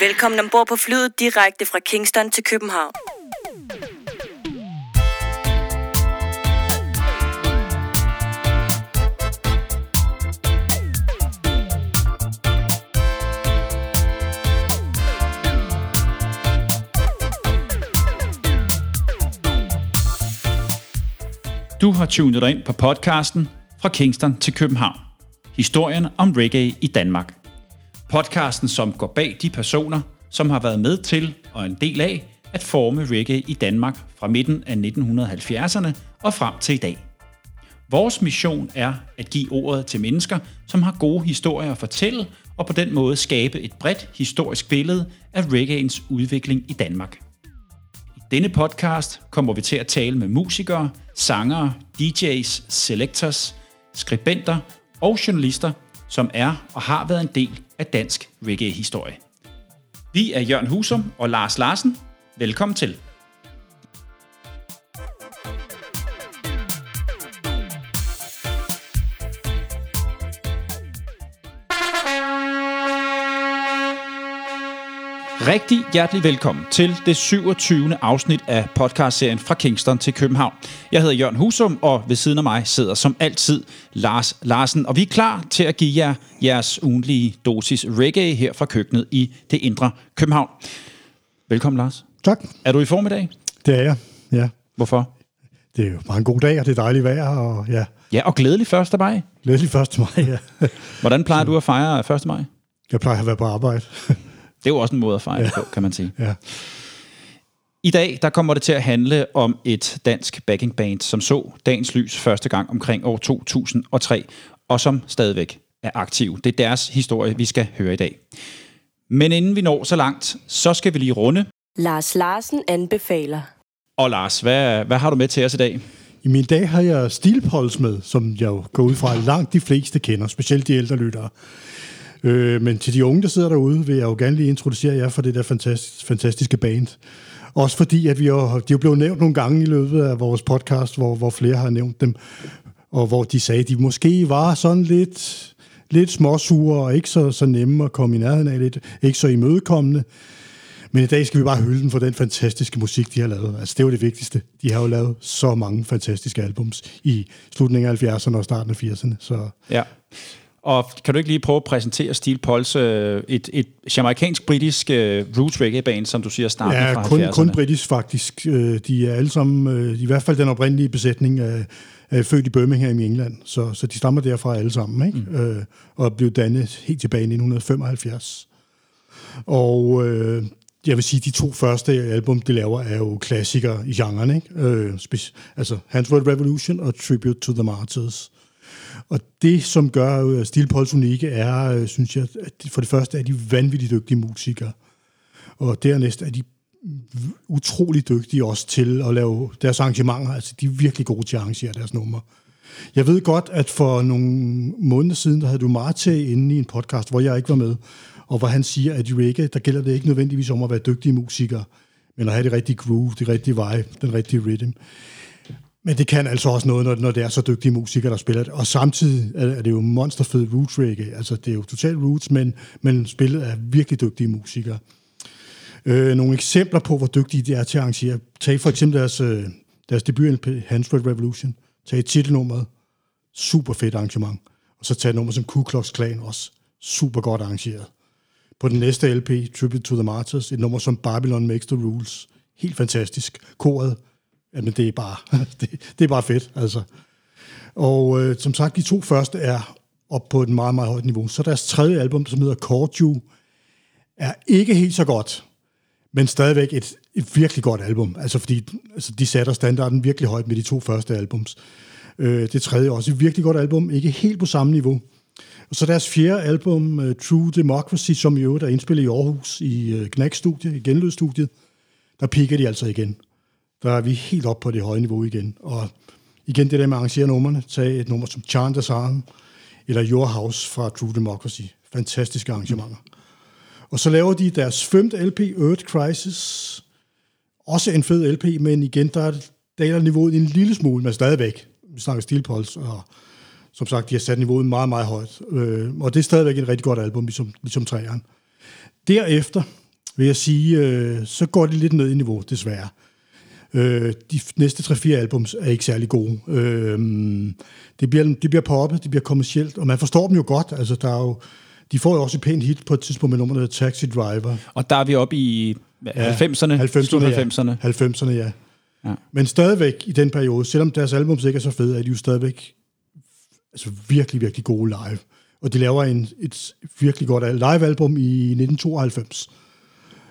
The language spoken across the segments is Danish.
Velkommen ombord på flyet direkte fra Kingston til København. Du har tunet dig ind på podcasten Fra Kingston til København. Historien om reggae i Danmark. Podcasten, som går bag de personer, som har været med til og en del af at forme reggae i Danmark fra midten af 1970'erne og frem til i dag. Vores mission er at give ordet til mennesker, som har gode historier at fortælle, og på den måde skabe et bredt historisk billede af reggaeens udvikling i Danmark. I denne podcast kommer vi til at tale med musikere, sangere, DJ's, selectors, skribenter og journalister, som er og har været en del af dansk reggae-historie. Vi er Jørgen Husum og Lars Larsen. Velkommen til. Rigtig hjertelig velkommen til det 27. afsnit af podcastserien fra Kingston til København. Jeg hedder Jørgen Husum, og ved siden af mig sidder som altid Lars Larsen. Og vi er klar til at give jer jeres ugenlige dosis reggae her fra køkkenet i det indre København. Velkommen, Lars. Tak. Er du i form i dag? Det er jeg, ja. Hvorfor? Det er jo bare en god dag, og det er dejligt vejr, og ja, Ja, og glædelig 1. maj. glædelig først maj, ja. Hvordan plejer du at fejre 1. maj? Jeg plejer at være på arbejde. Det er jo også en måde at fejre ja. på, kan man sige. ja. I dag der kommer det til at handle om et dansk backing band, som så dagens lys første gang omkring år 2003, og som stadigvæk er aktiv. Det er deres historie, vi skal høre i dag. Men inden vi når så langt, så skal vi lige runde. Lars Larsen anbefaler. Og Lars, hvad, hvad har du med til os i dag? I min dag har jeg Stilpols med, som jeg jo går ud fra langt de fleste kender, specielt de ældre lyttere. Øh, men til de unge, der sidder derude, vil jeg jo gerne lige introducere jer for det der fantastiske, fantastiske band. Også fordi, at vi jo, de er blevet nævnt nogle gange i løbet af vores podcast, hvor, hvor flere har nævnt dem, og hvor de sagde, at de måske var sådan lidt, lidt småsure og ikke så, så nemme at komme i nærheden af, lidt, ikke så imødekommende. Men i dag skal vi bare hylde dem for den fantastiske musik, de har lavet. Altså, det er jo det vigtigste. De har jo lavet så mange fantastiske albums i slutningen af 70'erne og starten af 80'erne. Så Ja. Og kan du ikke lige prøve at præsentere Steel Pulse, øh, et, et jamaikansk-britisk uh, roots reggae band, som du siger, starten ja, fra kun, 70'erne? kun britisk faktisk. Øh, De er alle sammen, øh, i hvert fald den oprindelige besætning, er, er født i Birmingham i England. Så, så de stammer derfra alle sammen, ikke? Mm. Øh, og blev dannet helt tilbage i 1975. Og øh, jeg vil sige, de to første album, de laver, er jo klassikere i genren, ikke? Øh, altså Hansworth Revolution og Tribute to the Martyrs. Og det, som gør øh, Stilpols unikke, er, øh, synes jeg, at for det første er de vanvittigt dygtige musikere. Og dernæst er de utrolig dygtige også til at lave deres arrangementer. Altså, de er virkelig gode til at arrangere deres numre. Jeg ved godt, at for nogle måneder siden, der havde du Marte inde i en podcast, hvor jeg ikke var med, og hvor han siger, at i reggae, der gælder det ikke nødvendigvis om at være dygtige musikere, men at have det rigtige groove, det rigtige vibe, den rigtige rhythm. Men det kan altså også noget, når, når det er så dygtige musikere, der spiller det. Og samtidig er, er det jo monsterfed roots reggae. Altså, det er jo total roots, men, men spillet er virkelig dygtige musikere. Øh, nogle eksempler på, hvor dygtige de er til at arrangere. Tag for eksempel deres, øh, deres debut Hansford Revolution. Tag titelnummeret. Super fedt arrangement. Og så tag et nummer som Ku Klux Klan også. Super godt arrangeret. På den næste LP, Tribute to the Martyrs, et nummer som Babylon Makes the Rules. Helt fantastisk. Koret, jamen det er bare, det, det er bare fedt, altså. Og øh, som sagt, de to første er op på et meget, meget højt niveau. Så deres tredje album, som hedder Cordu, er ikke helt så godt, men stadigvæk et, et virkelig godt album. Altså fordi altså, de sætter standarden virkelig højt med de to første albums. Øh, det tredje er også et virkelig godt album, ikke helt på samme niveau. Og så deres fjerde album, uh, True Democracy, som i øvrigt er indspillet i Aarhus i øh, uh, Knack-studiet, i Genlød-studiet, der piker de altså igen. Der er vi helt op på det høje niveau igen. Og igen det der med at arrangere numrene, tag et nummer som Chant Arm, eller Your House fra True Democracy. Fantastiske arrangementer. Og så laver de deres femte LP, Earth Crisis. Også en fed LP, men igen, der daler niveauet en lille smule, men stadigvæk. Vi snakker Steel Pulse, og som sagt, de har sat niveauet meget, meget højt. Øh, og det er stadigvæk et rigtig godt album, ligesom, ligesom træeren. Derefter, vil jeg sige, øh, så går det lidt ned i niveau, desværre. Øh, de næste 3-4 albums er ikke særlig gode. Øh, det, bliver, det bliver poppet, det bliver kommercielt, og man forstår dem jo godt. Altså, der er jo, de får jo også et pænt hit på et tidspunkt med nummeret Taxi Driver. Og der er vi oppe i 90'erne, 90'erne, 90'erne. Ja. 90'erne, ja. Ja. Men stadigvæk i den periode, selvom deres albums ikke er så fede, er de jo stadigvæk altså virkelig, virkelig gode live. Og de laver en, et virkelig godt live-album i 1992,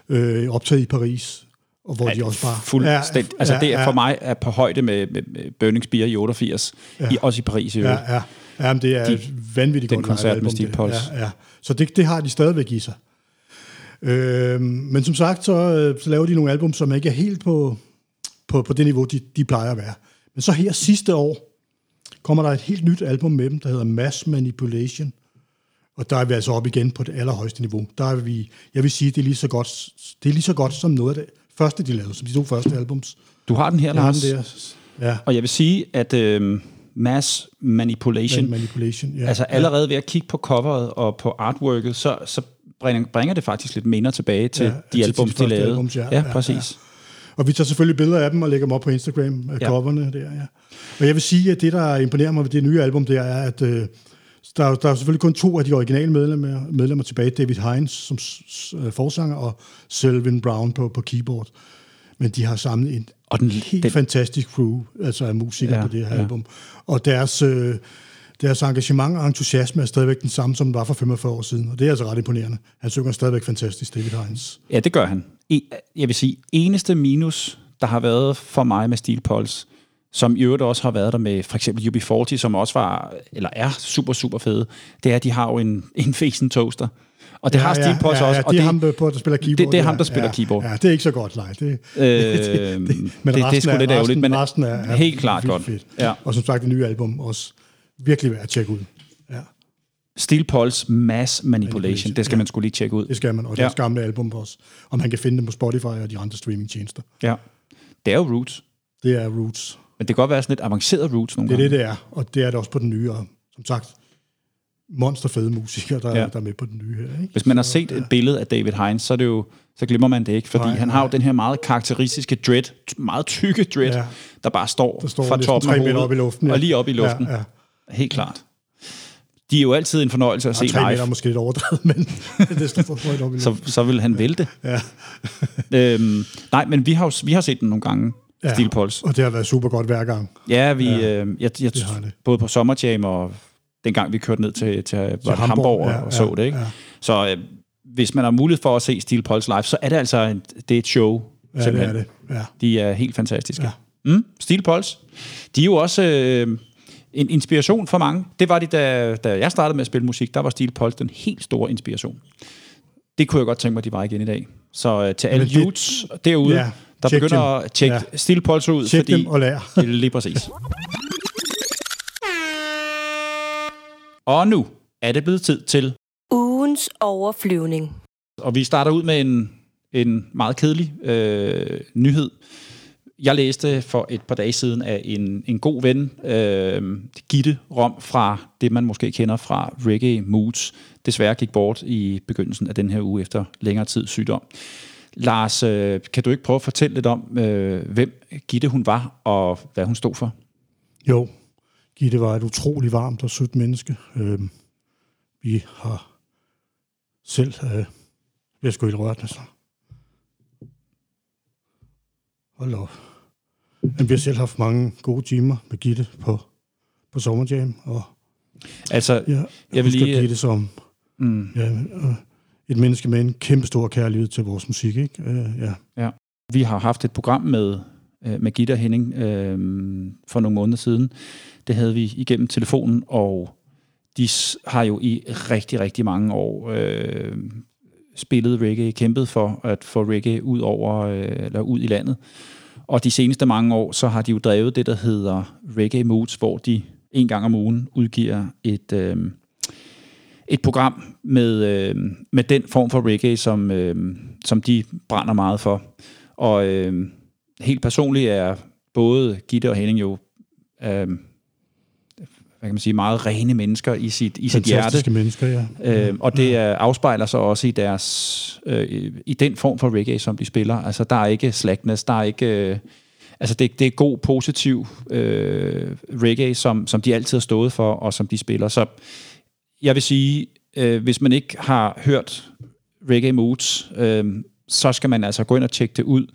øh, optaget i Paris, og hvor Ja, de også bare... Fuldstændig. Altså det er for mig er på højde med, med, med Burning Spear i 88, ja. i, også i Paris i øvrigt. Ja, ja. ja men det er De- vanvittigt den godt koncert med Steve. Pulse. Ja, ja. Så det, det har de stadigvæk i sig. Øh, men som sagt, så, øh, så laver de nogle album, som ikke er helt på, på, på det niveau, de, de plejer at være. Men så her sidste år, kommer der et helt nyt album med dem, der hedder Mass Manipulation. Og der er vi altså op igen på det allerhøjeste niveau. Der er vi, jeg vil sige, det er lige så godt, det er lige så godt som noget af det første, de lavede, som de to første albums. Du har den her, Jeg har Lars. den der. Ja, Og jeg vil sige, at øh, Mass Manipulation, Manipulation. Ja, altså allerede ved at kigge på coveret og på artworket, så, så bringer, bringer det faktisk lidt minder tilbage til Ja, de til de de lavede. albums, ja. ja, Ja, præcis. Og vi tager selvfølgelig billeder af dem og lægger dem op på Instagram, af Ja. ja. coverne der, ja. Og jeg vil sige, at det, der imponerer mig ved det nye album, det er, at øh, der, er- der er selvfølgelig kun to af de originale medlemmer, medlemmer tilbage. David Hines som øh, forsanger og Selvin Brown på, på keyboard. Men de har samlet en Og den- helt den- fantastisk crew, altså af musikere Ja, ja, på det her ja. album. Og deres, øh, deres engagement og entusiasme er stadigvæk den samme, som den var for 45 år siden. Og det er altså ret imponerende. Han synger stadigvæk fantastisk, David Hines. Ja, det gør han. E, jeg vil sige, eneste minus, der har været for mig med Steel Pulse, som i øvrigt også har været der med for eksempel UB40, som også var, eller er super, super fede, det er, at de har jo en, en fesen toaster. Og det ja, har Pulse ja, også. Ja, og det er det, ham, der, på, der spiller keyboard. det er ham, ja, der spiller ja, keyboard. Ja, det er ikke så godt live. Det, øh, det, det, det er sgu lidt ærgerligt, men resten er, er helt klart godt. Fedt. Ja. Og som sagt, det nye album også virkelig værd at tjekke ud. Ja, Steel Pulse Mass Manipulation, Manipulation, det skal ja. man skulle lige tjekke ud. det skal man. Og Ja. deres gamle album også. Og man kan finde dem på Spotify og de andre streamingtjenester. Ja. Det er jo Roots, Det er Roots. Men det kan godt være sådan lidt avanceret Roots nogle Det er gange. det, det er. Og det er det også på den nye. Og som sagt, monsterfede musikere, der, Ja. ja. der er med på den nye her. Ikke? Hvis man har set et billede af David Hines, så er det jo så glemmer man det ikke, fordi Nej, han har jo nej. den her meget karakteristiske dread, meget tykke dread, ja. Ja. der bare står, Der står fra toppen af meter hovedet, op i luften. og lige op i luften. Ja, ja. Helt klart. De er jo altid en fornøjelse at se meter live, er måske lidt overdrevet, men det står for højt op i så, luften. så vil han vælte. Ja. øhm, nej, men vi har, jo- vi har set den nogle gange, ja. Pulse. Og det har været super godt hver gang. Ja, vi, Ja, øh, jeg, jeg, det det. både på Summer Jam og dengang vi kørte ned til, til, det Hamburg, Hamburg, og, ja, og så det. Ikke? ja. Så øh, hvis man har mulighed for at se Steel Pulse live, så er det altså en, det er et show. Ja, det simpelthen. er det. Ja. De er helt fantastiske. Ja. Mm, Steel Pulse. De er jo også øh, en inspiration for mange. Det var de, da, da jeg startede med at spille musik, der var Steel Pulse den helt store inspiration. Det kunne jeg godt tænke mig, de var igen i dag. Så øh, til alle det- youths derude, Ja, der tjek begynder dem. at tjekke ja. Pulse ud, Tjek fordi dem og lær. det er lige præcis. Og nu er det blevet tid til, Ugens overflyvning. og vi starter ud med en, en meget kedelig øh, nyhed. Jeg læste for et par dage siden af en, en god ven, øh, Gitte Rom, fra det, man måske kender fra Reggae Moods, desværre gik bort i begyndelsen af den her uge efter længere tid sygdom. Lars, øh, kan du ikke prøve at fortælle lidt om, øh, hvem Gitte hun var, og hvad hun stod for? Jo, Gitte var et utrolig varmt og sødt menneske. Øh, vi har selv... Øh, jeg skulle helt rørt, altså. Hold op. Men vi har selv haft mange gode timer med Gitte på, på Sommerjam, og Altså, ja, jeg, Jeg vil lige- Gitte som mm, ja, øh, et menneske med en kæmpe stor kærlighed til vores musik, ikke? Øh, ja. ja. Vi har haft et program med, øh, med Gitte og Henning øh, for nogle måneder siden. Det havde vi igennem telefonen, og de har jo i rigtig, rigtig mange år øh, spillet reggae, kæmpet for at få reggae ud over øh, eller ud i landet. Og de seneste mange år, så har de jo drevet det, der hedder Reggae Moods, hvor de en gang om ugen udgiver et, øh, et program med, øh, med den form for reggae, som, øh, som de brænder meget for. Og øh, helt personligt er både Gitte og Henning jo, øh, hvad kan man sige, meget rene mennesker i sit, i sit hjerte. Mennesker, ja. Øh, og det er, afspejler sig også i deres øh, i den form for reggae, som de spiller. Altså, der er ikke slackness, der er ikke... Øh, altså, det, det er god, positiv øh, reggae, som, som de altid har stået for, og som de spiller. Så jeg vil sige, øh, hvis man ikke har hørt Reggae Moods, øh, så skal man altså gå ind og tjekke det ud.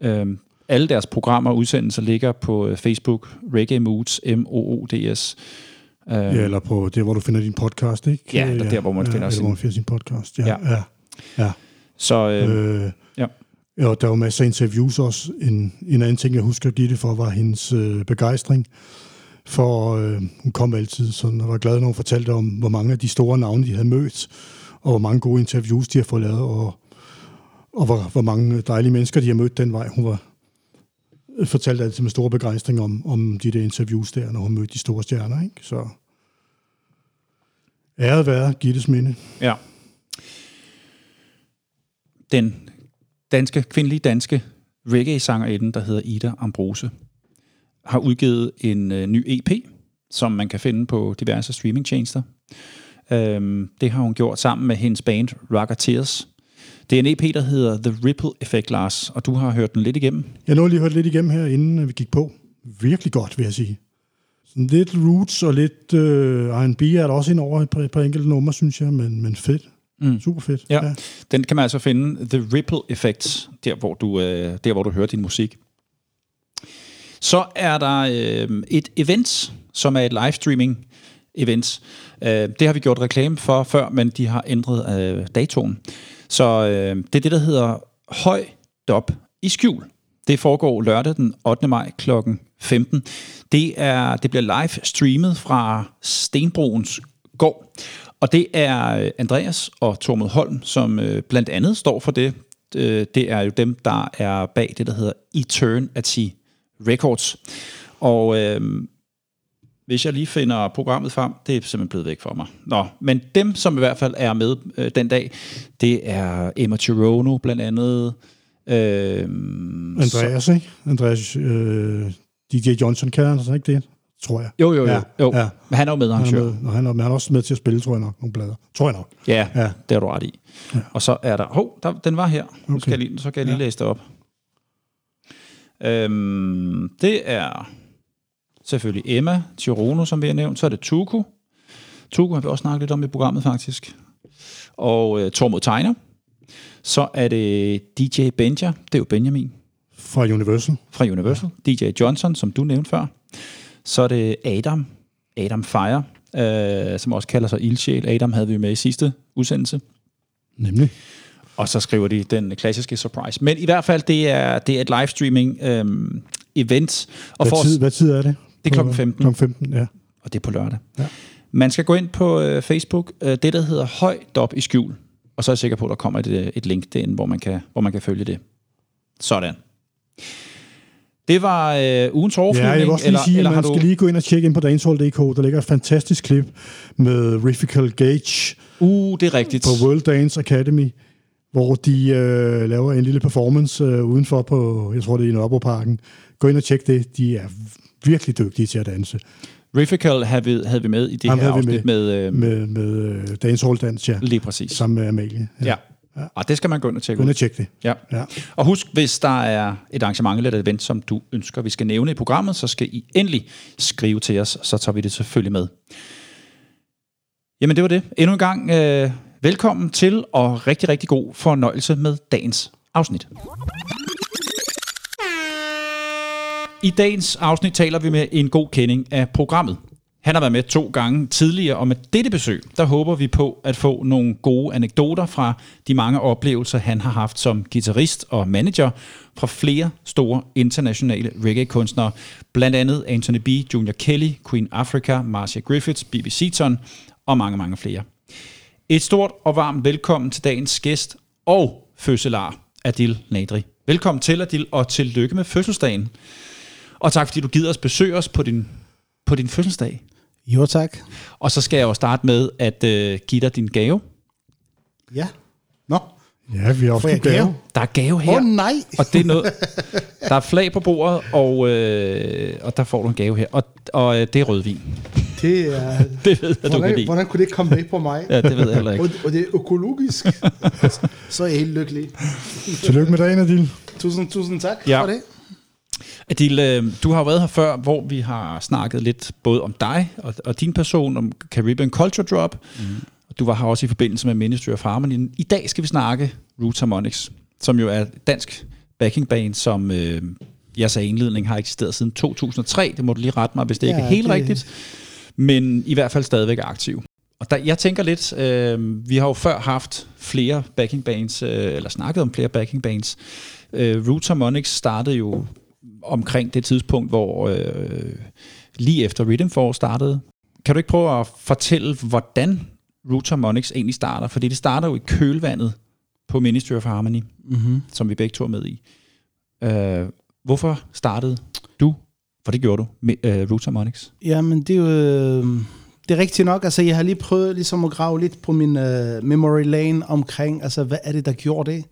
Øh, alle deres programmer og udsendelser ligger på øh, Facebook, Reggae Moods, M-O-O-D-S. Øh, ja, eller på det, hvor du finder din podcast, ikke? Ja, der, der hvor man ja, finder, sin... hvor man finder sin podcast. Ja, ja. ja. ja. Så, øh, øh, ja. Ja, der var masser af interviews også. En, en anden ting, jeg husker at give det for, var hendes øh, begejstring. For øh, hun kom altid sådan, og var glad, når hun fortalte om, hvor mange af de store navne, de havde mødt, og hvor mange gode interviews, de har fået lavet, og, og hvor, hvor mange dejlige mennesker, de har mødt den vej. Hun var fortalte altid med stor begejstring om, om de der interviews der, når hun mødte de store stjerner. Ikke? Så æret være Gittes minde. Ja. Den danske, kvindelige danske reggae-sangerinde, der hedder Ida Ambrose, har udgivet en øh, ny EP, som man kan finde på diverse streamingtjenester. Øhm, det har hun gjort sammen med hendes band Rocketeers. Det er en EP, der hedder The Ripple Effect, Lars, og du har hørt den lidt igennem. Jeg nåede lige hørt lidt igennem her, inden vi gik på. Virkelig godt, vil jeg sige. Sådan lidt roots og lidt øh, R&B er der også ind over et par enkelte numre, synes jeg, men, men fedt. Mm. Super fedt. Ja. ja. Den kan man altså finde, The Ripple Effect, der hvor du, øh, der, hvor du hører din musik. Så er der øh, et event, som er et livestreaming event. Øh, det har vi gjort reklame for før, men de har ændret øh, datoen. Så øh, det er det, der hedder Høj Dop i skjul. Det foregår lørdag den 8. maj kl. 15. Det, er, det bliver live streamet fra Stenbroens gård. Og det er øh, Andreas og Tormod Holm, som øh, blandt andet står for det. Øh, det er jo dem, der er bag det, der hedder Eternity Records. Og øh, hvis jeg lige finder programmet frem, det er simpelthen blevet væk for mig. Nå, men dem, som i hvert fald er med øh, den dag, det er Emma Chirono blandt andet. Øh, Andreas, så, ikke? Andreas, øh, DJ Johnson kan han altså ikke det? Tror jeg. Jo, jo, jo. Ja, jo. Ja. Men han er jo med, han, han er med, og han er, men han er også med til at spille, tror jeg nok, nogle blader. Tror jeg nok. Ja, ja. det er du ret i. Ja. Og så er der... Hov, der, den var her. Okay. Nu skal jeg lige, så kan jeg lige ja. læse det op. Øhm, det er selvfølgelig Emma Tirono, som vi har nævnt. Så er det Tuku. Tuku har vi også snakket lidt om i programmet, faktisk. Og øh, Tormod Tegner. Så er det DJ Benja. Det er jo Benjamin. Fra Universal. Fra Universal. Ja. DJ Johnson, som du nævnte før. Så er det Adam. Adam Fire, øh, som også kalder sig Ildsjæl. Adam havde vi med i sidste udsendelse. Nemlig. Og så skriver de den klassiske surprise. Men i hvert fald, det er, det er et livestreaming øhm, event. Og hvad, for tid, hvad tid er det? Det er klokken 15. Klokken 15, ja. Og det er på lørdag. Ja. Man skal gå ind på øh, Facebook, øh, det der hedder Høj Dop i skjul. Og så er jeg sikker på, at der kommer et, øh, et link derinde, hvor man, kan, hvor man kan følge det. Sådan. Det var øh, ugens overflyvning. Ja, jeg vil også lige eller, sige, eller man skal du... lige gå ind og tjekke ind på dancehall.dk. Der ligger et fantastisk klip med Riffical Gage. Uh, det er rigtigt. På World Dance Academy hvor de øh, laver en lille performance øh, udenfor på, jeg tror det er i Nørrebroparken. Gå ind og tjek det. De er virkelig dygtige til at danse. Riffical havde vi, havde vi med i det Ham her afsnit med... Med, med, med øh, Dancehall Dans, ja. Lige præcis. Sammen med Amalie. Ja. ja. Ja. Og det skal man gå ind og tjekke Gå ind og tjekke det. Ja. ja. Og husk, hvis der er et arrangement eller et event, som du ønsker, vi skal nævne i programmet, så skal I endelig skrive til os, så tager vi det selvfølgelig med. Jamen det var det. Endnu en gang øh, velkommen til, og rigtig, rigtig god fornøjelse med dagens afsnit. I dagens afsnit taler vi med en god kending af programmet. Han har været med to gange tidligere, og med dette besøg, der håber vi på at få nogle gode anekdoter fra de mange oplevelser, han har haft som guitarist og manager fra flere store internationale reggae-kunstnere, blandt andet Anthony B., Junior Kelly, Queen Africa, Marcia Griffiths, B.B. Seaton og mange, mange flere. Et stort og varmt velkommen til dagens gæst og fødselar, Adil Nadri. Velkommen til, Adil, og tillykke med fødselsdagen. Og tak, fordi du gider os besøge os på din, på din fødselsdag. Jo, tak. Og så skal jeg jo starte med at uh, give dig din gave. Ja. Nå. Ja, vi har også gave. gave. Der er gave her. Åh oh, nej. Og det er noget, der er flag på bordet, og, øh, og der får du en gave her. Og, og øh, det er rødvin. Det er... Det ved jeg, du kan hvordan, lide. hvordan kunne det komme bag på mig? Ja, det ved jeg heller ikke. Og, og det er økologisk. så er jeg helt lykkelig. Tillykke med dagen, Adil. Tusind, tusind tak Ja. for det. Adil, øh, du har jo været her før, hvor vi har snakket lidt både om dig og, og din person, om Caribbean Culture Drop. Mm. Du var her også i forbindelse med Ministry of Harmony. I dag skal vi snakke Roots Harmonics, som jo er dansk backing band, som øh, jeg sagde indledning har eksisteret siden 2003. Det må du lige rette mig, hvis det ja, ikke er helt det- rigtigt. Men i hvert fald stadigvæk aktiv. Og der, jeg tænker lidt, øh, vi har jo før haft flere backing bands, øh, eller snakket om flere backing bands. Øh, Roots Harmonics startede jo omkring det tidspunkt, hvor øh, lige efter Rhythm Force startede. Kan du ikke prøve at fortælle, hvordan Roots Harmonics egentlig starter? Fordi det starter jo i kølvandet på Ministry of Harmony, Mm-hmm. som vi begge to er med i. Øh, hvorfor startede du, for det gjorde du, med øh, uh, Roots Harmonics? Ja, men det er jo... Øh, det er rigtigt nok. Altså, jeg har lige prøvet ligesom at grave lidt på min uh, memory lane omkring, altså, hvad er det, der gjorde det?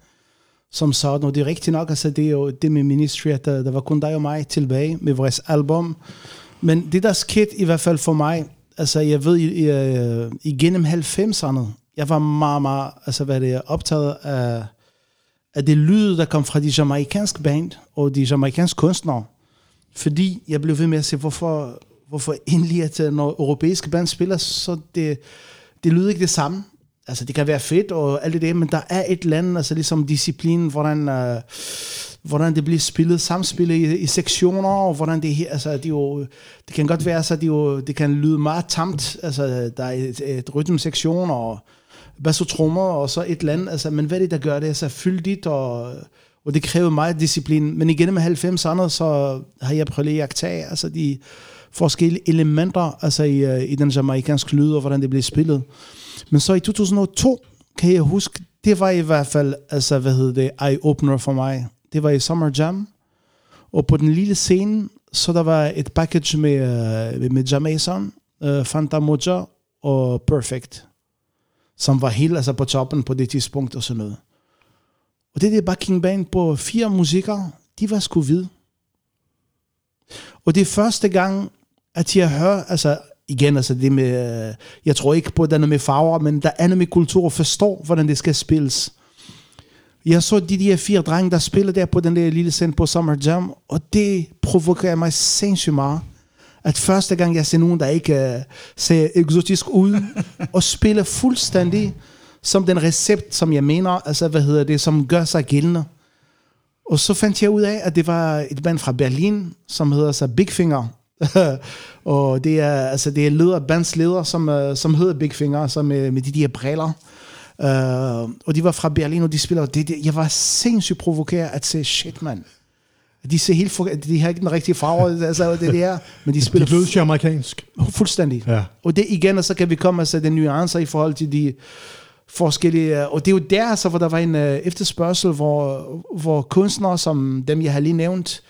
Som sådan, og det er rigtigt nok, altså, det er jo det med Ministry, at der, der var kun dig og mig tilbage med vores album. Men det, der skete i hvert fald for mig, altså, jeg ved, i, i, igennem 90'erne, jeg var meget, meget, altså, hvad det er, optaget af, af det lyd, der kom fra de jamaikanske band og de jamaikanske kunstnere. Fordi jeg blev ved med at se, hvorfor, hvorfor endelig, at øh, når europæiske band spiller, så det, det lyder ikke det samme. Altså, det kan være fedt og alt det der, men der er et eller andet, altså ligesom disciplinen, hvordan, øh, hvordan det bliver spillet, samspillet i, i sektioner, og hvordan det her, altså, det, jo, det kan godt være, så det, jo, det kan lyde meget tamt, altså, der er et, et rytmesektion, og trommer og så et eller andet, altså, men hvad er det, der gør det, altså, fyldigt, og, og det krævede meget disciplin, men igennem 90'erne, så har jeg prøvet at jagtage, altså, de forskellige elementer, altså, i, øh, i den jamaikanske lyd, og hvordan det blev spillet. Men så i 2002, kan jeg huske, det var i hvert fald, altså, hvad hedder det, eye-opener for mig. Det var i Summer Jam, og på den lille scene, så der var et package med, øh, med Jamaican, uh, øh, Fanta Moja og Perfect, som var helt altså, på toppen på det tidspunkt og sådan noget. Og det der backing band på fire musikere, de var sgu hvide. Og det er første gang, at jeg hører, altså igen, altså det med, øh, jeg tror ikke på den med farver, men der er noget med kultur og forstår, hvordan det skal spilles. Jeg så de der fire drenge, der spiller der på den der lille scene på Summer Jam, og det provokerer mig sindssygt meget. At første gang jeg ser nogen, der ikke uh, ser eksotisk ud, og spiller fuldstændig som den recept, som jeg mener, altså hvad hedder det, som gør sig gældende. Og så fandt jeg ud af, at det var et band fra Berlin, som hedder sig Big Finger. og det er, altså det er leder, bandsleder, som, uh, som hedder Big Finger, som med, med de der briller. Uh, og de var fra Berlin, og de spiller. Det, det, jeg var sindssygt provokeret at se, shit mand. De ser helt for, de har ikke den rigtige farve, altså det der, men de spiller Det lød amerikansk. fuldstændig. Ja. Og det igen, og så kan vi komme og sætte den nuancer i forhold til de forskellige, øh, og det er jo der, så, hvor der var en uh, efterspørgsel, hvor, hvor kunstnere, som dem jeg har lige nævnt,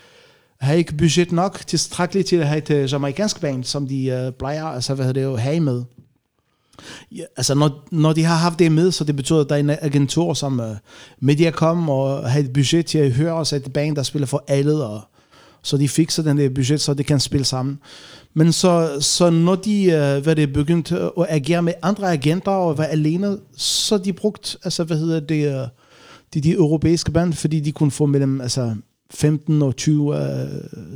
har ikke budget nok tilstrækkeligt til at have et øh, uh, jamaikansk band, som de uh, plejer, altså hvad hedder det jo, have med. Ja, altså når, når de har haft det med, så det betyder, at der er en agentur, som uh, Mediacom og har et budget til at høre os et band, der spiller for alle, og så de fikser den der budget, så de kan spille sammen. Men så, så når de uh, hvad det er begyndt at agere med andre agenter og være alene, så de brugt, altså hvad hedder det, uh, de, de europæiske band, fordi de kunne få mellem altså, 15 og 20 uh,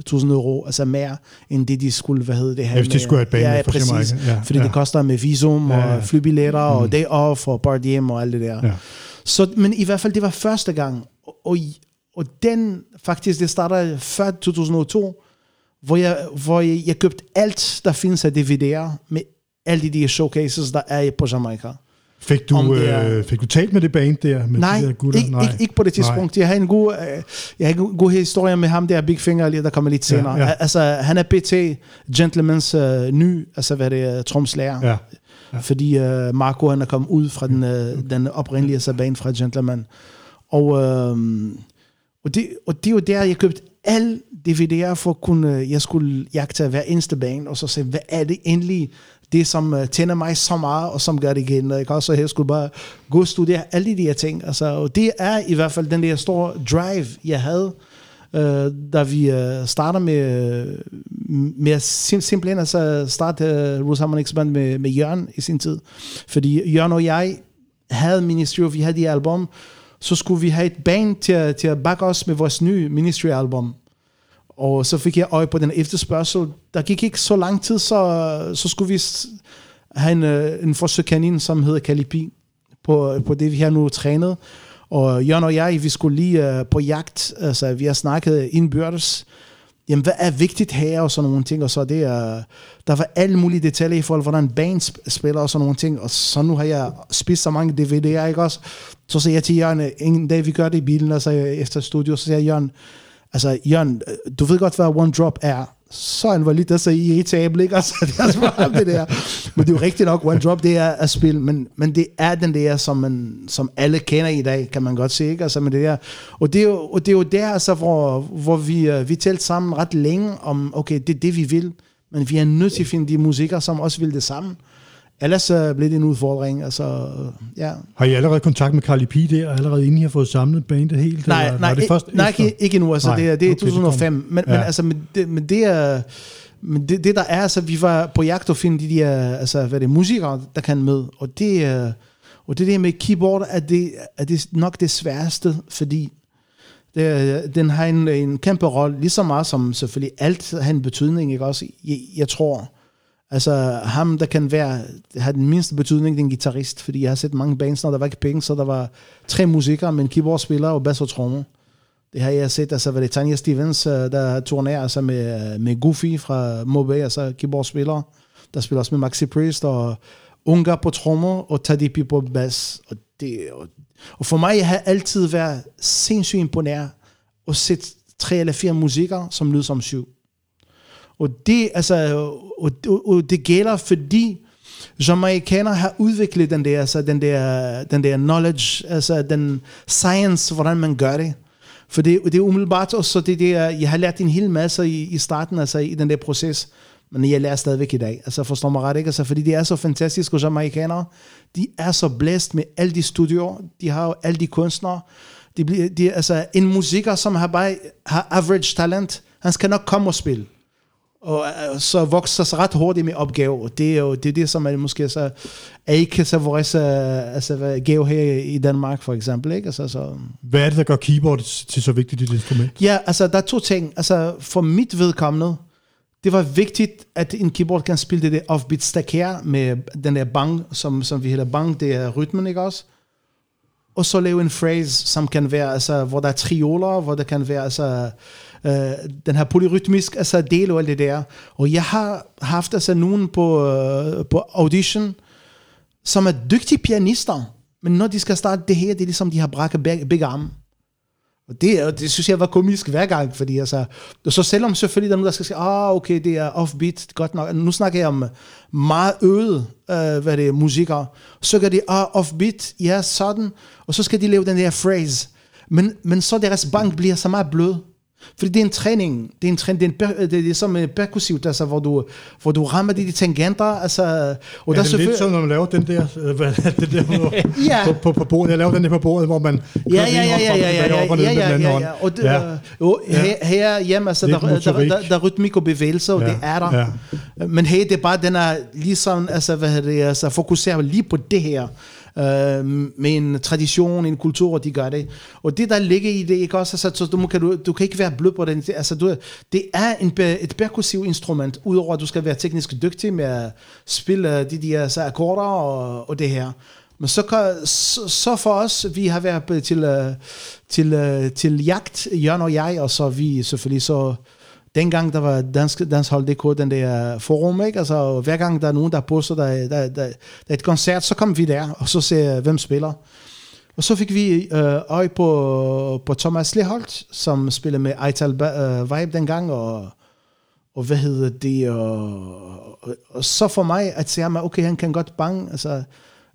tusind euro, altså mere end det, de skulle, hvad hedder det her. Ja, hvis de skulle have et band ja, ja, fra præcis. Jamaica. Ja, fordi ja. det koster med visum Ja, ja. og flybilletter Mm. og day off og bar diem og alt det der. Ja. Så, men i hvert fald, det var første gang. Og, og, den, faktisk, det startede før 2002, hvor jeg, hvor jeg, jeg købte alt, der findes af DVD'er, med alle de showcases, der er på Jamaica. Fik du, er- øh, fik du talt med det band der? Med Nej, de der gutter? ikke, ikke, ikke på det tidspunkt. Jeg har en god, øh, jeg har en god historie med ham der, Big Finger, der kommer lidt Ja, senere. ja. Altså, han er BT, Gentleman's øh, ny, altså hvad det er, tromslærer. Ja. Ja. Fordi øh, Marco, han er kommet ud fra den, øh, den oprindelige altså, band fra Gentleman. Og, øh, og, det, og det er jo der, jeg købte alle DVD'er for at kunne, øh, jeg skulle jagte hver eneste bane, og så se, hvad er det endelig, det som øh, tænder mig så meget, og som gør det igen. Og jeg kan også jeg skulle bare gå og studere alle de her ting. Altså, og det er i hvert fald den der store drive, jeg havde, øh, da vi øh, starter med, øh, med at sim, simpelthen altså starte øh, Rose Harmonics Band med, med Jørgen i sin tid. Fordi Jørgen og jeg havde Ministry, of, vi havde de album, så skulle vi have et band til, at- til at bakke os med vores nye Ministry-album. Og så fik jeg øje på den efterspørgsel. Der gik ikke så lang tid, så, så skulle vi have en, øh, en forsøgkanin, som hedder Calipi, på, på det, vi har nu trænet. Og Jørgen og jeg, vi skulle lige uh, på jagt. Altså, vi har snakket indbyrdes. Jamen, hvad er vigtigt her, og sådan nogle ting. Og så det er, der var alle mulige detaljer i forhold til, hvordan bands spiller og sådan nogle ting. Og så nu har jeg spist så mange DVD'er, ikke også? Så siger jeg til Jørgen, en dag vi gør det i bilen, og så efter studio, så siger jeg, Jørgen, altså Jørgen, øh, du ved godt, hvad One Drop er. Så han var lidt så irritabel, ikke? Altså, det er altså det der. Men det er jo rigtigt nok, One Drop, det er at spille, men, men det er den der, som, man, som alle kender i dag, kan man godt se, ikke? Altså, men det der, og, det er jo, og det er jo der, altså, hvor, hvor vi, øh, vi talte sammen ret længe om, okay, det er det, vi vil, men vi er nødt til at finde de musikere, som også vil det samme. Ellers uh, bliver det en udfordring, altså, ja. Har I allerede kontakt med Carly P der, og allerede inden I har fået samlet bandet helt? Nej, eller nej, var det først nej efter? ikke, ikke nu. Altså, Nej, det, er, det er okay, det 2005. kom. Men, Ja. men, altså, men, det, men det er... Men det, det der er, altså, vi var på jagt at finde de der, altså, hvad det er, musikere, der kan med. Og det, er- og det der med keyboard, er det, er det nok det sværeste, fordi det, den har en, en kæmpe rolle, lige så meget som selvfølgelig alt har en betydning, ikke også? Jeg, jeg tror, altså ham, der kan være, har den mindste betydning, den gitarrist, guitarist, fordi jeg har set mange bands, når der var ikke penge, så der var tre musikere, men keyboardspiller og bass og trommer. Det har jeg set, altså, var det Tanya Stevens, øh, der turnerer altså med, øh, med Goofy fra Mobay, altså keyboardspiller, der spiller også med Maxi Priest, og Unga på trommer, og Tadipi på bass. Og, det, og, og for mig, jeg har altid været sindssygt imponeret at se tre eller fire musikere, som lyder som syv. Og det, altså, og, og, og det gælder, fordi jamaikanere har udviklet den der, altså, den der, den der knowledge, altså den science, hvordan man gør det. For det, det er umiddelbart også det der, jeg har lært en hel masse i, i starten, altså i den der proces, men jeg lærer stadigvæk i dag. Altså forstår mig ret, ikke? Altså, fordi de er så fantastiske, og jamaikanere, de er så blæst med alle de studier, de har jo alle de kunstnere, de bliver, de, altså en musiker, som har bare har average talent, han skal nok komme og spille. Og øh, så vokser sig ret hurtigt med opgaver. Og det er jo det, er det som er måske så, er ikke så vores øh, altså, gave her i Danmark, for eksempel. Ikke? Altså, så, Hvad er det, der gør keyboard til så vigtigt et instrument? Ja, altså der er to ting. Altså for mit vedkommende, det var vigtigt, at en keyboard kan spille det der offbeat stack her, med den der bang, som, som vi hedder bang, det er rytmen, ikke også? Og så lave en phrase, som kan være, altså, hvor der er trioler, hvor der kan være, altså, øh, den her polyrytmisk, altså del og alt det der. Og jeg har haft altså nogen på, øh, på audition, som er dygtige pianister, men når de skal starte det her, det er ligesom, de har brækket begge, begge arme. Og det, er- det synes jeg var komisk hver gang, fordi altså, og så selvom selvfølgelig der er nogen, der skal sige, ah, okay, det er offbeat, godt nok. Nu snakker jeg om meget øget, øh, hvad det er, musikere. Så gør de, ah, offbeat, ja, sådan, og så skal de lave den der phrase. Men, men så deres bank bliver så meget blød. Fordi det er en træning, det er en træning, det er, en det er ligesom øh, perkussivt, altså, hvor, du, hvor du rammer de, de tangenter, altså, og Og der er er det lidt som, når man laver den der, øh, det der på, Ja. på, på, på, bordet? Jeg laver den der på bordet, hvor man Ja, kører ja, den ja, ja, ja, ja, ja, den ja, anden ja, hånd. ja. Og det, Ja. ja. jo, her, her hjemme, altså, der, der, motorik. der, der, er rytmik og bevægelse, og Ja, det er der. ja. Men her, det er bare, den er ligesom, altså, hvad hedder det, altså, fokuserer lige på det her. Øh, med en tradition, en kultur, og de gør det. Og det, der ligger i det, ikke også, altså, så du, kan, du, du kan ikke være blød på den. Altså, du, det er en, et perkussiv instrument, udover at du skal være teknisk dygtig med at spille øh, de der så akkorder og, og det her. Men så, kan, så, så for os, vi har været til, øh, til, til, til jagt, Jørgen og jeg, og så vi selvfølgelig så, dengang der var Dansk, Dansk Hold DK, den der forum, ikke? Altså, og hver gang der er nogen, der poster, der, der, der, der er et koncert, så kom vi der, og så ser hvem spiller. Og så fik vi øh, øje på, på Thomas Leholt, som spillede med Eital øh, Vibe dengang, og, og hvad hedder det, og, og, og så for mig, at se ham, okay, han kan godt bange, altså,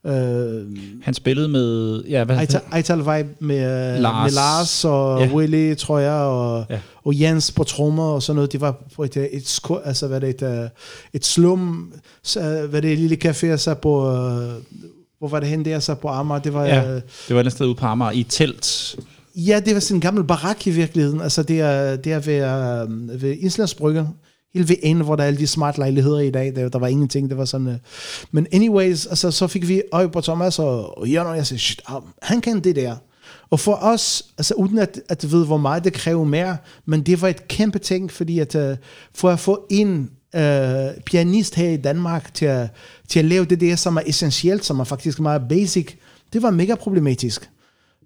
øh, Han spillede med... Ja, hvad Eital, Eital Vibe med Lars. Med Lars og Ja. Willy, tror jeg, og, Ja. og Jens på trommer og sådan noget. Det var på et, et, sku, altså, hvad det, et, øh, et slum, hvad det, et lille café, så på, øh, hvor var det hen der, så på Amager, det var, Ja. ja. Det var et sted ude på Amager i telt. Ja, det var sådan en gammel barak i virkeligheden. Altså, det er, det er ved, øh, ved Islandsbrygge. Helt ved enden, hvor der er alle de smart lejligheder i dag. Der, der var ingenting, det var sådan... Øh. Men anyways, altså, så fik vi øje på Thomas, og, og Jørgen og jeg sagde, shit, ah, han kan det der. Og for os, altså uden at, at vide, hvor meget det kræver mere, men det var et kæmpe ting, fordi at, uh, for at få en uh, pianist her i Danmark til at, til at lave det der, som er essentielt, som er faktisk meget basic, det var mega problematisk.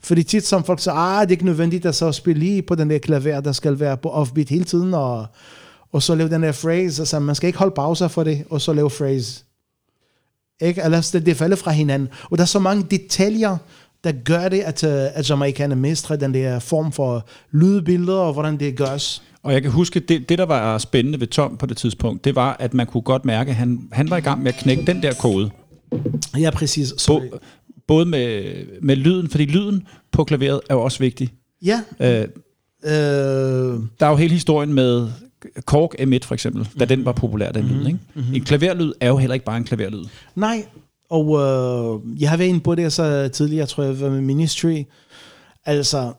Fordi tit som folk siger, ah, det er ikke nødvendigt at så spille lige på den der klaver, der skal være på offbeat hele tiden, og, og så lave den der phrase, altså man skal ikke holde pauser for det, og så lave phrase. Ikke? Ellers det, det falder fra hinanden. Og der er så mange detaljer, der gør det, at, øh, at jamaikanerne mestrer den der form for lydbilleder, og hvordan det gørs. Og jeg kan huske, det, det der var spændende ved Tom på det tidspunkt, det var, at man kunne godt mærke, at han, han var i gang med at knække den der kode. Ja, præcis. Bo, både med, med lyden, fordi lyden på klaveret er jo også vigtig. Ja. Øh, øh, der er jo hele historien med Korg M1 for eksempel, da den var populær, den mm-hmm. lyd. Ikke? Mm-hmm. En klaverlyd er jo heller ikke bare en klaverlyd. Nej, og øh, jeg har været inde på det så tidligere, tror jeg, med Ministry. Altså,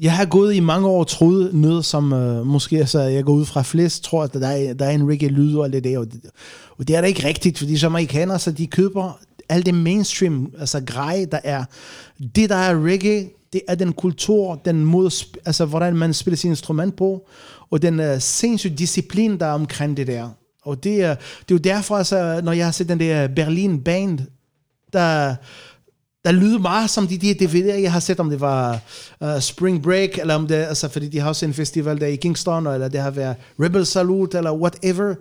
jeg har gået i mange år troet noget, som øh, måske altså, jeg går ud fra flest, tror, at der er, der er en reggae-lyd og det der. Og det, og det er da ikke rigtigt, fordi som amerikanere, så de køber alt det mainstream, altså grej, der er. Det, der er reggae, det er den kultur, den måde, altså hvordan man spiller sin instrument på, og den uh, sindssyge disciplin, der er omkring det der. Og det, uh, det er jo derfor, altså, når jeg har set den der Berlin Band, der, der lyder meget som de, de DVD'er, jeg har set, om det var uh, Spring Break, eller om det, altså, fordi de har også en festival der i Kingston, eller det har været Rebel Salute, eller whatever.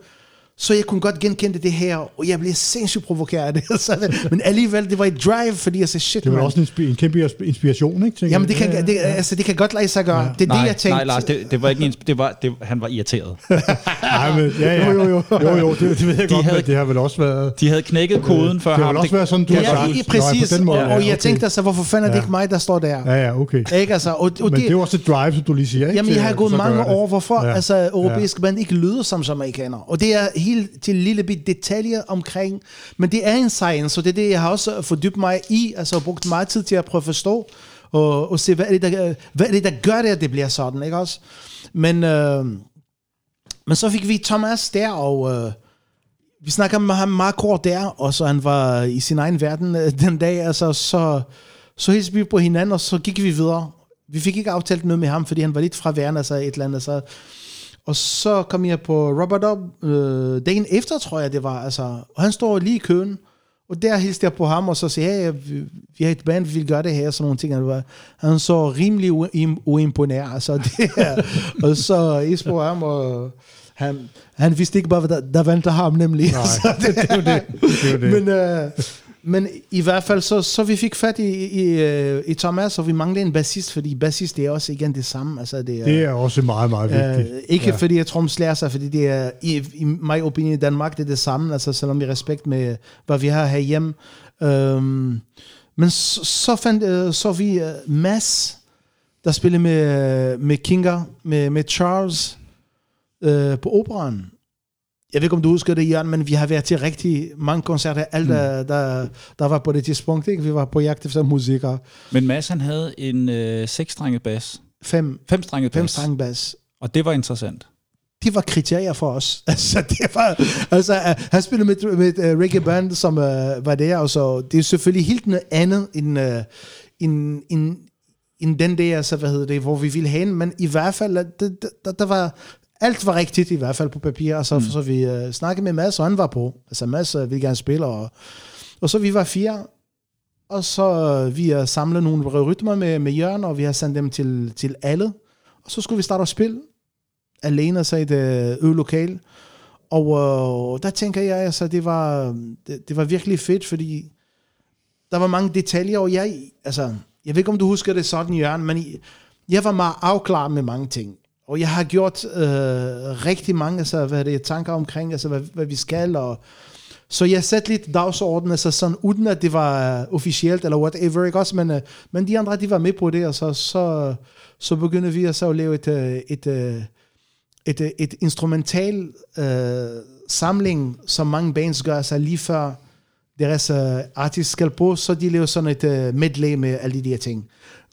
Så jeg kunne godt genkende det her, og jeg blev sindssygt provokeret af det. men alligevel, det var et drive, fordi jeg sagde, shit, Det var man. også en, en kæmpe inspiration, ikke? Jamen, det kan, det, altså, det kan godt lade sig gøre. Ja. Det er nej, det, jeg tænkte. Nej, Lars, det, det var ikke en, det var, det, han var irriteret. nej, men, ja, ja. Jo, jo, jo. jo, jo det, det ved jeg de godt, havde, men det har vel også været... De havde knækket koden før ham. Det har vel også været sådan, du ja, har sagt. præcis. Nå, måde, ja, og jeg tænkte altså, hvorfor fanden er det ikke mig, der står der? Ja, ja, okay. Ikke, altså, og, og men det er også et drive, som du lige siger, ikke? Jamen, jeg har gået mange år, hvorfor altså, europæiske band ikke lyder som jamaikaner. Og det er helt til lille bit detaljer omkring, men det er en science, og det er det, jeg har også fordybt mig i, altså brugt meget tid til at prøve at forstå, og, og se, hvad er, det, der, hvad er det, der gør det, at det bliver sådan, ikke også? Men, øh, men så fik vi Thomas der, og øh, vi snakker med ham meget kort der, og så han var i sin egen verden øh, den dag, altså så, så hilste vi på hinanden, og så gik vi videre. Vi fik ikke aftalt noget med ham, fordi han var lidt fraværende, altså et eller andet, så og så kom jeg på Robert Up øh, dagen efter, tror jeg det var. Altså, og han står lige i køen. Og der hilste jeg på ham, og så siger jeg, hey, vi, vi har et band, vi vil gøre det her, sådan nogle ting. Han, var, han så rimelig uimponeret. Altså, det her. og så is på ham, og han, han vidste ikke bare, hvad der, der venter ham nemlig. Nej, så det, det, det, det, det, det. Men, øh, men i hvert fald, så, så vi fik fat i, i, øh, i Thomas, og vi manglede en bassist, fordi bassist det er også igen det samme. Altså, det, er, det er også meget, meget vigtigt. Øh, ikke ja. fordi jeg tromslærer sig, fordi det er, i, i my opinion i Danmark, det er det samme, altså selvom vi respekt med, hvad vi har herhjemme. Øhm, men så, så fandt øh, så vi uh, Mads, der spillede med, med Kinga, med, med Charles øh, på operan jeg ved ikke, om du husker det, Jørgen, men vi har været til rigtig mange koncerter, alt mm. der, der, der var på det tidspunkt. Ikke? Vi var på jagt efter musikere. Men Mads, han havde en øh, seksstrenget bas. Fem. Femstrenget bas. Fem bas. Og det var interessant. Det var kriterier for os. Altså, det var, altså uh, han spillede med, med uh, reggae band, som uh, var der, og så det er selvfølgelig helt noget andet end, uh, end, end, end den der, altså, hvad hedder det, hvor vi ville hen, men i hvert fald, der, der, der var alt var rigtigt, i hvert fald på papir, og så, mm. så vi uh, snakkede med Mads, og han var på. Altså Mads uh, ville gerne spille, og, og så vi var fire, og så uh, vi har samlet nogle rytmer med, med Jørgen, og vi har sendt dem til, til alle, og så skulle vi starte at spille, alene så i det øvelokale, og uh, der tænker jeg, altså det var, det, det var virkelig fedt, fordi der var mange detaljer, og jeg, altså, jeg ved ikke, om du husker det sådan, Jørgen, men jeg var meget afklaret med mange ting. Og jeg har gjort øh, rigtig mange altså, hvad det, tanker omkring, altså, hvad, hvad vi skal. Og, så jeg satte lidt dagsordenen, altså sådan, uden at det var øh, officielt eller whatever, ikke også? Men, øh, men de andre, de var med på det, og så, så, så begyndte vi altså at lave et, øh, et, øh, et, et, et instrumental øh, samling, som mange bands gør altså lige før deres uh, artist skal på, så de laver sådan et uh, medley med alle de der ting.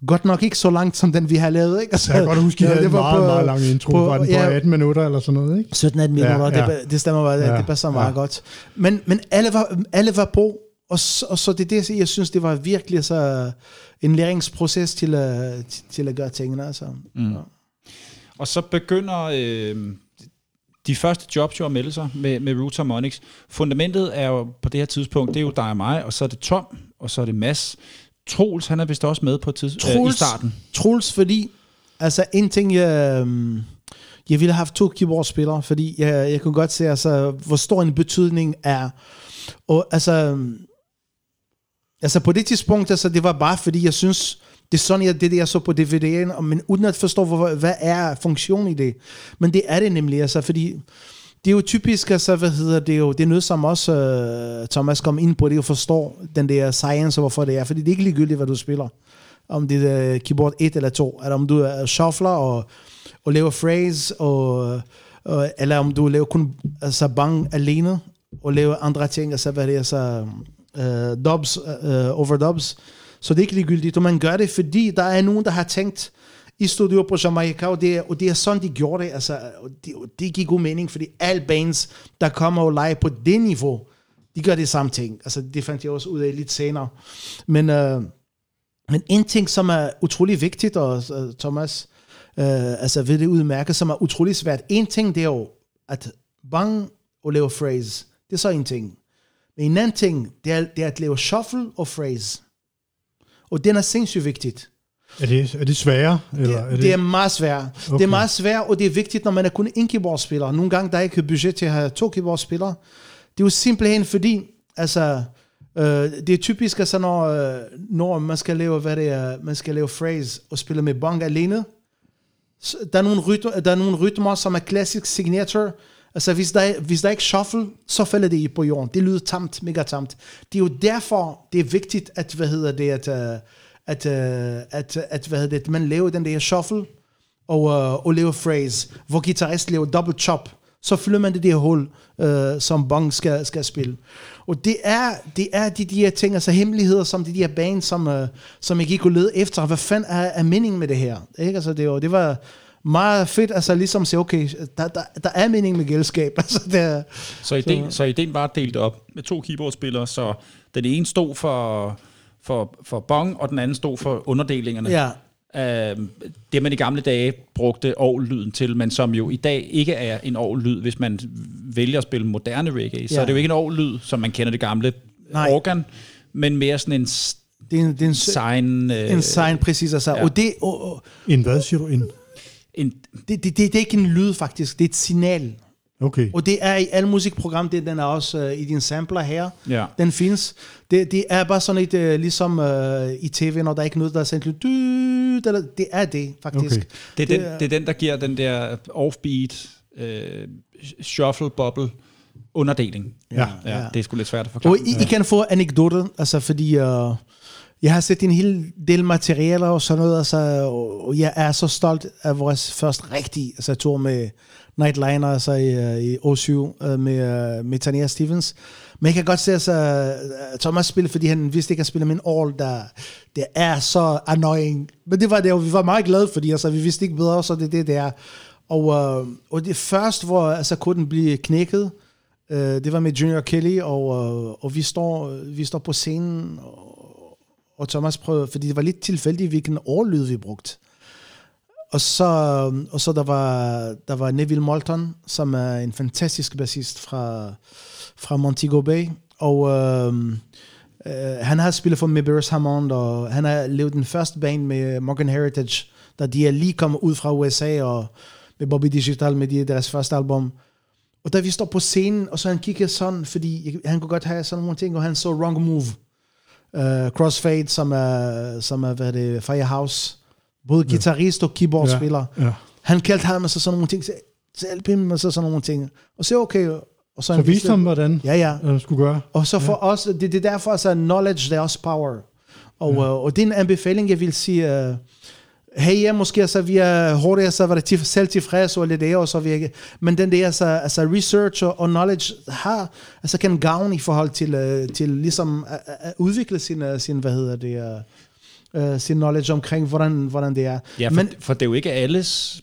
Godt nok ikke så langt som den, vi har lavet. Ikke? Altså, Jeg kan godt huske, at havde en var meget, på- meget lang intro. på- var den på ja. 18 minutter eller sådan noget, ikke? 17-18 minutter, Ja, ja, ja. Det, det stemmer bare, ja, Ja, det passer meget ja. godt. Men, men alle, var, alle var på, og så, og så det er det, jeg synes, det var virkelig så en læringsproces til, at, til, til at gøre tingene. Altså. Mm. Ja. Og så begynder øh, de første jobs jo at melde sig med, med Roots Harmonics. Fundamentet er jo på det her tidspunkt, det er jo dig og mig, og så er det Tom, og så er det Mads. Troels, han er vist også med på tids, øh, i Troels, starten. Troels, fordi, altså en ting, jeg, øhm, jeg ville have haft to keyboardspillere, fordi jeg, jeg kunne godt se, altså, hvor stor en betydning er. Og altså, øhm, altså på det tidspunkt, altså, det var bare fordi, jeg synes, det er sådan, jeg, det, jeg så på DVD'en, men uden at forstå, hvor, hvad er funktionen i det. Men det er det nemlig, altså, fordi det er jo typisk, altså, hvad hedder det jo, det er noget, som også uh, Thomas kom ind på, det er jo forstår den der science, og hvorfor det er, fordi det er ikke ligegyldigt, hvad du spiller. Om det er uh, keyboard 1 eller 2, eller om du er shuffler og, og laver phrase, og, og, eller om du laver kun altså, bang alene, og laver andre ting, altså hvad det er, så uh, dubs, uh, overdubs. Så det er ikke ligegyldigt, og man gør det, fordi der er nogen, der har tænkt, i studio på Jamaica, og det, er, og det er sådan, de gjorde det. Altså, og det, og det gik god mening, fordi alle bands, der kommer og leger på det niveau, de gør det samme ting. Altså, det fandt jeg også ud af lidt senere. Men, øh, men en ting, som er utrolig vigtigt, og øh, Thomas øh, altså ved det udmærke, som er utrolig svært. En ting, det er jo, at bang og lave phrase, det er så en ting. Men en anden ting, det er, det er at lave shuffle og phrase. Og den er sindssygt vigtigt. Er det, er det sværere? Eller Det, det er meget svært. Okay. Det er meget svært, og det er vigtigt, når man er kun en keyboardspiller. Nogle gange der er ikke budget til at have to keyboardspillere. Det er jo simpelthen fordi, altså, øh, det er typisk, altså, når, øh, når man skal lave, hvad det er, man skal lave phrase og spille med bong alene, så der er nogle rytmer, der er nogle rytmer, som er classic signature. Altså, hvis der, er, hvis der er ikke shuffle, så falder det i på jorden. Det lyder tamt, mega tamt. Det er jo derfor, det er vigtigt, at, hvad hedder det, at, øh, at, øh, at, at, hvad hedder det, man laver den der shuffle, og, øh, og laver phrase, hvor guitarist laver double chop, så fylder man det der hul, øh, som Bong skal, skal spille. Og det er, det er de der ting, altså hemmeligheder, som de der bands, som, øh, som jeg gik og lede efter. Hvad fanden er, er meningen med det her? Ikke? Altså, det, var, det var meget fedt, altså ligesom at sige, okay, der, der, der er mening med gældskab. Altså, det er, Så ideen, så ideen var delt op med to keyboardspillere, så den ene stod for, for, for bong, og den anden stod for underdelingerne. ja, Øh, det man i gamle dage brugte lyden til, men som jo i dag ikke er en lyd, hvis man vælger at spille moderne reggae, så Ja. er det jo ikke en lyd, som man kender det gamle Nej. organ, men mere sådan en det er en, det er en, sign... Øh, en sign, præcis. Altså. ja. Og, det, og, og, En hvad siger du? En, en, det, det, det, det er ikke en lyd, faktisk. Det er et signal. Okay. Og det er i alle musikprogram, det, den er også uh, i din sampler her. Ja. Den findes. Det, det er bare sådan et, uh, ligesom uh, i tv, når der er ikke noget, der er sendt lidt det er det, faktisk. Okay. det, er Det den, er- det er den, der giver den der offbeat, øh, shuffle, bobble, underdeling. Ja. Ja, Ja. det er sgu lidt svært at forklare. Og I, I kan få anekdoter, altså fordi uh, jeg har set en hel del materialer og sådan noget, altså, og, og jeg er så stolt af vores første rigtige altså, tur med Nightliner altså, i, øh, i O7 øh, med, øh, med Tania Stevens. Men jeg kan godt se, altså, Thomas spille, fordi han vidste ikke at spille min all, der det er så annoying. Men det var det, og vi var meget glade, fordi altså, vi vidste ikke bedre, så det er det, det er. Og, uh, og det først, hvor altså, koden blev knækket, Uh, det var med Junior Kelly, og, uh, og vi, står, vi står på scenen, og, og Thomas prøvede, fordi det var lidt tilfældigt, hvilken årlyd vi brugte. Og så, og så der, var, der var Neville Moulton, som er en fantastisk bassist fra, fra Montego Bay, og uh, øh, han har spillet for Mibers Hammond, og han har levet den første band med Morgan Heritage, da de er lige kommet ud fra USA, og med Bobby Digital med de, deres første album. Og da vi står på scenen, og så han kigger sådan, fordi han kunne godt have sådan nogle ting, og han så Wrong Move. Uh, Crossfade, som er, som er hvad er det, Firehouse. Både guitarist og keyboardspiller. Ja, ja. Han kaldte ham og så sådan nogle ting. Så hjælp ham og så sådan nogle ting. Og så okay. Og så, Så viste ham, hvordan Ja, ja. jeg skulle gøre. Og så for ja. os, det, det er derfor, så knowledge, det er også power. Og, ja. uh, og det er en anbefaling, jeg vil sige, uh, hey, ja, måske altså, vi er hurtigt så var det til, selv tilfreds og lidt det, og så vi, men den der altså, altså research og, og knowledge har, altså kan gavn i forhold til, uh, til ligesom at, at udvikle sin, uh, sin, hvad hedder det, uh, sin knowledge omkring, hvordan, hvordan det er. Ja, for, men, for det er jo ikke alles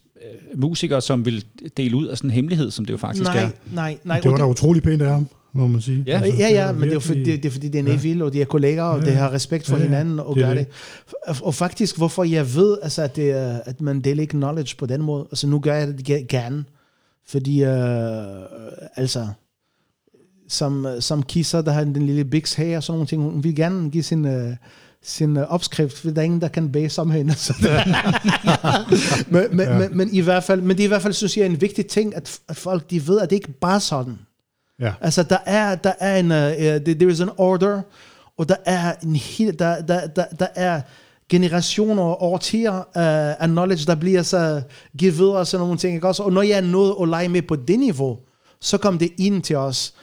musikere, som vil dele ud af sådan en hemmelighed, som det jo faktisk nej, er. Nej, nej. Det var da utrolig pænt af ham må man sige. Ja, altså, ja, ja men det er, jo fordi, det, det er fordi, det er Neville, ja. og de er kolleger, og ja, det har respekt for ja, hinanden, og det gør det. det. Og faktisk, hvorfor jeg ved, altså, at, det, at man deler ikke knowledge på den måde, altså nu gør jeg det gerne, fordi, uh, altså, som, som Kisser, der har den lille Bix her og sådan nogle ting, hun vil gerne give sin... Uh, sin uh, opskrift, for der er ingen, der kan bage som hende. Så men, men, ja. men, men, i hvert fald, men det er i hvert fald, synes jeg, er en vigtig ting, at, at folk de ved, at det ikke bare sådan. Ja. Altså, der er, der er en, uh, there is an order, og der er en hel, der, der, der, der er generationer og årtier uh, af knowledge, der bliver så givet videre og sådan nogle ting. Ikke også? Og når jeg er nået at lege med på det niveau, så kom det ind til os.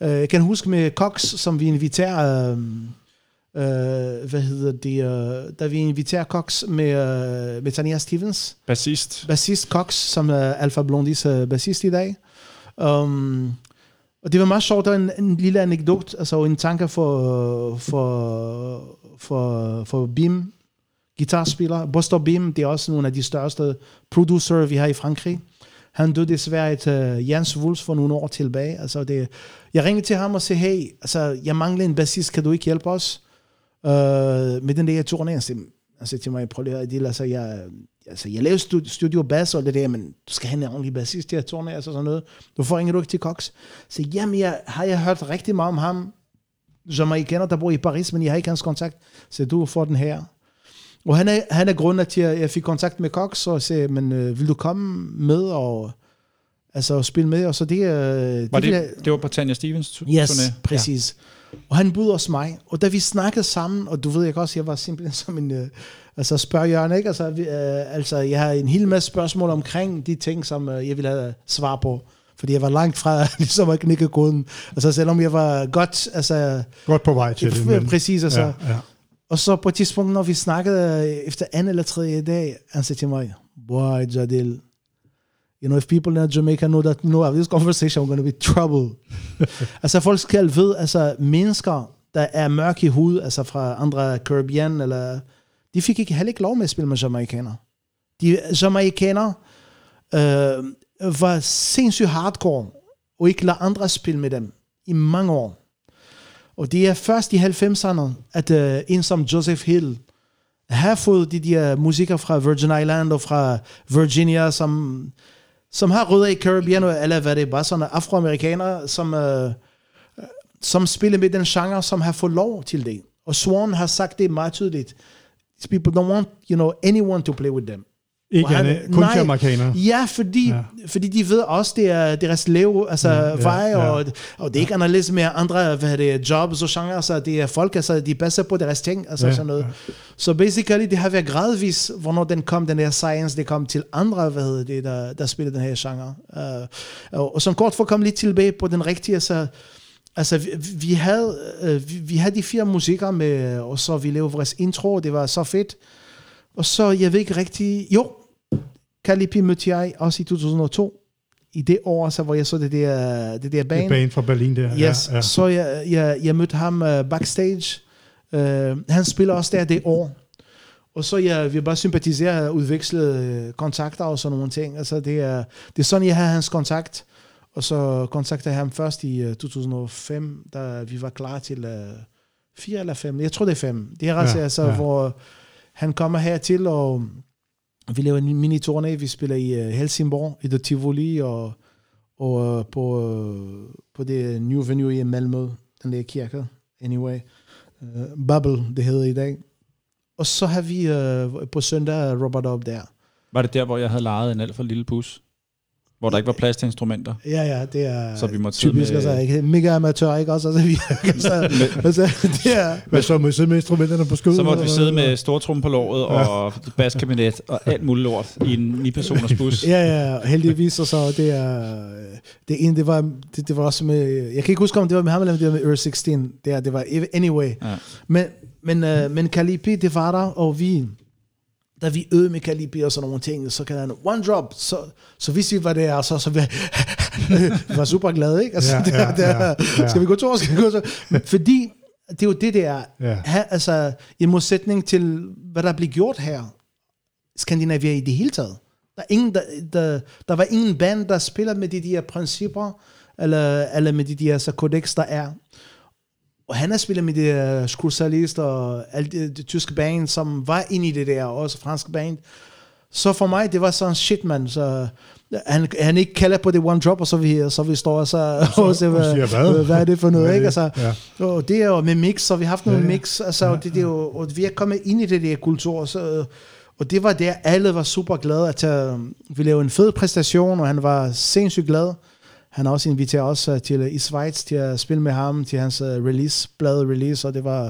Uh, jeg kan huske med Cox, som vi inviterer... Uh, Uh, hvad hedder det, uh, da vi inviterer Cox med, uh, med Tania Stevens. Bassist. Bassist Cox, som er Alpha Blondies uh, bassist i dag. Um, og det var meget sjovt, der en, en lille anekdot, altså en tanke for, for, for, for Bim, guitarspiller. Buster Bim, det er også nogle af de største producer, vi har i Frankrig. Han døde desværre et uh, Jens Wulfs for nogle år tilbage. Altså det, jeg ringede til ham og sagde, hey, altså, jeg mangler en bassist, kan du ikke hjælpe os? Uh, med den der turné. Sagde, han sagde til mig, prøv lige at høre, altså, jeg, altså, jeg laver studio, studio bass og det der, men du skal have en ordentlig bassist til at turne, altså sådan noget. Du ringer du ikke til Cox. Så jamen, jeg, har jeg hørt rigtig meget om ham, som jeg kender, der bor i Paris, men jeg har ikke hans kontakt. Så du får den her. Og han er, han er grunden til, at jeg fik kontakt med Cox, og sagde, men øh, vil du komme med og altså spille med? Og så det, øh, var det, det, det var på Tanya Stevens turné? Yes, præcis. Ja. Og han bud os mig. Og da vi snakkede sammen, og du ved jeg også, jeg var simpelthen som en... Øh, altså spørg Jørgen, ikke? Altså, vi, øh, altså, jeg har en hel masse spørgsmål omkring de ting, som øh, jeg ville have svar på. Fordi jeg var langt fra ligesom at knække koden. Altså selvom jeg var godt... Altså, godt på vej til det. Men, præcis, altså. Ja, ja. Og så på et tidspunkt, når vi snakkede øh, efter anden eller tredje dag, han sagde til mig, boy, Jadil, you know, if people in Jamaica know that, know of this conversation, I'm going to be trouble. altså folk skal ved, altså mennesker, der er mørke i hud, altså fra andre Caribbean eller de fik ikke heller ikke lov med at spille med jamaikanere. De jamaikanere øh, var sindssygt hardcore, og ikke lade andre spille med dem i mange år. Og det er først i 90'erne, at uh, en som Joseph Hill har fået de der musikker fra Virgin Island og fra Virginia, som, som har rødder i Caribbean, eller hvad det er, bare sådan afroamerikanere, som, øh, øh, som spiller med den genre, som har fået lov til det. Og Swan har sagt det meget tydeligt. These people don't want, you know, anyone to play with them. Ikke han, kun til amerikanere. Ja, fordi, ja. fordi de ved også, det er deres lev, altså ja, vej, ja, og, og det er ikke anderledes med andre hvad det, jobs og genre, så det er folk, altså de passer på deres ting, altså ja, sådan noget. Ja. Så basically, det har været gradvis, hvornår den kom, den der science, det kom til andre, hvad det, der, der spiller den her genre. Uh, og, og som kort for at komme lidt tilbage på den rigtige, så Altså, vi, vi, havde, øh, vi, vi havde de fire musikker med, og så vi lavede vores intro, og det var så fedt. Og så, jeg ved ikke rigtig... Jo, Calipi mødte jeg også i 2002. I det år, så hvor jeg så det der, det der band. Det band fra Berlin der. Yes, ja, ja. så jeg, jeg, jeg mødte ham uh, backstage. Uh, han spiller også der det år. Og så jeg, vi bare sympatisere og udveksle kontakter og sådan nogle ting. Altså, det er, det er sådan, jeg har hans kontakt. Og så kontaktede jeg ham først i uh, øh, 2005, da vi var klar til uh, fire eller fem. Jeg tror, det er fem. Det er altså, ja, altså ja. hvor han kommer hertil, og vi laver en mini-turné. Vi spiller i øh, Helsingborg, i det Tivoli, og, og øh, på, øh, på det nye venue i Malmø, den der kirke, anyway. Uh, Bubble, det hedder i dag. Og så har vi uh, på søndag Robert op der. Var det der, hvor jeg havde lejet en alt for lille bus? Hvor der ikke var plads til instrumenter. Ja, ja, det er så vi måtte typisk, med, altså, ikke? mega amatør, ikke også? Altså, vi, altså, altså, det er, Hvad så, må vi sidde med instrumenterne på skødet? Så måtte vi sidde med stortrum på låret og baskabinet og alt muligt lort i en 9-personers bus. ja, ja, heldigvis, og så det er, det ene, det var, det, det var også med, jeg kan ikke huske, om det var med ham, eller det var med Earth 16, det, er, det var anyway. Ja. Men, men, uh, men Kalipi, det var der, og vi, da vi med Kalibi og sådan nogle ting, så kan han one drop, så, så hvis vi var der, så, så vi, var super glade, ikke? Altså, Ja, ja, ja, der, der, ja, ja. Skal vi gå to, skal vi gå to? Fordi det er jo det, der Ja. ha, altså, i modsætning til, hvad der bliver gjort her, Skandinavia i det hele taget. Der, er ingen, der, der, der var ingen band, der spiller med de der principper, eller, eller med de der så kodex, der er. Og han har spillet med de der Skrusalist og alle de, de tyske band, som var inde i det der, og også franske band. Så for mig, det var sådan shit, man. Så han, han ikke kalder på det one drop, og så vi, så vi står og så, og så, siger, hvad? hvad? hvad er det for noget, ikke? Altså, Ja. og det er jo med mix, så vi har haft nogle Ja, ja. mix, altså, og, det, det er jo, og vi er kommet ind i det der kultur, så, og det var der, alle var super glade, at uh, vi lavede en fed præstation, og han var sindssygt glad. Han også inviteret os uh, til uh, i Schweiz til at spille med ham til hans uh, release, blad release, og det var,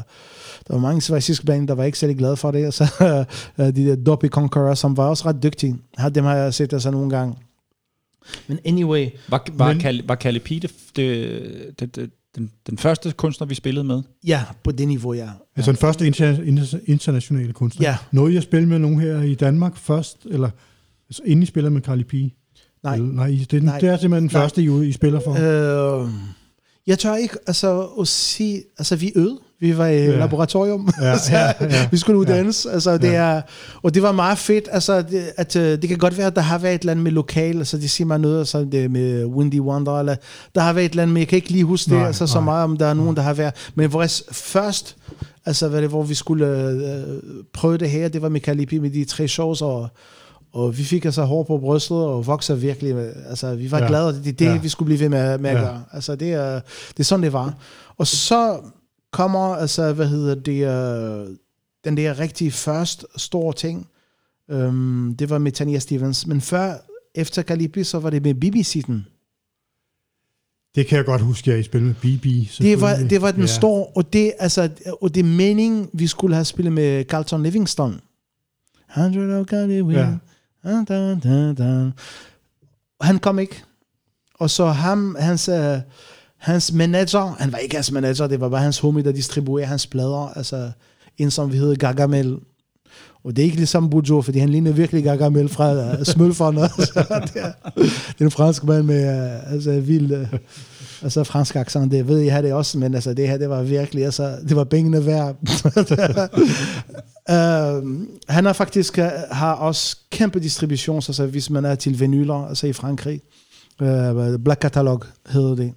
der var mange schweiziske band, der var ikke særlig glade for det, og så de der Dopey Conqueror, som var også ret dygtige. Dem har jeg set altså nogle gange. Men anyway, Var, var, Men- Kalle, var Kalle Pie det, det, det, den, den første kunstner, vi spillede med? ja, på det niveau, ja. Altså den første inter- inter- internationale kunstner. Ja. Nåede I at spille med nogen her i Danmark først, eller altså, inden I spiller med Carly P? Nej. Eller, nej, det, er den- Nej. det er simpelthen den Nej. første, I, I spiller for. Øh, jeg tør ikke altså, at sige, altså vi øvede, vi var i Ja. ja. laboratorium, Ja, så ja, ja. vi skulle uddannes, altså det Ja. er, og det var meget fedt, altså det, at øh, det kan godt være, at der har været et eller andet med lokal, altså det siger mig noget, altså det med Windy Wonder, eller der har været et eller andet, men jeg kan ikke lige huske det, Nej, altså så nej. meget, om der er nogen, der har været, men vores først, altså hvad det, hvor vi skulle øh, prøve det her, det var med Kalipi med de tre shows, og og vi fik altså hår på brystet og vokser virkelig. Altså, vi var Ja. glade, det er det, Ja. vi skulle blive ved med, med at Ja. gøre. Altså, det er, det er sådan, det var. Og så kommer, altså, hvad hedder det, øh, den der rigtig første store ting. Øhm, det var med Tanya Stevens. Men før, efter Calipi, så var det med BBC-den. Det kan jeg godt huske, at I spillede med BB. Det var, det var den ja. store, og det, altså, og det meningen, vi skulle have spillet med Carlton Livingston. 100 of Ja. ja. Dun, dun, dun, han kom ikke. Og så ham, hans, uh, hans manager, han var ikke hans manager, det var bare hans homie, der distribuerede hans plader, altså en som vi hedder Gargamel. Og det er ikke ligesom Bujo, fordi han ligner virkelig Gargamel fra øh, uh, Smølferne. Altså, det, er, det er en fransk mand med uh, altså, vild, uh, altså fransk accent, det ved jeg, det også, men altså, det her, det var virkelig, altså, det var pengene værd. uh, han har faktisk uh, har også kæmpe distribution, altså hvis man er til vinyler, altså i Frankrig. Uh, Black Catalog hedder det.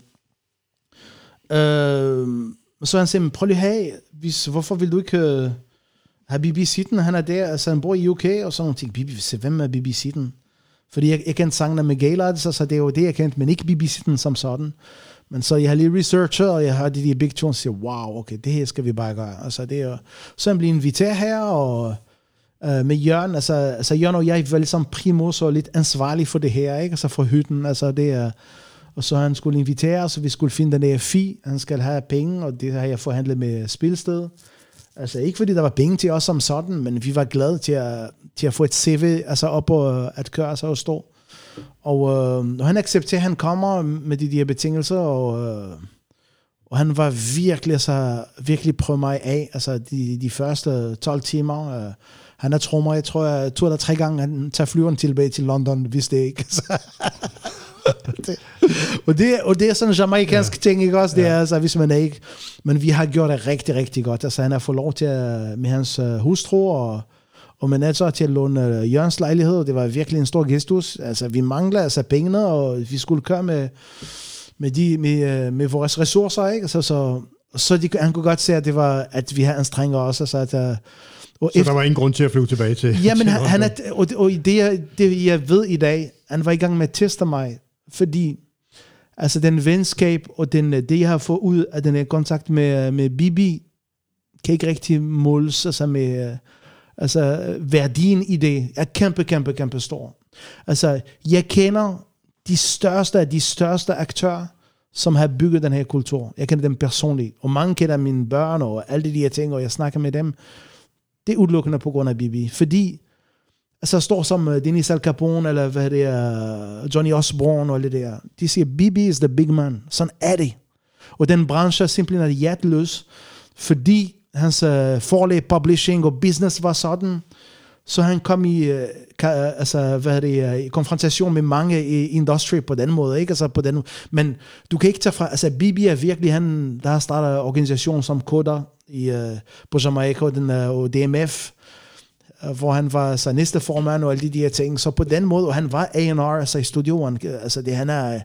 Uh, så han siger, prøv lige her, hvis, hvorfor vil du ikke uh, have BBC-den? Han er der, altså han bor i UK og sådan nogle ting. BBC, hvem er BBC-den? Fordi jeg, jeg kendte sangene med Gaylord, så, så det er jo det, jeg kendte, men ikke BBC-den som sådan. Men så jeg har lige researchet, og jeg har de der big tunes, og siger, wow, okay, det her skal vi bare gøre. Altså, det er, så jeg bliver inviteret her, og øh, med Jørgen, altså, altså Jørgen og jeg var ligesom primus og lidt ansvarlig for det her, ikke? Altså for hytten, altså det er, og så han skulle invitere os, og vi skulle finde den der fi, han skal have penge, og det har jeg forhandlet med spilsted. Altså ikke fordi der var penge til os som sådan, men vi var glade til at, til at få et CV altså op og at køre sig og stå. Og, øh, og han accepterer, at han kommer med de der betingelser, og, øh, og han var virkelig, altså, virkelig prøvet mig af, altså de, de første 12 timer. Øh, han er trommer, jeg tror, jeg, to eller tre gange, han tager flyveren tilbage til London, hvis det ikke. det, og, det, og det er sådan en jamaikansk ja. ting, ikke også? Det er altså, hvis man er ikke... Men vi har gjort det rigtig, rigtig godt. Altså, han har fået lov til at, med hans uh, hustru og, og manager til at låne uh, Jørgens lejlighed. Det var virkelig en stor gestus. Altså, vi mangler altså pengene, og vi skulle køre med, med, de, med, uh, med vores ressourcer, ikke? Så, så, så de, han kunne godt se, at, det var, at vi har anstrengt os. Altså, at, uh, og Så der var ingen grund til at flyve tilbage til. Jamen, til han, han er, og, og det, jeg, det, jeg ved i dag, han var i gang med at teste mig, fordi altså den venskab og den, det, jeg har fået ud af den her kontakt med, med Bibi, kan ikke rigtig måles altså med altså, værdien i det er kæmpe, kæmpe, kæmpe stor. Altså, jeg kender de største af de største aktører, som har bygget den her kultur. Jeg kender dem personligt, og mange kender mine børn og alle de her ting, og jeg snakker med dem. Det er udelukkende på grund af Bibi, fordi altså står som øh, Dennis Al Capone, eller hvad det er, Johnny Osborne og det der. De siger, Bibi is the big man. Sådan er det. Og den branche er simpelthen hjerteløs, fordi hans øh, uh, forlag, publishing og business var sådan. Så han kom i, øh, ka, øh, altså, hvad det, øh, i konfrontation med mange i industry på den måde, ikke? Altså på den, men du kan ikke tage fra, altså Bibi er virkelig han, der har startet organisation som koder i, uh, på Jamaica, den, uh, og DMF, hvor han var altså, så næste formand og alle de der ting. Så på den måde, og han var A&R altså i studioen, altså det, han er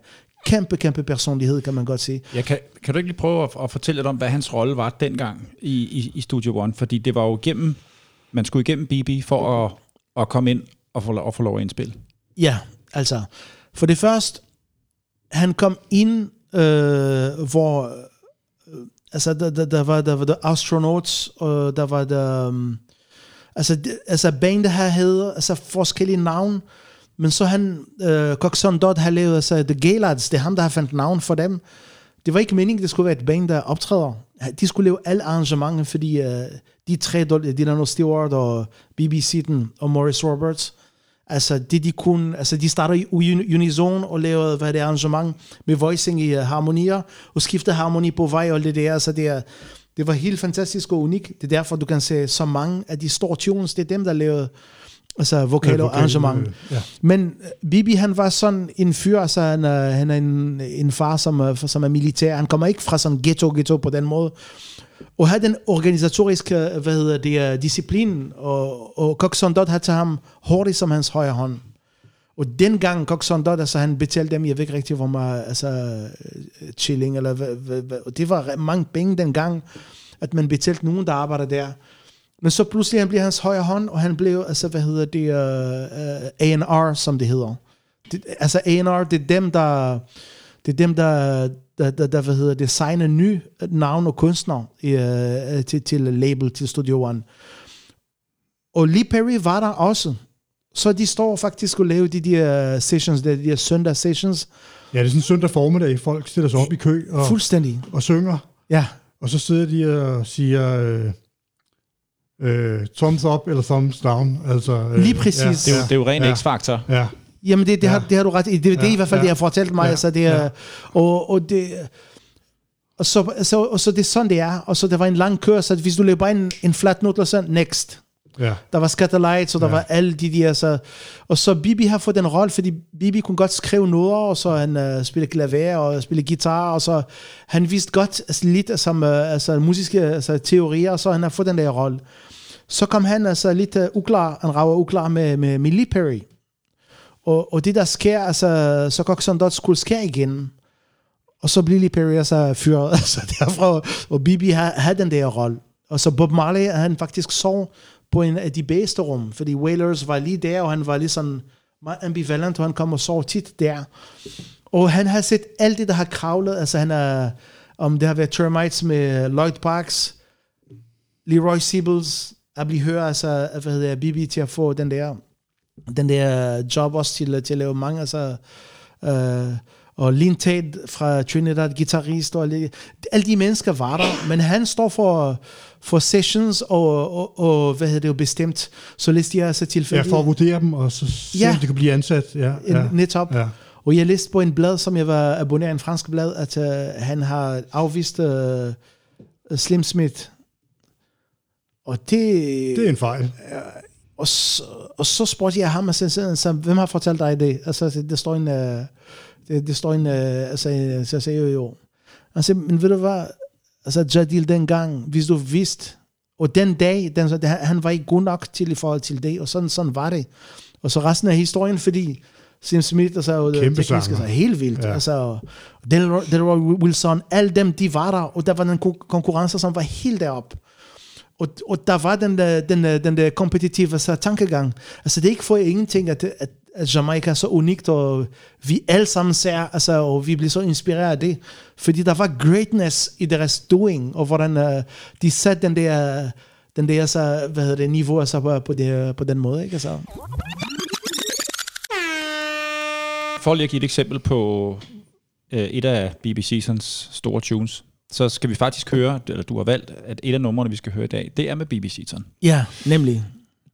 kæmpe, kæmpe personlighed, kan man godt sige. Ja, kan, kan du ikke lige prøve at, at fortælle lidt om, hvad hans rolle var dengang i, i, i Studio One? Fordi det var jo igennem, man skulle igennem BB for at, at komme ind og få, og få lov at indspille. Ja, altså, for det første, han kom ind, øh, hvor, øh, altså, der, der, der, var, der var der astronauts, og der var der, um, altså, altså bandet her havde altså, forskellige navn, men så han, øh, Coxon Dodd har lavet altså, The Gaylards, det er ham, der har fandt navn for dem. Det var ikke meningen, det skulle være et band, der optræder. De skulle lave alle arrangementer, fordi øh, de tre, Dylan Stewart og BBC den, og Morris Roberts, altså det de kunne, altså de startede i unison og lavede, hvad det er, arrangement med voicing i uh, harmonier, og skiftede harmoni på vej og det der, så det er, det var helt fantastisk og unikt. Det er derfor, du kan se så mange af de store tunes, det er dem, der lavede altså vokal ja, arrangement. Ja. Men Bibi, han var sådan en fyr, altså han er, han er en, en far, som, som er militær. Han kommer ikke fra sådan ghetto-ghetto på den måde. Og have den organisatoriske, hvad hedder det, disciplin, og, og Coxon Dodd havde til ham hurtigt som hans højre hånd. Og dengang Coxon Dodd, altså han betalte dem, jeg ved ikke rigtig, hvor meget, altså chilling, eller hvad, hvad, hvad, det var mange penge dengang, at man betalte nogen, der arbejder der. Men så pludselig han bliver hans højre hånd, og han blev, altså hvad hedder det, uh, uh, A&R, som det hedder. Det, altså A&R, det er dem, der, det er dem, der, der, der, der hvad hedder det, signer ny navn og kunstner uh, til, til label, til Studio One. Og Lee Perry var der også. Så de står faktisk og laver de der sessions, de der søndag sessions. Ja, det er sådan en søndag formiddag, folk stiller sig op i kø og, Fuldstændig. og synger. Ja. Og så sidder de og siger... Øh, øh, thumbs up eller thumbs down. Altså, øh, Lige præcis. Ja, det, er jo, det er jo ren ja, x-faktor. Ja. Jamen, det, det, ja. har, det har du ret i. Det, det ja, er i hvert fald, ja, det har fortalt mig. Ja, altså, det er, ja. og, og det... Og så, så, og så det er sådan, det er. Og så der var en lang kør, så hvis du løber en, en flat note, så next. Ja. Der var Scatterlights, og der ja. var alle de der, så, og så Bibi har fået den rolle, fordi Bibi kunne godt skrive noder, og så han uh, spille klaver og spille guitar, og så han vidste godt altså, lidt som uh, altså, musiske altså, teorier, og så han har fået den der rolle. Så kom han altså lidt uh, uklar, han rager uklar med, med, med Lee Perry. Og, og det der sker, altså, så Coxon sådan skulle ske igen. Og så bliver Lee Perry altså fyret, altså derfra, og Bibi havde den der rolle. Og så Bob Marley, han faktisk sov på en af de bedste rum, fordi Wailers var lige der, og han var lige sådan meget ambivalent, og han kom og sov tit der. Og han har set alt det, der har kravlet, altså han er, om det har været Termites med Lloyd Parks, Leroy Siebels, at blive hørt, altså, hvad hedder Bibi til at få den der, den der job også til, til at lave mange, altså, øh, og Lin Tate fra Trinidad, guitarist, og alle, de mennesker var der, men han står for, for sessions og, og, og hvad hedder det jo bestemt, så læste jeg altså tilfældigt. Ja, for at vurdere dem, og så se, ja. om de kan blive ansat. Ja, ja. Netop. Ja. Og jeg læste på en blad, som jeg var abonneret en fransk blad, at uh, han har afvist uh, Slim Smith. Og det... Det er en fejl. Og, så, og så spurgte jeg ham, og så, så, så, hvem har fortalt dig det? Altså, det står en... Uh, det, det står en, uh, altså, så jeg sagde jo jo. Altså, men ved du hvad, altså Jadil dengang, hvis du vidste, og den dag, den, han var ikke god nok til i forhold til det, og sådan, sådan var det. Og så resten af historien, fordi Sim Smith, altså, og Kæmpe teknisk, altså, helt vildt. Ja. Altså, Delroy, Wilson, alle dem, de var der, og der var den konkurrence, som var helt derop. Og, og der var den der, den, der, den der kompetitive så, tankegang. Altså, det er ikke for ingenting, at, at at Jamaica er så unikt, og vi alle sammen ser, altså, og vi bliver så inspireret af det. Fordi der var greatness i deres doing, og hvordan uh, de satte den der, den der så, hvad hedder det, niveau altså, på, på, det, på den måde. Ikke? Altså. For lige at give et eksempel på øh, et af BBC's store tunes, så skal vi faktisk høre, eller du har valgt, at et af numrene, vi skal høre i dag, det er med BBC Son. Ja, nemlig.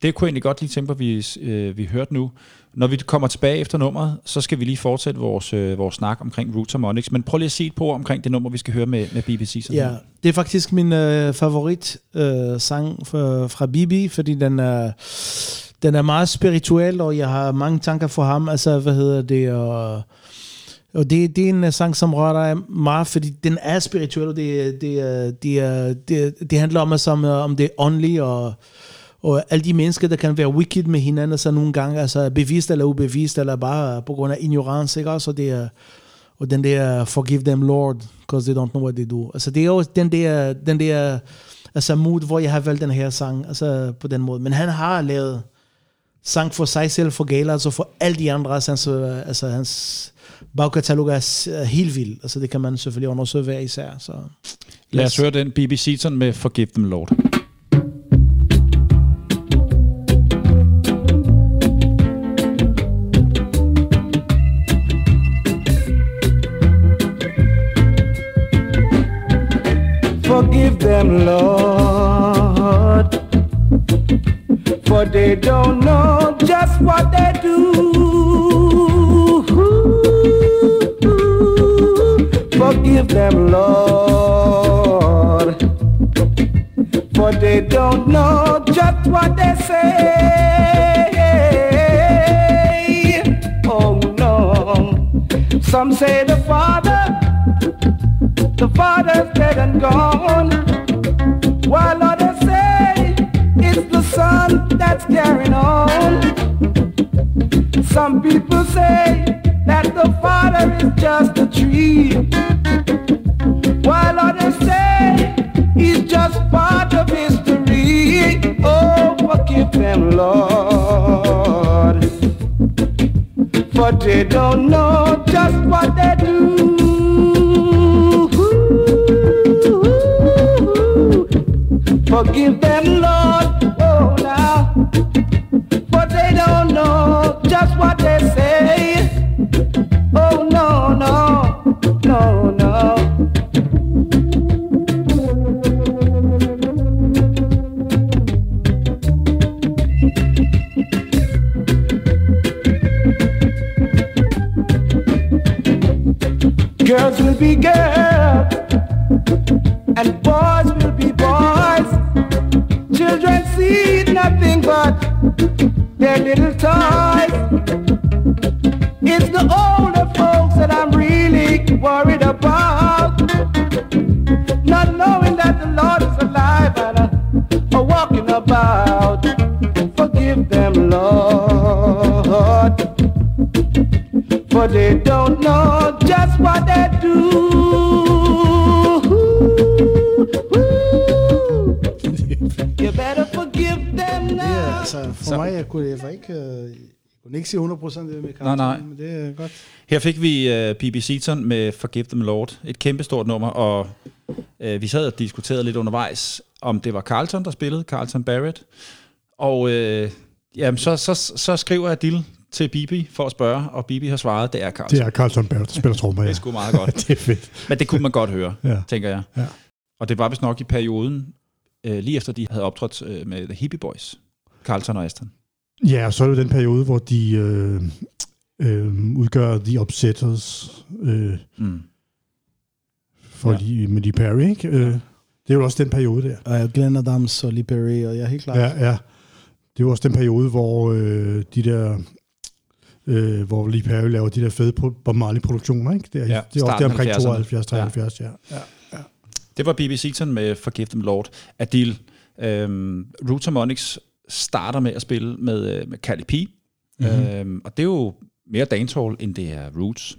Det kunne jeg egentlig godt lige tænke på, at vi, øh, vi hørte nu. Når vi kommer tilbage efter nummeret, så skal vi lige fortsætte vores, øh, vores snak omkring Roots Harmonics. Men prøv lige at sige et på omkring det nummer, vi skal høre med, med BBC. Sådan ja, det er faktisk min øh, favorit øh, sang fra, fra Bibi, fordi den, øh, den er meget spirituel, og jeg har mange tanker for ham. Altså, hvad hedder det? Og, og det, det er en øh, sang, som rører dig meget, fordi den er spirituel, og det, øh, det, øh, det, det, det handler om, som, om, om det åndelige, og, og alle de mennesker, der kan være wicked med hinanden, så nogle gange altså bevidst eller ubevidst, eller bare på grund af ignorance, ikke også? Og, det og den der, forgive them Lord, because they don't know what they do. Altså det er jo den der, den der altså mood, hvor jeg har valgt den her sang, altså på den måde. Men han har lavet sang for sig selv, for Gala, altså for alle de andre, altså hans, altså hans bagkatalog er helt vild. Altså det kan man selvfølgelig undersøge hver især. Så. Lad os høre den BBC Seaton med Forgive Them Lord. Forgive them, Lord, for they don't know just what they do. Forgive them, Lord, for they don't know just what they say. Oh no, some say the Father the father's dead and gone. While others say it's the son that's carrying on. Some people say that the father is just Forgive them, Lord. For they don't know just what they do. Forgive them, Lord, ikke sige 100% det med Nej, nej. men det er godt. Her fik vi uh, BB Seaton med Forgive Them Lord. Et kæmpestort nummer, og uh, vi sad og diskuterede lidt undervejs, om det var Carlton, der spillede, Carlton Barrett. Og uh, jamen, så, så, så skriver jeg Dill til Bibi for at spørge, og Bibi har svaret, det er Carlton. Det er Carlton Barrett, der spiller trommer, ja. Det er sgu meget godt. det er fedt. Men det kunne man godt høre, Ja. tænker jeg. Ja. Og det var vist nok i perioden, øh, lige efter de havde optrådt øh, med The Hippie Boys, Carlton og Aston. Ja, og så er det den periode, hvor de øh, øh, udgør The Upsetters øh, Mm. for Ja. ja. lige, med Lee Perry, ikke? Øh, det er jo også den periode der. Og Glenn Adams og Lee Perry, og jeg er helt klar. Ja, ja. Det er jo også den periode, hvor øh, de der øh, hvor Lee Perry laver de der fede Bob Marley-produktioner, ikke? Det er, Ja, ja, det er også der omkring af 70'erne. 72, 73, ja. ja. ja. Det var BBC Seaton med Forgive Them Lord. Adil, øhm, Roots Harmonics starter med at spille med, øh, med Cali P. Mhm. Mm-hmm. Øhm, og det er jo mere dancehall, end det er Roots.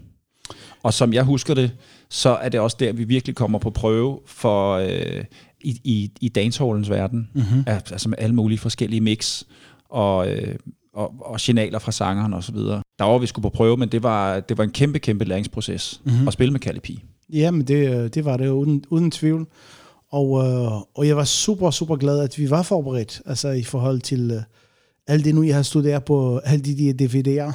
Og som jeg husker det, så er det også der, vi virkelig kommer på prøve for øh, i, i, i dancehallens verden. Mm-hmm. Altså med alle mulige forskellige mix og, øh, og, og signaler fra sangeren og så videre. Der var vi skulle på prøve, men det var, det var en kæmpe, kæmpe læringsproces mm-hmm. at spille med Cali P. Jamen, det, øh, det var det uden, uden tvivl. Og, øh, og jeg var super, super glad, at vi var forberedt, altså i forhold til øh, alt det nu, jeg har studeret på alle de der DVD'er,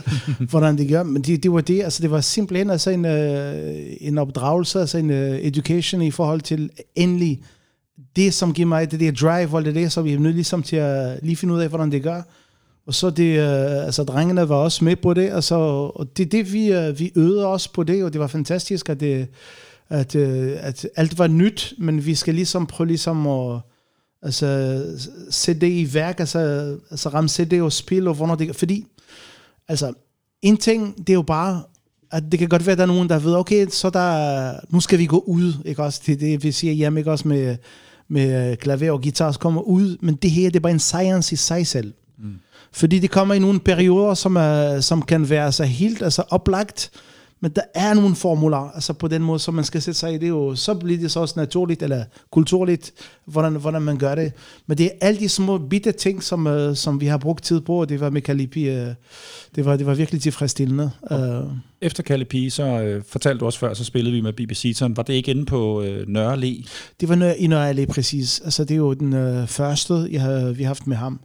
hvordan det gør. Men det, det var det, altså det var simpelthen altså en, øh, en opdragelse, altså en øh, education i forhold til endelig det, som giver mig det der drive, og det der, så vi er nødt ligesom til at lige finde ud af, hvordan det gør. Og så det, øh, altså drengene var også med på det, altså, og det er det, vi, øh, vi øvede os på det, og det var fantastisk, at, det, at, øh, at alt var nyt, men vi skal ligesom prøve ligesom at, altså, sætte det i værk, altså, altså ramme det og spille, og hvornår det, fordi, altså, en ting, det er jo bare, at det kan godt være, at der er nogen, der ved, okay, så der, nu skal vi gå ud, ikke også, det, det vi siger hjemme, ikke også med, med klaver og guitar, så kommer ud, men det her, det er bare en science i sig selv. Mm. Fordi det kommer i nogle perioder, som, er, som kan være altså, helt altså, oplagt, men der er nogle formuler, altså på den måde, som man skal sætte sig i. Det er jo, så bliver det så også naturligt, eller kulturligt, hvordan, hvordan man gør det. Men det er alle de små bitte ting, som, uh, som vi har brugt tid på, og det var med Kalipi, uh, det, var, det var virkelig tilfredsstillende. Uh, Efter Kalipi, så uh, fortalte du også før, så spillede vi med BBC Sådan. Var det ikke inde på uh, Nørre Allé? Det var i Nørre Allé, præcis. Altså, det er jo den uh, første, jeg har, vi har haft med ham.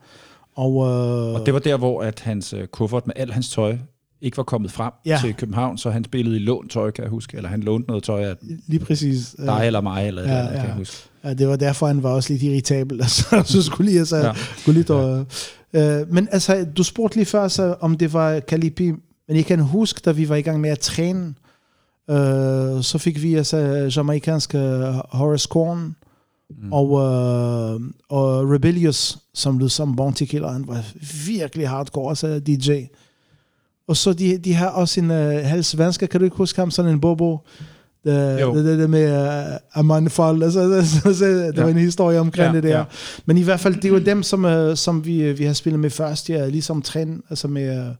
Og, uh, og det var der, hvor at hans uh, kuffert med al hans tøj ikke var kommet frem ja. til København, så han spillede i lånt tøj, kan jeg huske, eller han lånte noget tøj af Lige præcis. dig eller mig, eller ja, ja. kan jeg huske. Ja, det var derfor, han var også lidt irritabel, altså, så skulle lige, altså, ja. skulle lidt og, ja. øh, men altså, du spurgte lige før, så, om det var Kalipi, men jeg kan huske, da vi var i gang med at træne, øh, så fik vi altså jamaikanske Horace Korn, Mm. Og, øh, og Rebellious, som lød som Bounty Killer, han var virkelig hardcore, altså DJ. Og så de, de har også en uh, halsvansker, kan du ikke huske ham, sådan en bobo? Det, det, det, det med uh, Aman Fall, altså, altså, altså, det ja. var en historie omkring ja, det der. Ja. Men i hvert fald, det var dem, som, uh, som vi, vi har spillet med først, ja, ligesom træn, altså med, uh,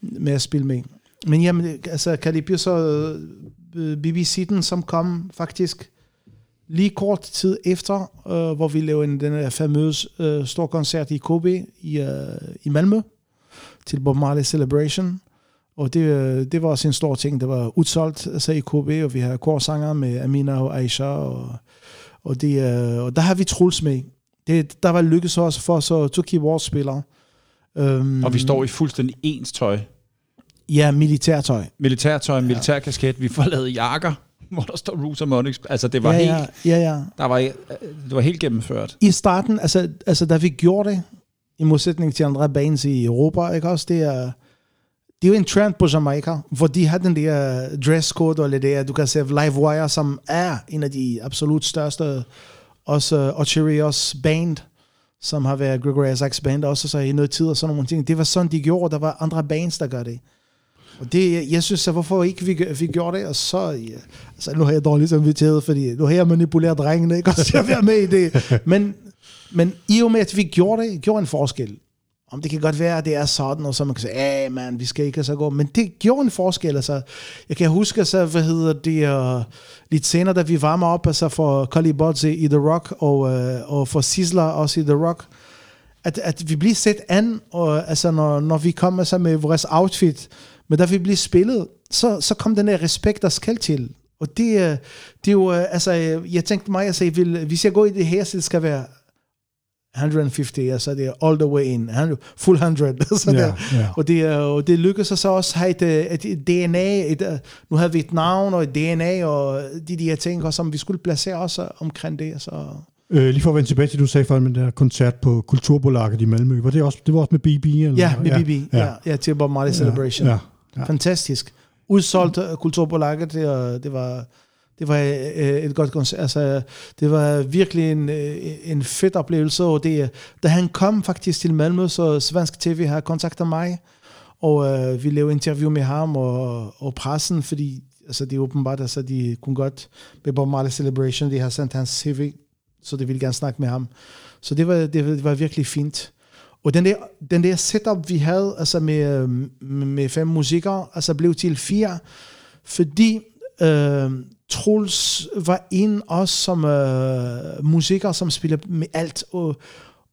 med at spille med. Men jamen, altså, Calipio så uh, BBC-den, som kom faktisk lige kort tid efter, uh, hvor vi lavede den her famøse uh, stor koncert i KB i, uh, i Malmø til Bob Marley Celebration. Og det, øh, det var også en stor ting. Det var udsolgt altså i KB, og vi har korsanger med Amina og Aisha. Og, og, det, øh, og der har vi Truls med. Det, der var lykkes også for så Tuki vores spiller. Um, og vi står i fuldstændig ens tøj. Ja, militærtøj. Militærtøj, militærkasket. Vi får lavet jakker, hvor der står Roots Monix. Altså, det var ja, helt... Ja, ja, ja. Der var, det var helt gennemført. I starten, altså, altså da vi gjorde det, i modsætning til andre bands i Europa, ikke også? Det er, det er jo en trend på Jamaica, hvor de har den der dresscode, eller det du kan se Livewire, som er en af de absolut største, også øh, Ocherios band, som har været Gregory Isaacs band også så i noget tid og sådan nogle ting. Det var sådan, de gjorde, der var andre bands, der gør det. Og det, jeg synes, at hvorfor ikke vi, vi gjorde det, og så, ja, altså nu har jeg dårligt inviteret, fordi nu har jeg manipuleret drengene, ikke også jeg være med i det. Men men i og med, at vi gjorde det, gjorde en forskel. Om det kan godt være, at det er sådan, og så man kan sige, ja, man, vi skal ikke så gå. Men det gjorde en forskel. Altså, jeg kan huske, så, hvad hedder det, uh, lidt senere, da vi varmer op altså, for Kali Bodzi i The Rock, og, uh, og for Sizzler også i The Rock, at, at vi bliver set an, og, altså, når, når vi kommer altså, med vores outfit, men da vi bliver spillet, så, så kom den der respekt, der skal til. Og det, øh, det er jo, altså, jeg tænkte mig, altså, jeg vil, hvis jeg går i det her, så det skal være 150, altså det er all the way in, full 100. så yeah, yeah. Og, det, og det lykkedes så også at have et, et DNA, et, nu havde vi et navn og et DNA, og de, de her ting, som vi skulle placere også omkring det. Så. Øh, lige for at vende tilbage til, du sagde før med den der koncert på Kulturbolaget i Malmø, var det, også, det var også med BB? Eller? Ja, med BB, ja, ja, ja til Bob Marley Celebration. Ja, ja, ja. Fantastisk. Udsolgt Kulturbolaget, det, det var det var øh, et godt koncert. Altså, det var virkelig en, øh, en fed oplevelse, og det, da han kom faktisk til Malmø, så Svensk TV har kontaktet mig, og øh, vi lavede interview med ham og, og pressen, fordi altså, det er åbenbart, altså, de kunne godt med Bob Marley Celebration, de har sendt hans CV, så de ville gerne snakke med ham. Så det var, det, det var virkelig fint. Og den der, den der setup, vi havde altså med, øh, med fem musikere, altså blev til fire, fordi øh, Troels var en også som øh, musiker, som spiller med alt, og,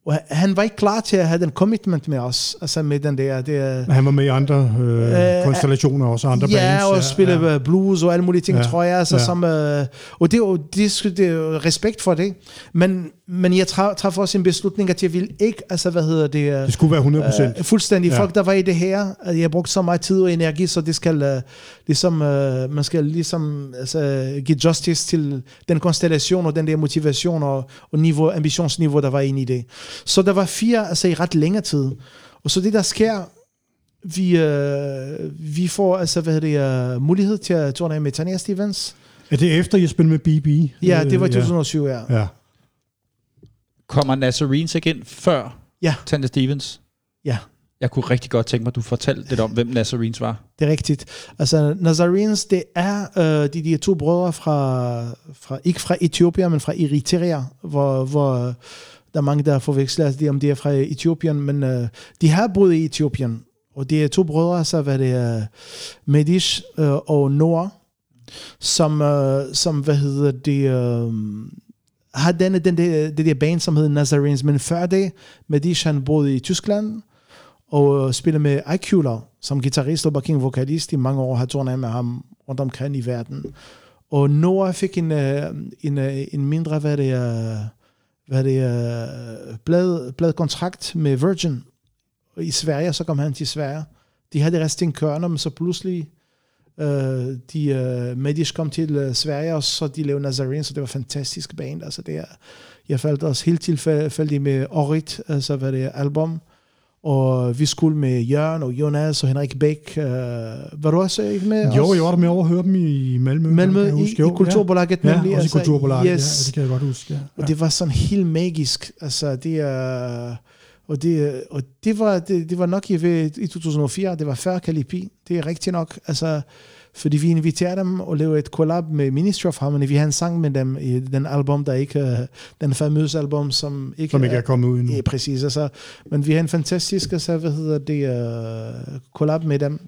og han var ikke klar til at have den commitment med os, altså med den der... Det, han var med i andre øh, øh, konstellationer også, andre ja, bands. Og ja, og spille ja. blues og alle mulige ting, ja, tror jeg. Altså, ja. som, øh, og det er, jo, det, det jo respekt for det. Men, men jeg træffede også en beslutning, at jeg ville ikke, altså hvad hedder det... Det skulle være 100 procent. Øh, fuldstændig. Ja. Folk, der var i det her, jeg har brugt så meget tid og energi, så det skal, øh, ligesom, øh, man skal ligesom altså, give justice til den konstellation og den der motivation og, og niveau, ambitionsniveau, der var inde i det. Så der var fire, altså i ret længere tid. Og så det, der sker, vi, øh, vi får altså, hvad hedder det, uh, mulighed til at turnere med Tanya Stevens. Er det efter, jeg spillede med BB? Ja, det var 2007, ja. ja. Kommer Nazarenes ikke ind før Ja, Tante Stevens? ja. Jeg kunne rigtig godt tænke mig, at du fortalte lidt om, hvem Nazarenes var. Det er rigtigt. Altså, Nazarenes, det er øh, de, de to brødre fra, fra, ikke fra Etiopien, men fra Eritrea, hvor, hvor øh, der er mange, der forveksler, altså, de, om de er fra øh, Etiopien, men øh, de har boet i Etiopien, og det er to brødre, så hvad det er, Medish øh, og Noah, som, øh, som, hvad hedder det, øh, har denne, den der, det der band, som hedder Nazarenes, men før det, Medish han boede i Tyskland, og øh, spiller med Icula som guitarist og backing vokalist i mange år, har turnet med ham rundt omkring i verden. Og Noah fik en, øh, en, øh, en mindre, hvad det er, hvad det er, blad, blad kontrakt med Virgin i Sverige, så kom han til Sverige. De havde resten en kørner, men så pludselig øh, de, øh, Medish kom til øh, Sverige, og så de lavede Nazarene, så det var fantastisk band. Altså det er, jeg faldt også helt tilfældig med Orit, altså hvad det er, album, og vi skulle med Jørgen og Jonas og Henrik Bæk. Øh, var du også ikke med Jo, os? jeg var der med over at høre dem i Malmø. Malmø jeg i, huske. i Jo, Kulturbolaget Ja, nemlig. ja også i Kulturbolaget, yes. ja, det kan jeg godt huske. Ja. Og det var sådan helt magisk. Altså, det er... Og det, og det, var, det, det var nok i, i 2004, det var før Kalipi. Det er rigtigt nok. Altså, fordi vi inviterede dem og lavede et collab med Ministry of Harmony. Vi har en sang med dem i den album, der ikke øh, den famøse album, som ikke, Som ikke er kommet ud endnu. Ja, præcis. Altså, men vi har en fantastisk altså, hvad hedder det, uh, collab med dem.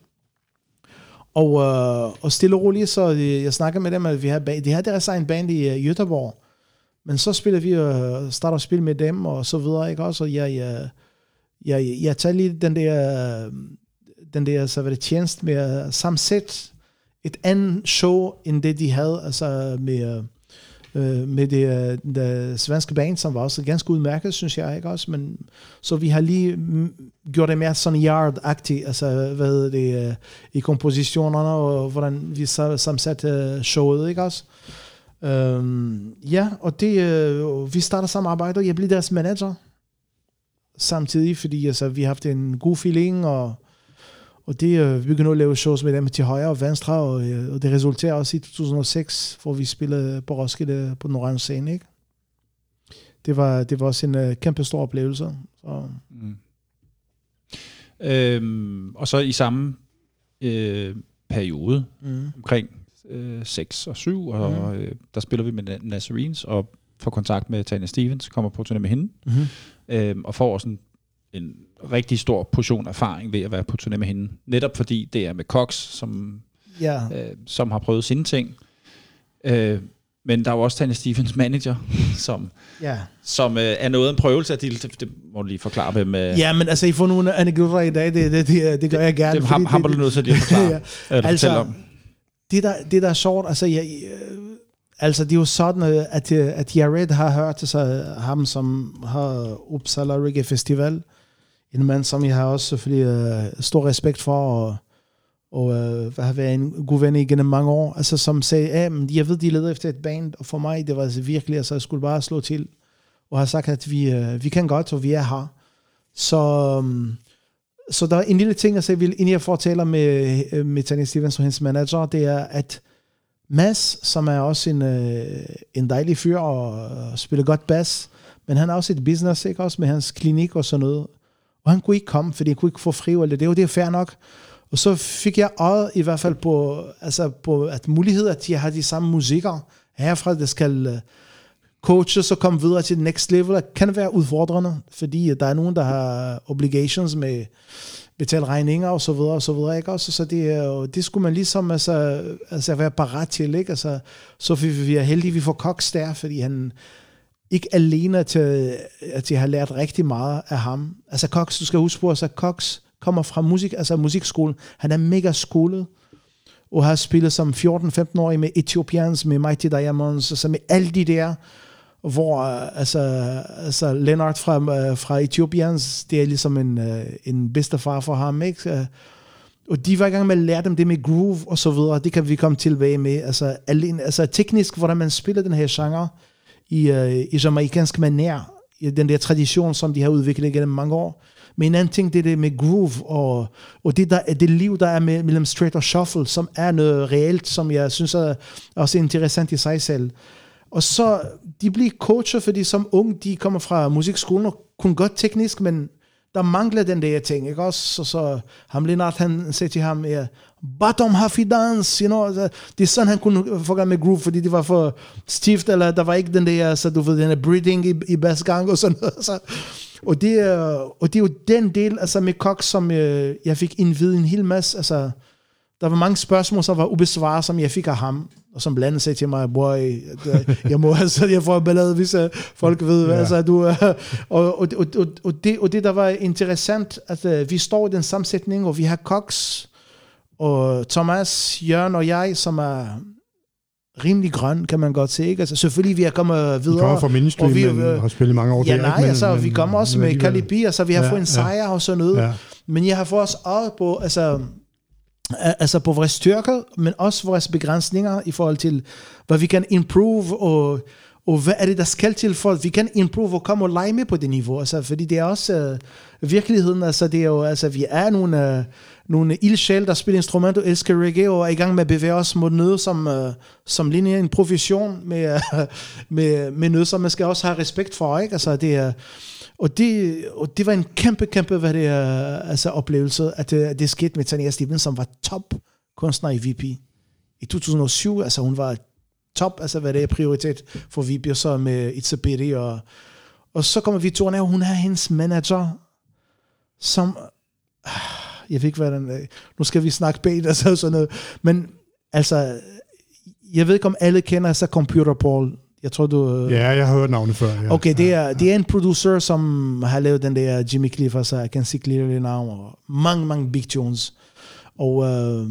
Og, uh, og stille og roligt, så jeg snakker med dem, at vi har, de har deres egen band i uh, Göteborg. Men så spiller vi og uh, starter at spille med dem, og så videre, ikke også? Og jeg, jeg, jeg, jeg tager lige den der, den der så var det tjeneste med at sammensætte et andet show, end det de havde, altså med, øh, med det, øh, det svenske band, som var også ganske udmærket, synes jeg, ikke også? Men, så vi har lige gjort det mere sådan yard-agtigt, altså hvad det, øh, i kompositionerne, og hvordan vi så sammensat øh, showet, ikke også? Øhm, ja, og det, øh, vi starter samarbejde, og jeg bliver deres manager samtidig, fordi altså, vi har haft en god feeling, og, og det, øh, vi begynder at lave shows med dem til højre og venstre, og, øh, og det resulterer også i 2006, hvor vi spillede på Roskilde på den orange scene, ikke? Det var, det var også en øh, kæmpe stor oplevelse. Så, Mm. Øhm, og så i samme øh, periode, mm. omkring øh, 6 og 7, og Mhm. øh, der spiller vi med Na- Nazarenes, og får kontakt med Tanya Stevens, kommer på turné med hende, Mm-hmm. øhm, og får sådan en rigtig stor portion erfaring ved at være på turné med hende. Netop fordi det er med Cox, som, Ja, øh, som har prøvet sine ting. Øh, men der er jo også Tanya Stevens manager, som, ja. som øh, er noget af en prøvelse. De, det, det må du lige forklare, hvem... Øh, Ja, men altså, I får nogle anekdoter i dag, det, det, det, det gør jeg gerne. det har, fordi har du nødt til lige at forklare, ja. eller Altså, om. det der, det der er sjovt, altså, jeg, øh, altså det er jo sådan, øh, at, øh, at Jared har hørt altså, ham, som har Uppsala Reggae Festival. En mand, som jeg har også selvfølgelig øh, stor respekt for, og, og øh, har været en god ven igennem mange år, altså som sagde, ja, men jeg ved, de leder efter et band, og for mig, det var altså virkelig, altså jeg skulle bare slå til, og har sagt, at vi, øh, vi kan godt, og vi er her. Så, um, så der er en lille ting, altså, jeg vil, inden jeg fortæller med, øh, med Tanya Stevens og hendes manager, det er, at Mads, som er også en, øh, en dejlig fyr og og spiller godt bass, men han har også et business, ikke også, med hans klinik og sådan noget. Og han kunne ikke komme, fordi han kunne ikke få fri, eller det, og det er fair nok. Og så fik jeg øjet i hvert fald på, altså på at mulighed, at jeg har de samme musikere herfra, der skal øh, coaches og komme videre til next level, det kan være udfordrende, fordi der er nogen, der har obligations med betale regninger og så videre og så videre, ikke også? Så det, er jo- det skulle man ligesom altså, altså være parat til, ikke? Altså, så vi, vi er heldige, vi får Cox der, fordi han ikke alene til, at jeg har lært rigtig meget af ham. Altså Cox, du skal huske på, at altså, Cox kommer fra musik, altså musikskolen. Han er mega skolet, og har spillet som 14-15-årig med Ethiopians, med Mighty Diamonds, altså med alle de der, hvor øh, altså, altså Leonard fra, øh, fra Ethiopians, det er ligesom en, øh, en bedstefar for ham, ikke? Og de var i gang med at lære dem det med groove og så videre, det kan vi komme tilbage med. Altså, alene, altså teknisk, hvordan man spiller den her genre i, øh, i jamaikansk manér, i den der tradition, som de har udviklet gennem mange år. Men en anden ting, det er det med groove, og, og det, der, det liv, der er med, mellem straight og shuffle, som er noget reelt, som jeg synes er også interessant i sig selv. Og så, de bliver coacher, fordi som unge, de kommer fra musikskolen og kun godt teknisk, men der mangler den der ting, ikke også? Så, så ham Lennart, han sagde til ham, ja, bottom half dance, you know, det er sådan, han kunne få med groove, fordi det var for stift, eller der var ikke den der, så du ved, den der breathing i, i bassgang og sådan noget, så, og det, er, og det er jo den del, altså med Cox, som jeg, jeg fik indvidet en hel masse, altså, der var mange spørgsmål, som var ubesvaret, som jeg fik af ham, og som blandt andet sagde til mig, boy, jeg må altså, jeg får ballade, hvis uh, folk ved, ja. altså du, uh, og, og, og, og, det, og det, der var interessant, at vi står i den sammensætning, og vi har Cox, og Thomas, Jørgen og jeg, som er rimelig grøn, kan man godt se. Ikke? Altså, selvfølgelig, vi er kommet videre. Vi kommer fra Ministry, og vi, men har spillet mange år ja, der. nej, ikke? Men, altså, men, vi kommer også med Calibi, altså, vi har ja, fået en sejr ja, og sådan noget. Ja. Men jeg har fået os også på, altså, altså på vores styrker, men også vores begrænsninger i forhold til, hvad vi kan improve, og, og hvad er det, der skal til for, at vi kan improve og komme og lege med på det niveau. Altså, fordi det er også uh, virkeligheden, altså det er jo, altså vi er nogle, uh, nogle ildsjæl, der spiller instrumenter, elsker reggae, og er i gang med at bevæge os mod noget, som, uh, som ligner en profession med, uh, med, med noget, som man skal også have respekt for, ikke? Altså det er, og det, og det var en kæmpe, kæmpe hvad det er, altså oplevelse, at det, at det skete med Tania Stevens, som var top kunstner i VP. I 2007, altså hun var top, altså hvad det er prioritet for og så med It's a Pity, og, og så kommer vi og hun er hendes manager, som, jeg ved ikke, hvad den, nu skal vi snakke bait, altså sådan noget, men altså, jeg ved ikke, om alle kender så Computer Paul, jeg tror, du... Ja, jeg har hørt navnet før. Ja. Okay, det er, det er en producer, som har lavet den der Jimmy Cliff, altså I Can See Clearly Now, og mange, mange big tunes. Og, øh,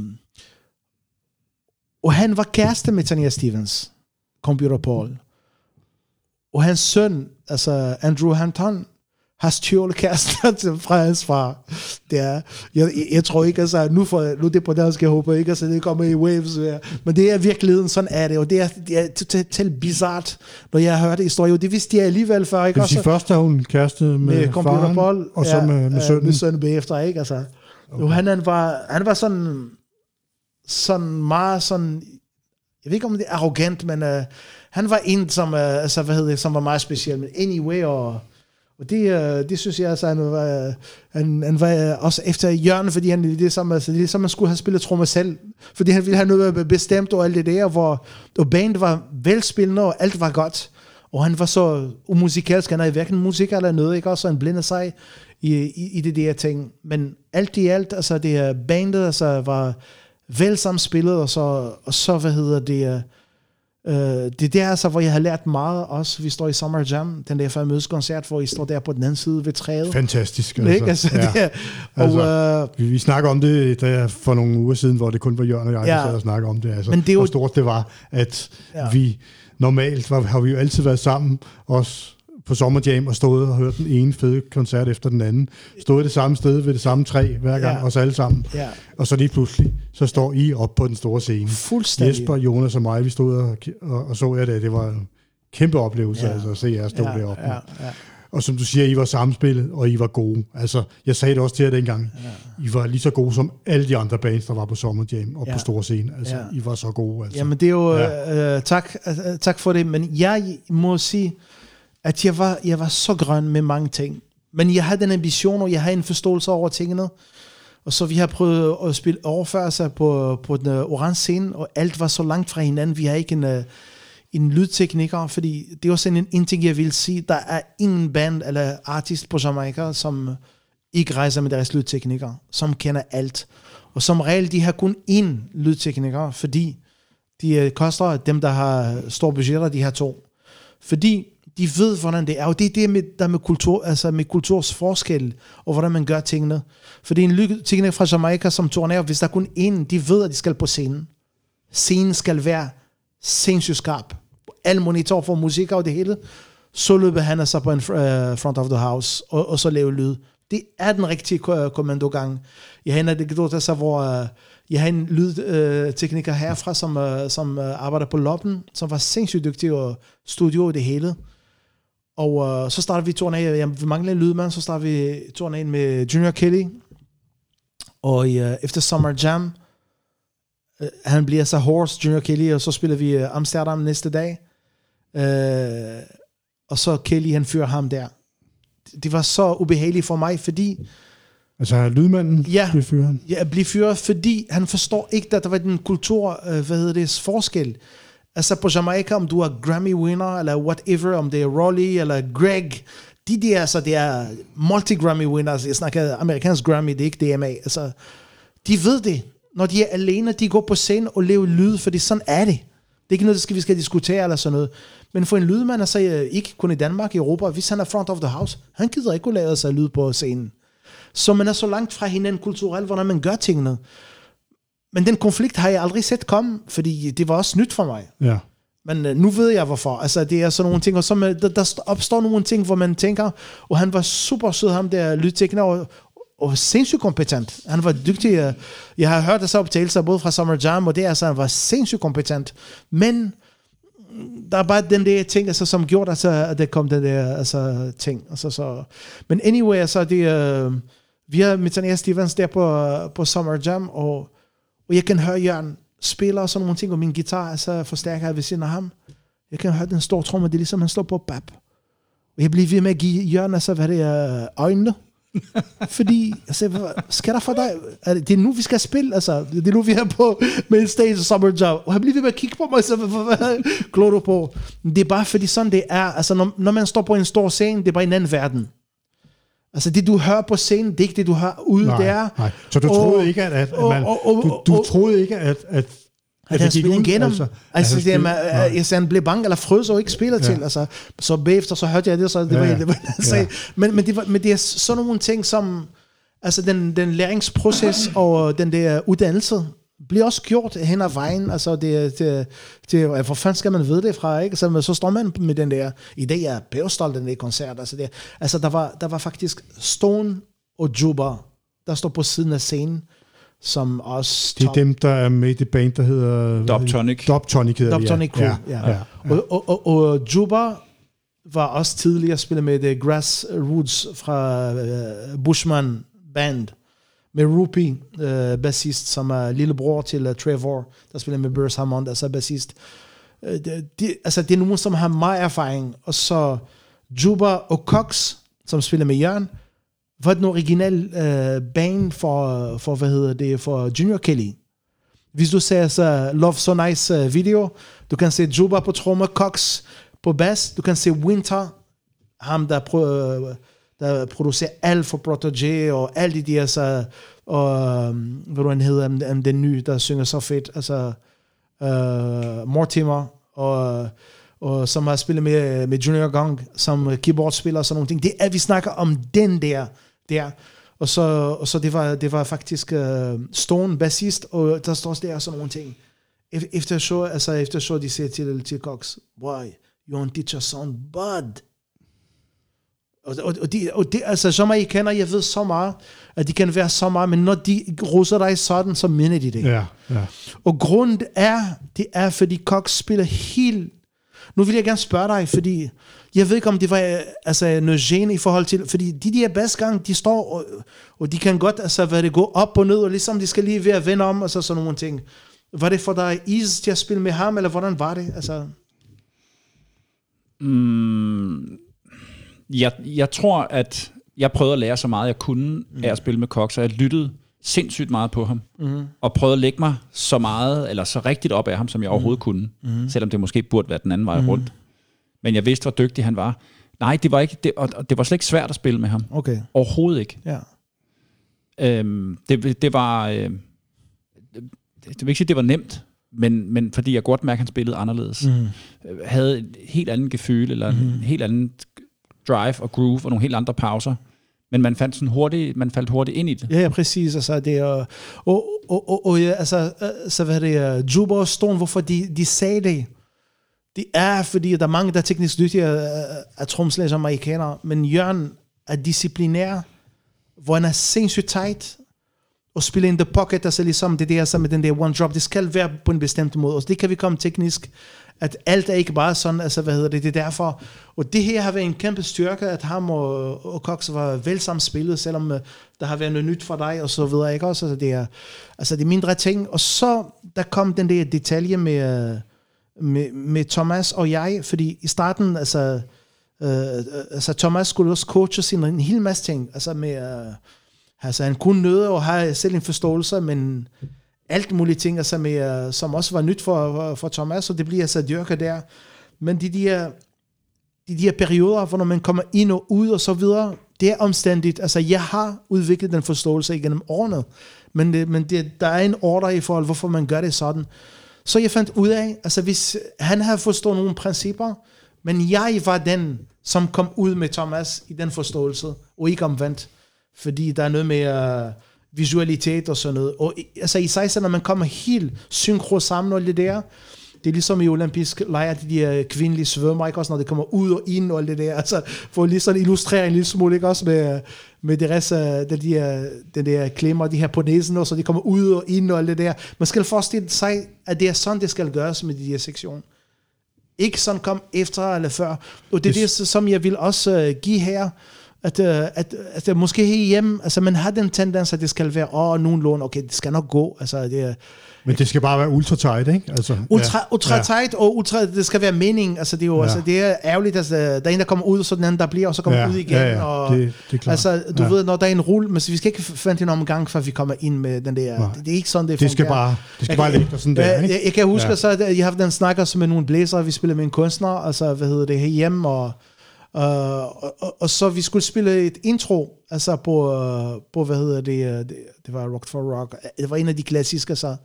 og han var kæreste med Tanya Stevens, Computer Paul. Og hans søn, altså Andrew Hampton, har stjålet kæresten fra hans far. Det er, jeg, jeg tror ikke, altså, nu, for, nu det på dansk, jeg håber ikke, altså, det kommer i waves, ja. men det er virkeligheden, sådan er det, og det er, det er totalt bizart, når jeg har hørt historie, og det vidste jeg alligevel før, ikke? Det vil sige, først har hun kæreste med, med faren, og så ja, med, med sønnen. Med sønnen bagefter, ikke? Altså, okay. jo, han, han, var, han var sådan, sådan meget sådan, jeg ved ikke, om det er arrogant, men uh, han var en, som, uh, altså, hvad hedder det, som var meget speciel, men anyway, og og det, øh, det synes jeg altså, han var, han, han var øh, også efter hjørnet, fordi han, det, er som, altså, det er som, man skulle have spillet trommer selv. Fordi han ville have noget bestemt og alt det der, hvor og bandet var velspillende, og alt var godt. Og han var så umusikalsk, han er hverken musik eller noget, ikke? Også han blinder sig i, i, i det der ting. Men alt i alt, altså det her bandet altså, var vel samspillet, og så, og så hvad hedder det, Uh, det er der, altså, hvor jeg har lært meget også. Vi står i Summer Jam, den der famøse koncert, hvor I står der på den anden side ved træet. Fantastisk. Altså. Ikke? Altså, ja. det og, altså, uh, vi, vi snakker om det der for nogle uger siden, hvor det kun var Jørgen og jeg, der sad og snakkede om det. Altså, Men det er jo, hvor stort det var, at ja. vi normalt var, har vi jo altid været sammen, også på Sommerjam og stået og hørt den ene fede koncert efter den anden. Stået det samme sted ved det samme træ hver gang, ja. os alle sammen. Ja. Og så lige pludselig, så står I op på den store scene. Fuldstændig. Jesper, Jonas og mig, vi stod og, og, og så jer det. Det var en kæmpe oplevelse ja. altså, at se jer stå ja, deroppe. Ja, ja. Og som du siger, I var samspillet, og I var gode. Altså, jeg sagde det også til jer dengang. Ja. I var lige så gode som alle de andre bands, der var på Sommerjam og ja. på store scene. Altså, ja. I var så gode. Altså. Jamen, det er jo... Ja. Øh, tak, øh, tak for det, men jeg må sige, at jeg var, jeg var så grøn med mange ting. Men jeg havde en ambition, og jeg havde en forståelse over tingene. Og så vi har prøvet at spille overførelser på, på den øh, orange scene, og alt var så langt fra hinanden. Vi har ikke en, øh, en lydtekniker, fordi det er også en, en ting, jeg vil sige. Der er ingen band eller artist på Jamaica, som ikke rejser med deres lydtekniker, som kender alt. Og som regel, de har kun én lydtekniker, fordi de øh, koster dem, der har store budgetter, de har to. Fordi de ved, hvordan det er. Og det er det, med, der med, kultur, altså med kulturs forskel, og hvordan man gør tingene. For det er en lykke, tingene fra Jamaica, som turnerer, hvis der er kun én, de ved, at de skal på scenen. Scenen skal være sindssygt skarp. Alle monitor for musik og det hele. Så løber han sig på en uh, front of the house, og, og så laver lyd. Det er den rigtige øh, kommandogang. Jeg har en anekdote, altså, hvor uh, jeg har en lydtekniker uh, herfra, som, uh, som uh, arbejder på Loppen, som var sindssygt dygtig og studio og det hele. Og øh, så starter vi turen af, jamen, vi mangler en lydmand, så starter vi turen af med Junior Kelly. Og øh, efter Summer Jam, øh, han bliver så horse, Junior Kelly, og så spiller vi øh, Amsterdam næste dag. Øh, og så Kelly, han fører ham der. Det var så ubehageligt for mig, fordi Altså lydmanden Ja. blev fyret. jeg blev fyret, fordi han forstår ikke, at der var den kultur, øh, hvad hedder det, forskel. Altså på Jamaica, um om du er Grammy winner, eller whatever, um om det er Rolly, eller Greg, de der, altså det er multi-Grammy winners, jeg snakker amerikansk Grammy, det er ikke DMA, altså, de ved det. Når de er alene, de går på scenen og laver lyd, fordi sådan er det. Det er ikke noget, skal, vi skal diskutere eller sådan noget. Men for en lydmand, altså øh, ikke kun i Danmark, i Europa, hvis han er front of the house, han gider ikke at lave sig lyd på scenen. Så man er så langt fra hinanden kulturelt, hvordan man gør tingene. Men den konflikt har jeg aldrig set komme, fordi det var også nyt for mig. Ja. Men øh, nu ved jeg hvorfor. Altså, det er sådan nogle ting, og så med, der, der opstår nogle ting, hvor man tænker, og han var super sød, ham der lydtekner, og, og sindssygt kompetent. Han var dygtig. øh, Jeg har hørt altså optagelser både fra Summer Jam, og det er altså, han var sindssygt kompetent. Men mm, der er bare den der ting, altså, som gjorde, altså, at det kom den der altså, ting. Altså, så. Men anyway, altså, det, øh, vi har Mitania Stevens der på, på Summer Jam, og, og jeg kan høre Jørgen spiller og sådan nogle ting, og min guitar altså, forstærker jeg ved siden af ham. Jeg kan høre den store tromme, det er ligesom, han står på bap. Og jeg bliver ved med at give Jørgen, altså, hvad det er, øjnene. Fordi, altså, hvad skal der for dig? Er det, er nu, vi skal spille, altså. Det er nu, vi er på en stage summer job. Og han bliver ved med at kigge på mig, så hvad, glor du på? Det er bare fordi sådan det er. Altså, når, når man står på en stor scene, det er bare en anden verden. Altså, det du hører på scenen, det er ikke det, du hører ude Nej, der. nej. Så du Og- troede ikke, at, at, at og- man, og- og- du, du troede ikke, at, at, at han spillede igennem. Altså, altså at det, man, altså, han blev bange eller frøs og ikke spiller ja. til. Altså, så bagefter så hørte jeg det, så det Ja, var, det var altså, Ja. men, men, det var, men det er sådan nogle ting, som altså den, den læringsproces og den der uddannelse bliver også gjort hen ad vejen. Altså det, det, det, hvor fanden skal man vide det fra, ikke? Så, så står man med den der idé, er pævestolt den der koncert. Altså, det, altså der, var, der var faktisk Stone og Juba, der står på siden af scenen, som også Det er dem, der er med i det band, der hedder... Dubtonic. Dubtonic hedder det, Dubtonic Crew, ja. ja. ja. ja. Og, og, og, og Juba var også tidligere spillet med The Grassroots fra uh, Bushman Band, med Rupi, uh, bassist, som er lillebror til uh, Trevor, der spiller med Burst Hammond, altså bassist. Uh, det, det, altså, det er nogen, som har meget erfaring. Og så Juba og Cox, som spiller med Jørgen, var den original uh, band for, for, hvad hedder det, for Junior Kelly. Hvis du ser så Love So Nice uh, video, du kan se Juba på trommer, Cox på bass, du kan se Winter, ham der, pro, der producerer alt for Protégé, og alle de der, så, og um, hvad du han hedder, den nye, der synger så fedt, altså uh, Mortimer, og, og som har spillet med, med Junior Gang, som keyboardspiller og sådan nogle ting. Det er, vi snakker om den der, der. Og så, og så det, var, det var faktisk uh, Stone, bassist, og der står også der sådan nogle ting. Efter show, altså efter show, de siger til, til Cox, why, you don't teach a sound, but... Og, og, og, de, og det, altså, som I kender, jeg ved så meget, at de kan være så meget, men når de roser dig sådan, så mener de det. Ja, ja. Og grunden er, det er, fordi Cox spiller helt... Nu vil jeg gerne spørge dig, fordi jeg ved ikke, om det var altså, noget gene i forhold til... Fordi de der bassgang, de står, og, og de kan godt altså, hvad det gå op og ned, og ligesom de skal lige ved at vende om, og så sådan nogle ting. Var det for dig is til at spille med ham, eller hvordan var det? Altså, Jeg, jeg tror, at jeg prøvede at lære så meget, jeg kunne mm. af at spille med Cox, og jeg lyttede sindssygt meget på ham, mm. og prøvede at lægge mig så meget, eller så rigtigt op af ham, som jeg overhovedet kunne, mm. selvom det måske burde være den anden vej rundt. Men jeg vidste, hvor dygtig han var. Nej, det var, ikke, det, og det var slet ikke svært at spille med ham. okay, Overhovedet ikke. ja. Øhm, det, det var... Øh, det, det vil ikke sige, det var nemt, men, men fordi jeg godt mærke, at han spillede anderledes. Mm. Havde et helt andet gefyl, eller mm. en helt anden drive og groove, og nogle helt andre pauser. Men man fandt sådan hurtigt, man faldt hurtigt ind i det. Ja, ja, præcis. Altså, det er, og, og, og, og, ja, altså, øh, så hvad det, øh, Juba og Stone, hvorfor de, de sagde det, det er, fordi der er mange, der er teknisk dygtige øh, af, tromslæger som amerikanere, men Jørgen er disciplinær, hvor han er sindssygt tight, og spille in the pocket, altså ligesom det der så med den der one drop, det skal være på en bestemt måde, og det kan vi komme teknisk, at alt er ikke bare sådan, altså hvad hedder det, det er derfor, og det her har været en kæmpe styrke, at ham og, og Cox var vel sammen spillet, selvom øh, der har været noget nyt for dig, og så videre, ikke også, altså det er, altså det er mindre ting, og så, der kom den der detalje med, øh, med, med Thomas og jeg, fordi i starten, altså, øh, øh, altså Thomas skulle også coache sin en hel masse ting, altså med, øh, altså han kunne nøde og have selv en forståelse, men alt mulige ting, altså med, øh, som også var nyt for, for, Thomas, og det bliver altså dyrker der. Men de der, de der perioder, hvor når man kommer ind og ud og så videre, det er omstændigt. Altså, jeg har udviklet den forståelse igennem årene, men, det, men det, der er en order i forhold, hvorfor man gør det sådan. Så jeg fandt ud af, altså hvis han havde forstået nogle principper, men jeg var den, som kom ud med Thomas i den forståelse, og ikke omvendt. Fordi der er noget med uh, visualitet og sådan noget. Og altså især når man kommer helt synkro sammen og det der, det er ligesom i olympisk lejr, de der kvindelige svømmer, ikke også, når det kommer ud og ind og alt det der, altså for lige sådan illustrere en lille smule, ikke også, med, med deres, uh, de der, den der klemmer, de her på næsen, og så de kommer ud og ind og alt det der. Man skal forestille sig, at det er sådan, det skal gøres med de her sektioner. Ikke sådan kom efter eller før. Og det er det, som jeg vil også uh, give her, at, uh, at, at, at måske hjemme, altså man har den tendens, at det skal være, åh, oh, nogenlunde, okay, det skal nok gå, altså det men det skal bare være ultra tight, ikke? Altså, ultra, ja. ultra ja. tight, og ultra, det skal være mening. Altså, det er jo ja. altså, det er ærgerligt, at altså, der er en, der kommer ud, og så den anden, der bliver, og så kommer ja. ud igen. Ja, ja. Og, det, det er klart. Altså, du ja. ved, når der er en rulle, men vi skal ikke forvente en omgang, før vi kommer ind med den der. Det, det, er ikke sådan, det Det skal bare, det skal bare ligge sådan der, ikke? Jeg, jeg kan huske, ja. så, at jeg har den snakker som med nogle blæsere, vi spiller med en kunstner, altså, hvad hedder det, hjemme, og Uh, og, og, og så vi skulle spille et intro, altså på, uh, på hvad hedder det, uh, det, det var Rock for Rock, det var en af de klassiske, så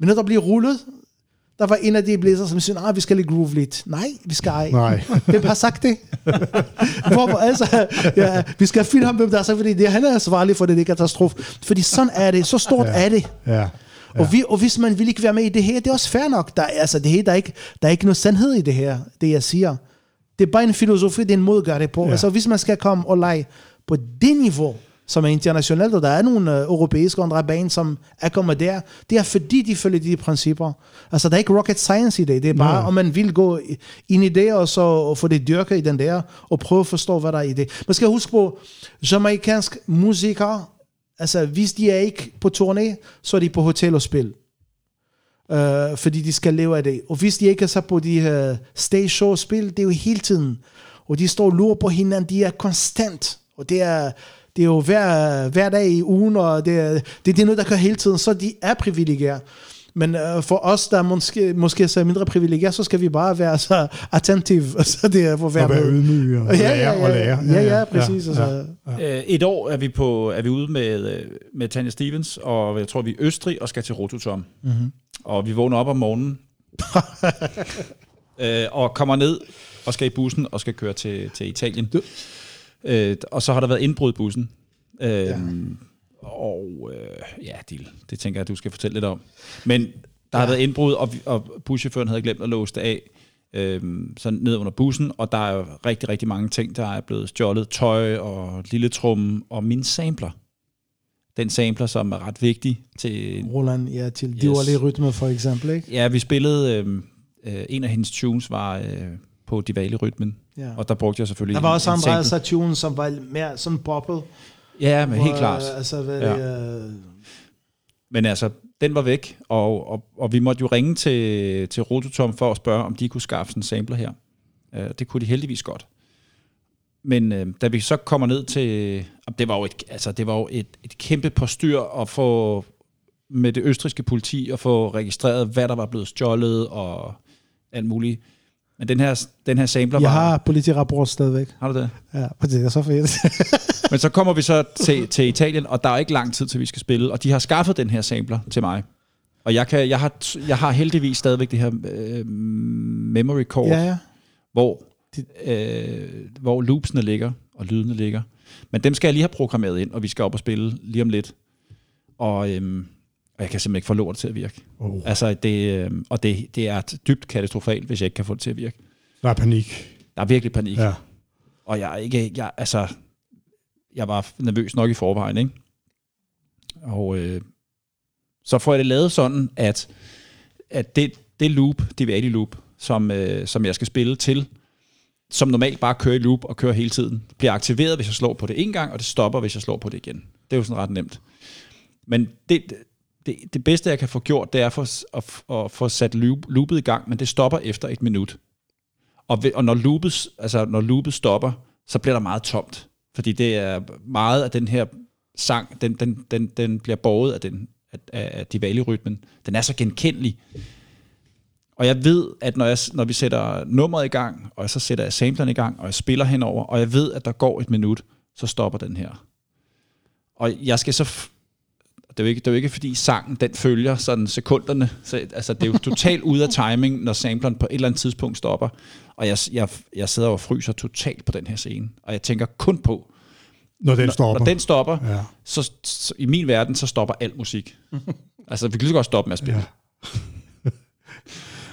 men når der bliver rullet, der var en af de blæser, som siger, ah, vi skal lige groove lidt. Nej, vi skal ej. Nej. Hvem har sagt det? Hvor, altså, ja, vi skal finde ham, hvem der har sagt, fordi det, han er ansvarlig for det, det katastrofe. Fordi sådan er det, så stort ja. er det. Ja. Ja. Og, vi, og hvis man vil ikke være med i det her, det er også fair nok. Der, altså, det her, der, er ikke, der er ikke noget sandhed i det her, det jeg siger. Det er bare en filosofi, det er en det på. Ja. Altså, hvis man skal komme og lege på det niveau, som er internationalt, og der er nogle uh, europæiske andre baner, som er kommet der. Det er fordi, de følger de principper. Altså, der er ikke rocket science i det. Det er bare, Nej. om man vil gå ind i det, og så og få det dyrket i den der, og prøve at forstå, hvad der er i det. Man skal huske på, jamaikansk musikere, altså, hvis de er ikke på turné, så er de på hotel og spil øh, fordi de skal leve af det. Og hvis de ikke er så på de her stage show spil, det er jo hele tiden. Og de står og lurer på hinanden, de er konstant. Og det er, det er jo hver, hver dag i ugen, og det, er, det, det er noget, der kører hele tiden, så de er privilegier. Men uh, for os, der måske, måske er mindre privilegier, så skal vi bare være så attentive. Så det er for at være ydmyge og, ja, ja, ja, og lære. Ja, ja, ja præcis. Ja, ja, ja. Øh, et år er vi, på, er vi ude med, med Tanja Stevens, og jeg tror, vi er i Østrig og skal til Rototom. Mm-hmm. Og vi vågner op om morgenen, øh, og kommer ned og skal i bussen og skal køre til, til Italien. Du, Øh, og så har der været indbrud i bussen. Øh, ja. Og øh, ja, det, det tænker jeg, du skal fortælle lidt om. Men der ja. har været indbrud, og, og buschaufføren havde glemt at låse det af. Øh, så ned under bussen, og der er jo rigtig, rigtig mange ting, der er blevet stjålet. Tøj og lille trum og min sampler. Den sampler, som er ret vigtig til... Roland, ja, til yes. Diwali Rytme for eksempel, ikke? Ja, vi spillede... Øh, øh, en af hendes tunes var øh, på Diwali-rytmen, Ja. Og der brugte jeg selvfølgelig Der var også andre Saturn, som var mere sådan boble. Ja, men helt klart. Altså, hvad ja. det, uh... Men altså, den var væk, og, og, og vi måtte jo ringe til, til Rototom for at spørge, om de kunne skaffe en sampler her. Uh, det kunne de heldigvis godt. Men uh, da vi så kommer ned til... Det var jo et, altså, det var jo et, et kæmpe postyr at få med det østriske politi at få registreret, hvad der var blevet stjålet og alt muligt. Men den her, den her sampler Jeg var... har politirapport stadigvæk. Har du det? Ja, det er så fedt. Men så kommer vi så til, til Italien, og der er ikke lang tid til, vi skal spille. Og de har skaffet den her sampler til mig. Og jeg, kan, jeg, har, jeg har heldigvis stadigvæk det her øh, memory card, ja, ja. Hvor, øh, hvor loopsene ligger, og lydene ligger. Men dem skal jeg lige have programmeret ind, og vi skal op og spille lige om lidt. Og... Øh, og jeg kan simpelthen ikke få lort til at virke. Oh. Altså, det, øh, og det, det er dybt katastrofalt, hvis jeg ikke kan få det til at virke. Der er panik. Der er virkelig panik. Ja. Og jeg er ikke, jeg, altså, jeg var nervøs nok i forvejen, ikke? Og øh, så får jeg det lavet sådan, at, at det, det loop, det Vali loop, som, øh, som jeg skal spille til, som normalt bare kører i loop og kører hele tiden, bliver aktiveret, hvis jeg slår på det en gang, og det stopper, hvis jeg slår på det igen. Det er jo sådan ret nemt. Men det, det, det bedste, jeg kan få gjort, det er for, at, at få sat loop, loopet i gang, men det stopper efter et minut. Og, ved, og når, loopet, altså, når loopet stopper, så bliver der meget tomt. Fordi det er meget af den her sang, den, den, den, den bliver båret af, den, af, af Diwali-rytmen. Den er så genkendelig. Og jeg ved, at når, jeg, når vi sætter nummeret i gang, og så sætter jeg sampleren i gang, og jeg spiller henover, og jeg ved, at der går et minut, så stopper den her. Og jeg skal så... Det er, jo ikke, det er jo ikke, fordi sangen den følger sådan sekunderne. Så, altså, det er jo totalt ude af timing, når sampleren på et eller andet tidspunkt stopper. Og jeg, jeg, jeg sidder og fryser totalt på den her scene. Og jeg tænker kun på, Når den når, stopper. når den stopper, Ja. så, så i min verden, så stopper al musik. altså, vi kan lige så godt stoppe med at spille. Ja.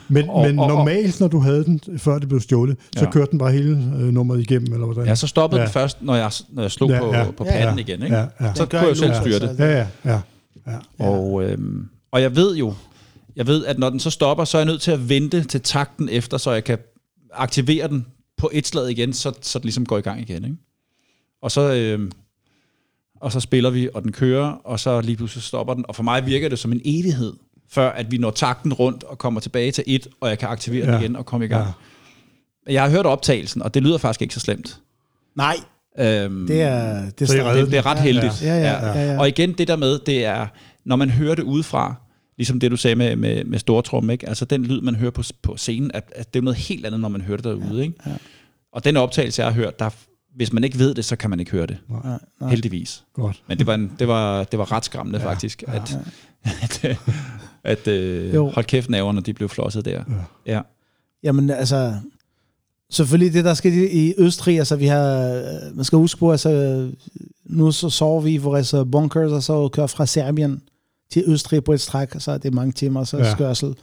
Men, Og- men og- og- normalt, når du havde den, før det blev stjålet, så Ja. kørte den bare hele øh, nummeret igennem, eller hvordan? Ja, så stoppede ja. Den først, når jeg, når jeg slog Ja, ja, på, på Ja, patten ja. igen. Ikke? Ja, ja. Så Den kunne jeg i selv styre altså. det. Ja, ja, ja. ja. Og, øhm, og jeg ved jo, jeg ved, at når den så stopper, så er jeg nødt til at vente til takten efter, så jeg kan aktivere den på et slag igen, så, så det ligesom går i gang igen. Ikke? Og så... Øhm, og så spiller vi, og den kører, og så lige pludselig stopper den. Og for mig virker det som en evighed, før at vi når takten rundt og kommer tilbage til et, og jeg kan aktivere ja. Ja. den igen og komme i gang. Ja. Ja. Jeg har hørt optagelsen, og det lyder faktisk ikke så slemt. Nej, Øhm, det er... Det er det, det er ret heldigt. Ja, ja, ja, ja. Og igen, det der med, det er, når man hører det udefra, ligesom det du sagde med, med, med stortrum, ikke? altså den lyd, man hører på, på scenen, at, at det er noget helt andet, når man hører det derude. Ikke? ja. Og den optagelse, jeg har hørt, der, hvis man ikke ved det, så kan man ikke høre det. Nej, nej. Heldigvis. Godt. Men det var, en, det var, det var ret skræmmende ja, faktisk, at, at, at, at øh, Jo. hold kæft naverne, de blev flosset der. Ja. ja. Jamen altså, selvfølgelig det, der skal i Østrig, altså vi har, øh, man skal huske på, altså nu så sover vi i vores øh, bunkers, og så kører fra Serbien til Østrig på et stræk, så er det mange timer, så Ja. skørsel.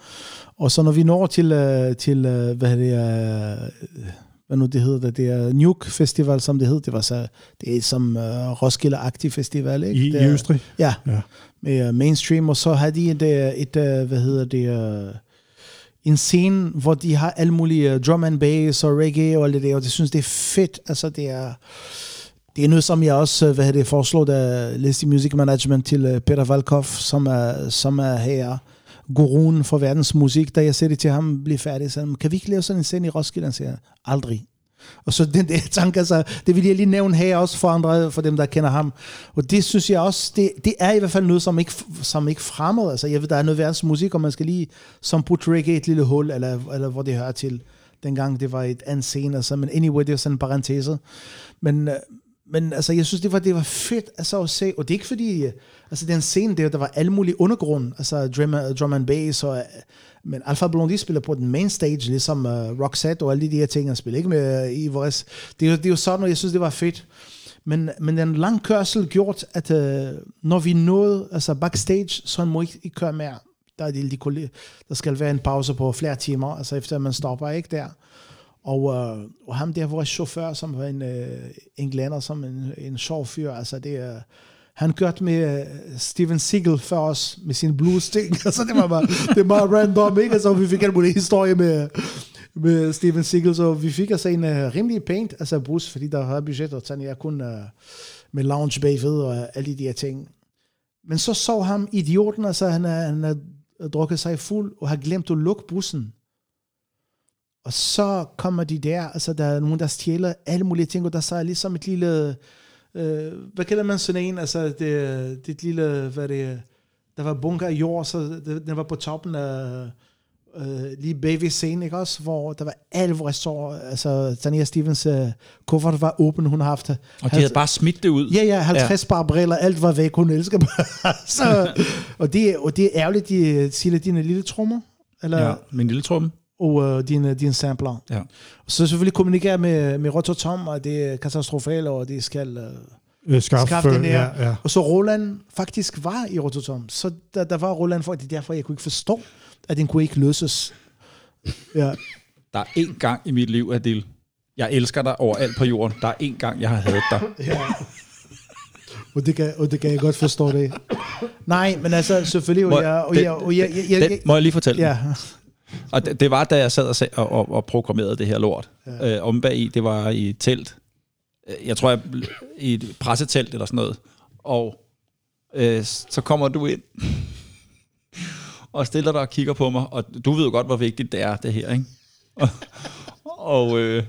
Og så når vi når til, øh, til hvad hedder det, hvad nu det hedder, det, det er Nuke Festival, som det hedder, det var så, det er som uh, Roskilde-agtig festival, ikke? I, det I er- Østrig? Ja, Ja mere mainstream, og så har de et, øh, et øh, hvad hedder det, uh, en scene, hvor de har alle mulige drum and bass og reggae og alt det der, og det synes det er fedt, altså det er, det er noget, som jeg også, hvad hedder det, foreslår, da Listy Music Management til Peter Valkov, som er, som er her, guruen for verdens musik, da jeg sagde det til ham, blive færdig, så kan vi ikke lave sådan en scene i Roskilde? Han siger, aldrig. Og så den der tanke, altså, det vil jeg lige nævne her også for andre, for dem, der kender ham. Og det synes jeg også, det, det er i hvert fald noget, som ikke, som ikke fremad. Altså, jeg ved, der er noget værds musik, og man skal lige som putte reggae et lille hul, eller, eller hvor det hører til. Dengang det var et andet scene, altså, men anyway, det er sådan en parentese. Men, øh, men altså, jeg synes, det var, det var fedt altså, at se, og det er ikke fordi, øh, altså den scene der, der var alle mulige undergrund, altså drum, øh, drum and bass, og, men Alpha Blondie spiller på den main stage, ligesom uh, Roxette og alle de her ting, han spiller ikke med øh, uh, i det det er jo sådan, og jeg synes, det var fedt. Men, men den lang kørsel gjort, at uh, når vi nåede altså backstage, så han må ikke, ikke køre mere. Der, er de, de, kolle- der skal være en pause på flere timer, altså efter man stopper ikke der. Og, øh, og ham der, vores chauffør, som var en øh, englænder, som en, en sjov fyr, altså det er... Han kørte med øh, Steven Seagal for os, med sin blues ting. altså det var bare, det var meget random, ikke? Så vi fik en mulig historie med, med Steven Seagal, så vi fik altså en uh, rimelig pænt altså bus, fordi der havde budget, og sådan jeg kun uh, øh, med lounge bagved og alle de der ting. Men så så ham idioten, altså han er, han er drukket sig fuld, og har glemt at lukke bussen. Og så kommer de der, altså der er nogen, der stjæler alle mulige ting, og der så er ligesom et lille, øh, hvad kalder man sådan en, altså det, det et lille, hvad det, der var bunker af jord, så det, den var på toppen af, øh, lige bag ved scenen, ikke også, hvor der var alle vores står, altså Tania Stevens øh, kuffert var åben, hun har haft. Og de havde bare smidt det ud. Ja, ja, 50 ja. par briller, alt var væk, hun elsker bare. så, og, det, og det er ærgerligt, de siger dine lille trommer, eller, ja min lille trum. Og øh, dine, dine sampler. Ja. Så selvfølgelig kommunikere med, med Rototom, og det er katastrofalt, og det skal... Øh, Øh, Skaff, Skaff den her. ja, ja. og så Roland faktisk var i Rototom. Så der, der var Roland for, det er derfor, jeg kunne ikke forstå, at den kunne ikke løses. Ja. Der er én gang i mit liv, Adil. Jeg elsker dig overalt på jorden. Der er én gang, jeg har hadet dig. ja. Og det, kan, og det kan jeg godt forstå det. Nej, men altså selvfølgelig, Må- og jeg, og jeg, og jeg, jeg, jeg, Den, jeg, må jeg lige fortælle ja. Og det, det var, da jeg sad og, og, og, og programmerede det her lort. Ja. Øh, om bag i, det var i et telt. Øh, Jeg tror, jeg, i et pressetelt eller sådan noget. Og øh, så kommer du ind. og stiller dig og kigger på mig, og du ved jo godt, hvor vigtigt det er, det her, ikke? Og, og, øh,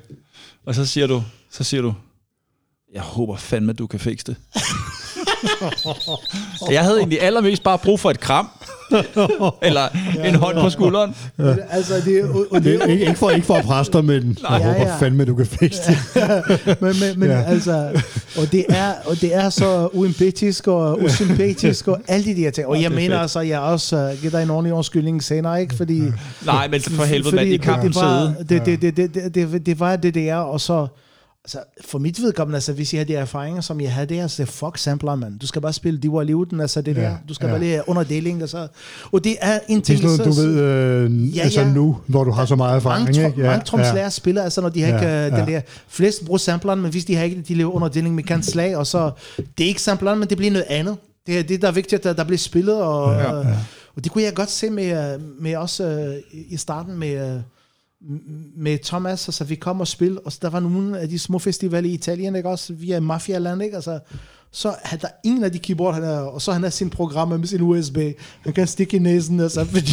og så siger du, så siger du, jeg håber fandme, du kan fikse det. jeg havde egentlig allermest bare brug for et kram, eller en hånd på skulderen. Altså, det, er- og, og Det det, er ikke, ikke, for, ikke for at presse dig, men jeg Ja, håber ja. fandme, du kan fikse det. men, men, men Ja. ja. altså, og det, er, og det er så uempatisk og usympatisk og alle de der ting. Og jeg det er mener fedt. altså, jeg også uh, giver dig en ordentlig undskyldning senere, ikke? Fordi, Nej, men for helvede, mand, i kampen det, var, side. det, det, det, det, det, det, det var det der, og så altså, for mit vedkommende, altså, hvis jeg havde de erfaringer, som jeg havde der, så det fuck sampler, man. Du skal bare spille de var livet, altså det Ja, der. Du skal ja. bare lige underdeling, altså. Og det er en Det er ting, sådan du ved øh, Ja, altså ja. nu, hvor du har så meget erfaring. mange, ikke? ja, mange tromslærer spiller, altså når de har Ja, ikke ja, den ja. der, flest bruger sampleren, men hvis de har ikke, de lever underdeling med kant slag, og så, det er ikke sampleren, men det bliver noget andet. Det er det, der er vigtigt, at der, der bliver spillet, og, Ja, ja, ja. og det kunne jeg godt se med, øh, med os øh, i starten med, øh, med Thomas, altså vi kom og spille, og så der var nogle af de små festivaler i Italien, ikke også, via Mafia-land, ikke, altså, så havde der ingen af de keyboard, han er, og så han har sin programmer med sin USB. Han kan stikke i næsen, altså, fordi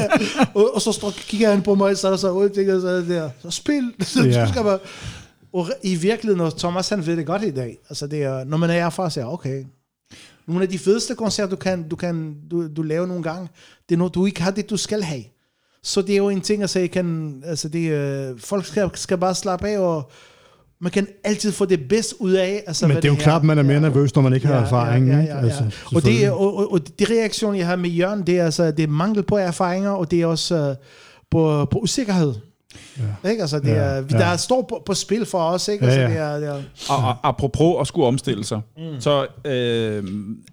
og, og, så står, kigger han på mig, så er der så og så er det der, så spil, så du skal bare, og i virkeligheden, og Thomas han ved det godt i dag, altså det er, når man er erfaren, så er okay, nogle af de fedeste koncerter, du kan, du kan du, du laver nogle gange, det er når du ikke har det, du skal have. Så det er jo en ting, altså, jeg kan, altså det, øh, folk skal, skal bare slappe af, og man kan altid få det bedst ud af. Altså, Men det er jo her- klart, man er mere nervøs, når man ikke har erfaring. Ja, ja, ikke? ja, ja. Altså, og, det, er- og, og, og det reaktion, jeg har med Jørgen, det er, altså, det er mangel på erfaringer, og det er også uh, på, på usikkerhed. Ja. Ikke? Altså, det Ja, er, ja. der er står på, på spil for os. Ikke? Ja, Altså, ja. det er, det er, Og, og apropos at skulle omstille sig, mm. så øh,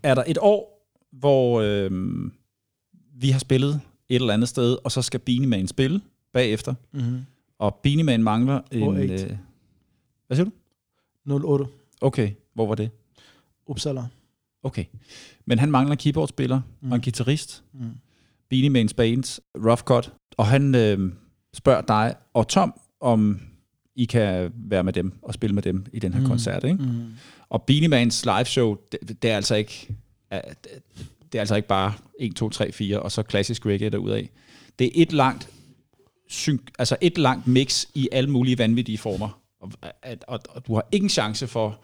er der et år, hvor øh, vi har spillet et eller andet sted, og så skal Beanie Man spille bagefter. mm-hmm. Og Beanie Man mangler en... 08. Øh, hvad siger du? 08. Okay, hvor var det? Uppsala. Okay. Men han mangler en keyboardspiller mm. og en guitarist. Mm. Beanie Man's Bands, Rough Cut. Og han øh, spørger dig og Tom, om I kan være med dem og spille med dem i den her mm. koncert. Ikke? Mm. Og Beanie Mans live show, det, det er altså ikke det er altså ikke bare 1, 2, 3, 4 og så klassisk reggae derudaf. Det er et langt synk, altså et langt mix i alle mulige vanvittige former. Og, at, og, og du har ikke en chance for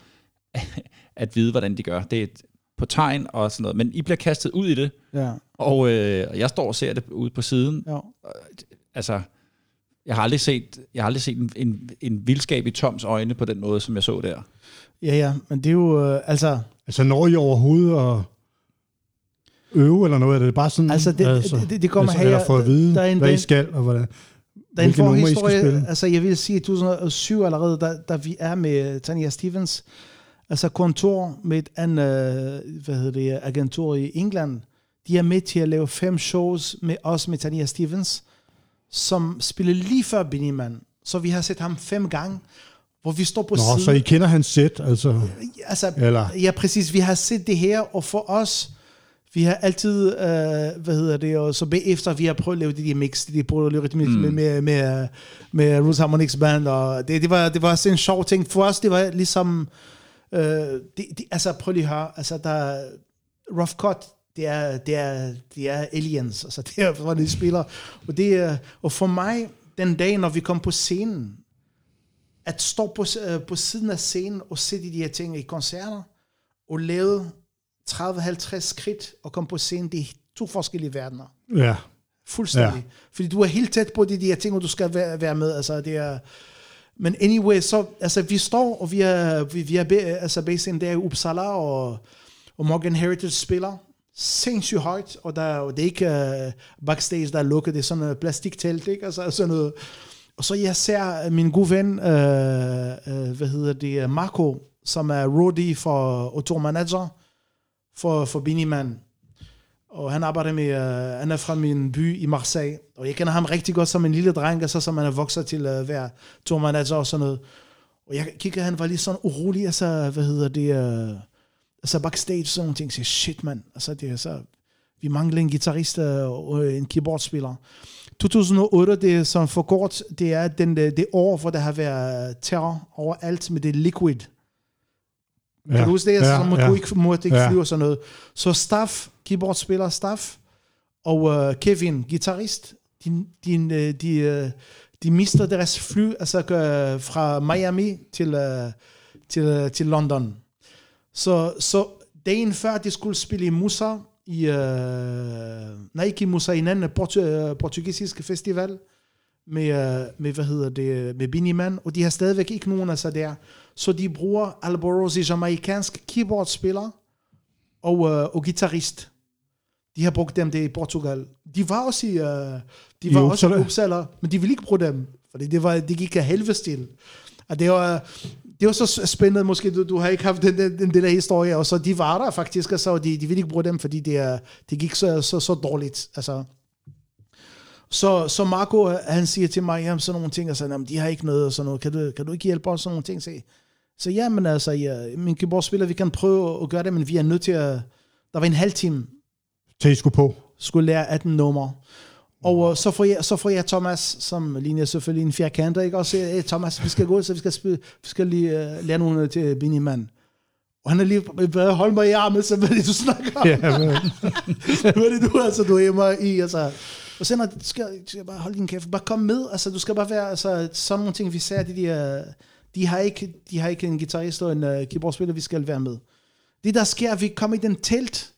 at vide, hvordan de gør. Det er et, på tegn og sådan noget. Men I bliver kastet ud i det, Ja. og øh, og jeg står og ser det ude på siden. ja. Altså, jeg har aldrig set, jeg har aldrig set en, en, en vildskab i Toms øjne på den måde, som jeg så der. Ja, ja, men det er jo, øh, altså, Altså, når I overhovedet at øve eller noget? Er det bare sådan, Altså, det- det- det kommer altså, her- for at vide, der er en hvad I skal, og hvordan? der er en forhistorie, altså jeg vil sige, i 2007 allerede, da, da vi er med Tanya Stevens, altså kontor med et andet, øh, hvad hedder det, agentur i England, de er med til at lave fem shows med os med Tanya Stevens, som spiller lige før Benny. Så vi har set ham fem gange, hvor vi står på Nå, siden. så I kender hans sæt, altså. Altså, Eller- Ja, præcis. Vi har set det her, og for os, vi har altid, øh, hvad hedder det, og så bagefter, vi har prøvet at lave det der mix, det de prøvede at lave det mix mm. med, med, med, med Roots Harmonix Band, og det, det, var, det var sådan en sjov ting. For os, det var ligesom, øh, det, det, altså prøv lige at høre, altså der, Rough Cut, det er, det er, det er aliens, altså det er, hvor de spiller. Og, det, er- og for mig, den dag, når vi kom på scenen, at stå på, øh, på siden af scenen og se de her ting i koncerter, og lave 30-50 skridt og komme på scenen, det er to forskellige verdener. Ja. Fuldstændig. Ja. Fordi du er helt tæt på de der ting, og du skal være, være med. Altså, det er, men anyway, så altså, vi står, og vi er, vi, vi er be, altså, baseret der i Uppsala, og, og Morgan Heritage spiller sindssygt højt, og, der, og det er ikke uh, backstage, der er lukket, det er sådan noget plastiktelt, ikke? Altså, sådan noget. Og så jeg ser min gode ven, øh, øh, hvad hedder det, Marco, som er roadie for, tour manager for, for Beanie Man. Og han arbejder med, uh, han er fra min by i Marseille, og jeg kender ham rigtig godt som en lille dreng, så som han er vokset til at uh, være tourmanager og sådan noget. Og jeg kigger, han var lige sådan urolig, altså, hvad hedder det, uh, altså backstage, sådan nogle ting, så shit mand, altså det er så, vi mangler en guitarist øh, og en keyboardspiller. 2008, det er sådan for kort, det er den, det år, hvor der har været terror overalt med det liquid. Kan du huske det? Altså, ja, man ja. ikke, måtte ikke Ja. flyve og sådan noget. Så staff, keyboardspiller staff, og uh, Kevin, guitarist, de, de, øh, de, de mister deres fly altså, fra Miami til, uh, til, uh, til London. Så, så dagen før de skulle spille i Musa, i, uh, nej ikke i Musa, i en anden portu, uh, portugisisk festival, med, uh, med, hvad hedder det, med Biniman, og de har stadigvæk ikke nogen af sig der. Så de bruger Alborosi, jamaikansk keyboardspiller og, uh, og guitarist. De har brugt dem det i Portugal. De var også i, uh, de I var også i Uppsala? Uppsala, men de ville ikke bruge dem, fordi det, var, det gik af helvede til. Og det var, det var så spændende, måske du, du har ikke haft den, den, den der historie, og så de var der faktisk, og de, de ville ikke bruge dem, fordi det, det gik så, så, så dårligt. Altså, så, så Marco, han siger til mig, jamen, sådan nogle ting, og så, jamen, de har ikke noget, og sådan noget. Kan du, kan du ikke hjælpe os sådan nogle ting? Så, så ja, men altså, ja, min keyboardspiller, vi kan prøve at gøre det, men vi er nødt til at, der var en halv time, Til I skulle på. skulle lære 18 numre. Og øh, så får, jeg, så får jeg Thomas, som ligner selvfølgelig en fjerkanter, ikke? Og siger, hey, Thomas, vi skal gå, så vi skal, spille, vi skal lige uh, lære nogle til Biniman. Og han er lige holde mig i armen, så hvad er det, du snakker om? Ja, men, hvad er det, du, altså, du er mig i? Altså. Og så når, du skal, du skal bare holde din kæft, bare kom med, altså, du skal bare være, altså, sådan nogle ting, vi ser, de, de, de, har ikke, de har ikke en guitarist og en uh, keyboardspiller, vi skal være med. Det, der sker, vi kommer i den telt,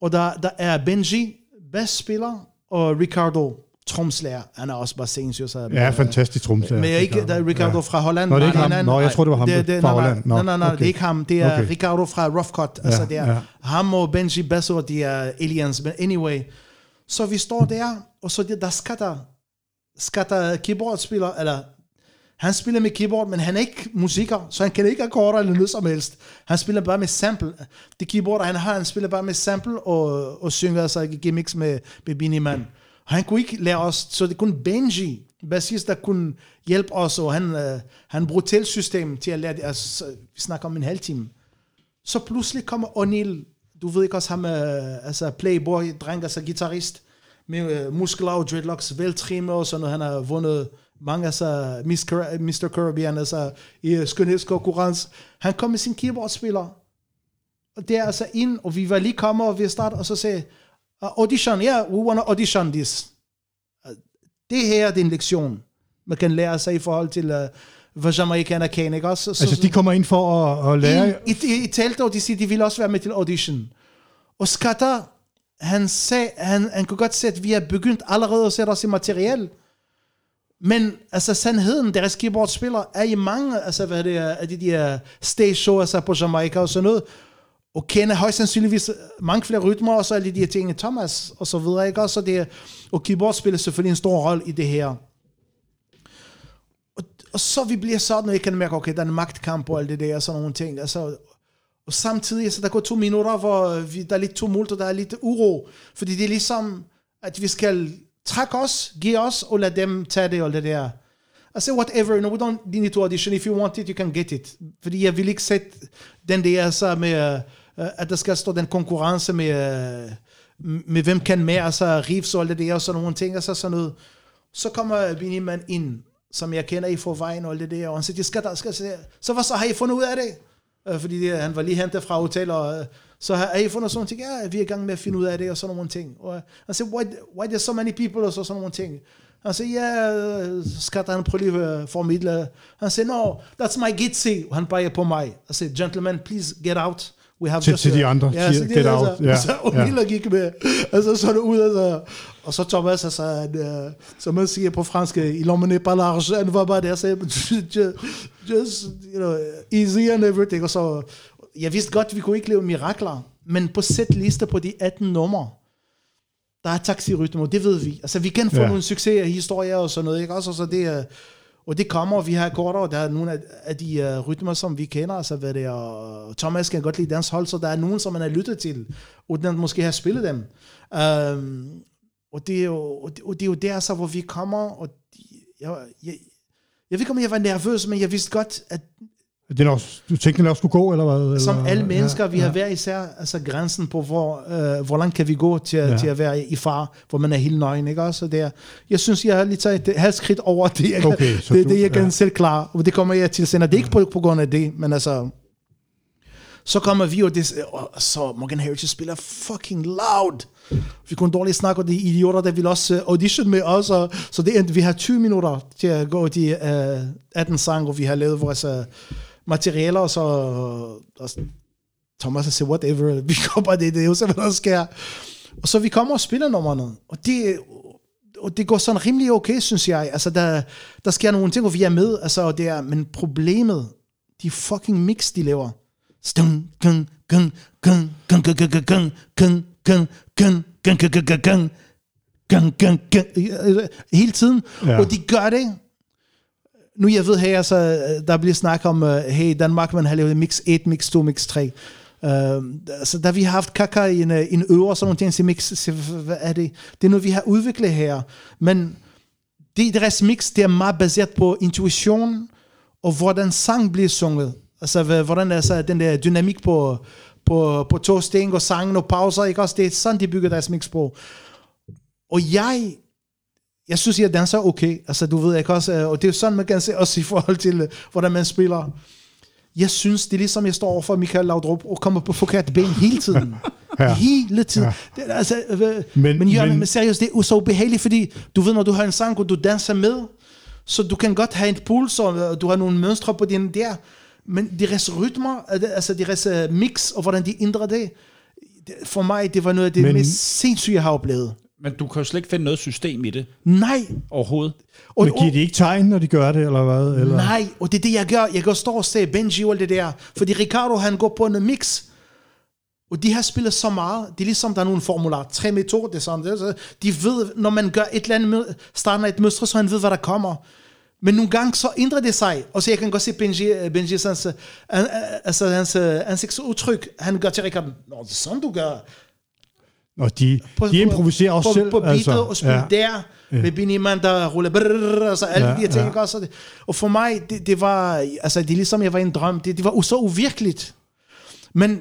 og der, der er Benji, bassspiller, og Ricardo, tromslærer. Han er også bare sindssyg. Så, ja, fantastisk tromslærer. men jeg ikke, der er Ricardo Ja. fra Holland. Nå, det er ikke Nej, ham. Nå, jeg troede, det var ham det, det, fra nej, Holland. Nå, Nej, nej, nej, okay. det er ikke ham. Det er Okay. Ricardo fra Rough Cut. Altså, det er ja. ham og Benji Basso, de er aliens. Men anyway, så vi står der, og så det, der skatter, skatter keyboardspiller, eller han spiller med keyboard, men han er ikke musiker, så han kan ikke akkorder eller noget som helst. Han spiller bare med sample. Det keyboard, han har, han spiller bare med sample og, og synger altså gimmicks med, med Beanie Man. Og han kunne ikke lære os, så det kun Benji, bassist, der kunne hjælpe os, og han, øh, han brugte telsystem til at lære det. Altså, vi snakker om en halv time. Så pludselig kommer O'Neill, du ved ikke også ham, øh, altså playboy, dreng, altså guitarist, med øh, muskler og dreadlocks, veltrimmet og sådan noget. Han har vundet mange, altså Mr. Caribbean, altså i øh, skønhedskonkurrence. Han kom med sin keyboardspiller, og det er altså ind, og vi var lige kommet, og vi startede, og så sagde, uh, audition, yeah, we want to audition this. Ah, det her det er en lektion, man kan lære sig i forhold til, uh, hvad jamaicaner kan, ikke også? Så, Altså, de kommer ind for at, at lære... i, i, i teltet, og de siger, de vil også være med til audition. Og Skatter, han, sag, han, han kunne godt se, at vi er begyndt allerede at sætte os i materiel. Men altså sandheden, deres keyboardspiller er i mange altså, hvad det er, af de der stage shows altså, på Jamaica og sådan noget, og kender højst sandsynligvis mange flere rytmer, og så alle de her ting, Thomas og så videre, ikke? Også det, og keyboard spiller selvfølgelig en stor rolle i det her. Og, så vi bliver sådan, og jeg kan mærke, okay, der er en magtkamp og alt det der, og sådan nogle ting. Altså, og samtidig, så der går to minutter, hvor vi, der er lidt tumult, og der er lidt uro. Fordi det er ligesom, at vi skal trække os, give os, og lade dem tage det og det der. I say whatever, no, we don't need to audition. If you want it, you can get it. Fordi jeg vil ikke sætte den der så med, uh, at der skal stå den konkurrence med, uh, med hvem kan mere, altså Reeves og alt det der, og sådan nogle ting, og så sådan noget. Så kommer Biniman ind, som jeg kender i forvejen og alt det der, og han siger, skal der, skal der. Så hvad så, har I fundet ud af det? Øh, fordi det, han var lige hentet fra hotel, og øh, så har I fundet sådan nogle ting, ja, vi er i gang med at finde ud af det, og sådan nogle ting. Og øh, han siger, why, why there so many people, og så sådan nogle ting. Han siger, ja, øh, skat, han prøve lige at formidle. Han siger, no, that's my gitsi. Han peger på mig. Han siger, gentlemen, please get out. We have Til- just til de andre, Ja, siger, så get det, out. Altså, Ja, Så O'Neill gik med. Altså, så det ud, altså. Og så Thomas, altså, han, uh, som man siger på fransk, il emmenait pas l'argent, han var bare der, så just, just, you know, easy and everything. Og så, jeg vidste godt, vi kunne ikke lave mirakler, men på sætliste på de 18 numre, der er taxirytmer, det ved vi. Altså, vi kan få Ja. nogle succeshistorier og sådan noget, ikke også? Og, så det, er- og det kommer, og vi har akkorder, og der er nogle af, af de uh, rytmer, som vi kender, altså hvad det er, og Thomas kan godt lide danshold, så der er nogen, som man har lyttet til, uden at måske have spillet dem. Um, og, det er jo, og, det, og det er jo der, så, hvor vi kommer, og de, jeg, jeg, jeg ved ikke, om jeg var nervøs, men jeg vidste godt, at det er nok, du tænkte, den nok skulle gå, eller hvad? som eller? alle mennesker, Ja, vi har ja. hver især altså grænsen på, hvor, øh, hvor langt kan vi gå til, Ja. til at være i far, hvor man er helt nøgen, ikke også? Og det er, jeg synes, jeg har lige taget et halvt skridt over det, jeg, Okay, så det, du- det, jeg kan ja. selv klare, og det kommer jeg til senere. Det er ikke på, på grund af det, men altså, Så kommer vi, og, det, og så Morgan Heritage spiller fucking loud. Vi kunne dårligt snakke, og de idioter, der vil også uh, audition med os, og, så det endte, vi har 20 minutter til at gå de uh, 18 sange, og vi har lavet vores uh, materialer, og så og Thomas har sagt, whatever, vi går bare det, det er jo så, hvad der sker. Og så vi kommer og spiller nummerne, og det, og det går sådan rimelig okay, synes jeg. Altså, der, der sker nogle ting, hvor vi er med, altså, og det er, men problemet, de fucking mix, de laver. Stung, gung, gung, gung, gung, gung, gung, gung, gung, gung, gung, gung, gung, gung, gung, gung, gung, gung, hele tiden. Ja. Og de gør det. Nu jeg ved her, så altså, der bliver snak om, uh, hey, Danmark, man har lavet mix 1, mix 2, mix 3. Uh, så da vi har haft kaka i en, øh, en øver og sådan nogle ting, så mix, så hvad er det? Det er noget, vi har udviklet her. Men det, deres mix, det er meget baseret på intuition, og hvordan sang bliver sunget. Altså, hvordan er så den der dynamik på, på, på to sten og sangen og pauser, ikke også? Det er sådan, de bygger deres mix på. Og jeg, jeg synes, jeg danser okay. Altså, du ved, ikke også? øh, Og det er sådan, man kan se også i forhold til, øh, hvordan man spiller. Jeg synes, det er ligesom, jeg står over for Michael Laudrup og kommer på forkert ben hele tiden. Ja. Hele tiden. Ja. Det, altså, øh, men, Men- Jørgen, men- men, seriøst, det er så ubehageligt, fordi du ved, når du har en sang, og du danser med, så du kan godt have en puls, og du har nogle mønstre på din der, men deres rytmer, altså deres mix, og hvordan de ændrer det, for mig, det var noget af det men, mest sindssyge, jeg har oplevet. Men du kan jo slet ikke finde noget system i det Nej, overhovedet. og, Men giver de ikke tegn, når de gør det, eller hvad? Eller? Nej, og det er det, jeg gør. Jeg går stå og se Benji og alt det der. Fordi Ricardo, han går på en mix. Og de har spillet så meget. Det er ligesom, der er nogle formular. Tre metode, det er sådan. Det så de ved, når man gør et eller andet, med, starter et mønstre, så han ved, hvad der kommer. Men nogle gange så ændrer det sig. Og så jeg kan godt se Benji, Benji hans, øh, altså, hans øh, ansigtsudtryk. Han gør til Ricardo, Nå, det er sådan, du gør. Og de, På, de improviserer også på, selv. På beatet altså, og spille ja. der, med Benny Man, der ruller brrrr, og så alle Ja, de her ting. ja. ikke også? Og for mig, det, det var, altså det er ligesom, jeg var i en drøm. Det, det var så uvirkeligt. Men,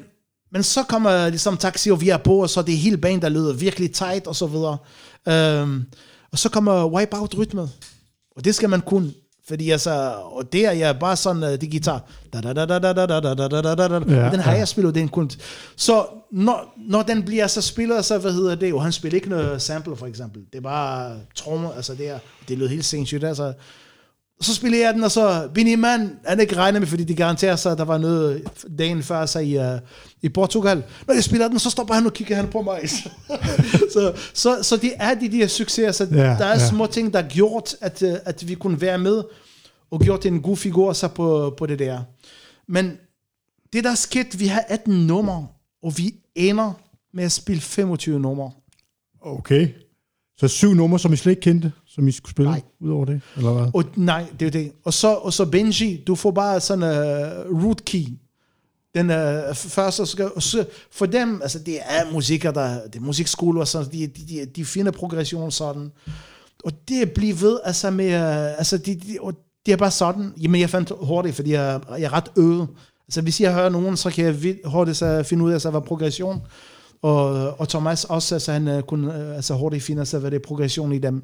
men så kommer ligesom taxi, og vi er på, og så er det hele banen, der lyder virkelig tight, og så videre. Um, og så kommer Wipeout-rytmen. Og det skal man kunne. Fordi altså, og det er jeg bare sådan, uh, det guitar. Da, da, da, da, da, da, da, da, da, da, da, da, da. Ja, Og den har ja. jeg spillet, den kun. Så når, når den bliver så spillet, så hvad hedder det, og han spiller ikke noget sample for eksempel. Det er bare trommer, altså det er, det lød helt sindssygt, altså. Så spiller jeg den, og så Benny Man, han ikke regner med, fordi de garanterer sig, at der var noget dagen før sig i, uh, i Portugal. Når jeg spiller den, så stopper han og kigger han på mig. så, så, så det er de der succeser, så ja, der er ja. små ting, der har gjort, at, uh, at vi kunne være med, og gjort en god figur så på, på det der. Men det der er sket, vi har 18 numre, og vi ender med at spille 25 numre. Okay. Så syv numre, som I slet ikke kendte, som I skulle spille, Nej. udover det, eller hvad? Og nej, det er det. Og så, og så Benji, du får bare sådan en uh, root key. Den uh, først, og så, og så, for dem, altså det er musikere, der, det er musikskoler, og sådan, de, de, de, de finder progression sådan. Og det bliver ved, altså med, uh, altså de, de, og det er bare sådan, jamen jeg fandt hurtigt, fordi jeg, jeg er ret øvet. Altså hvis jeg hører nogen, så kan jeg hurtigt så finde ud af, altså, hvad er progression. Og, øh, og Thomas også, altså han uh, kunne uh, altså, hurtigt finde, sig, hvad det er progression i dem.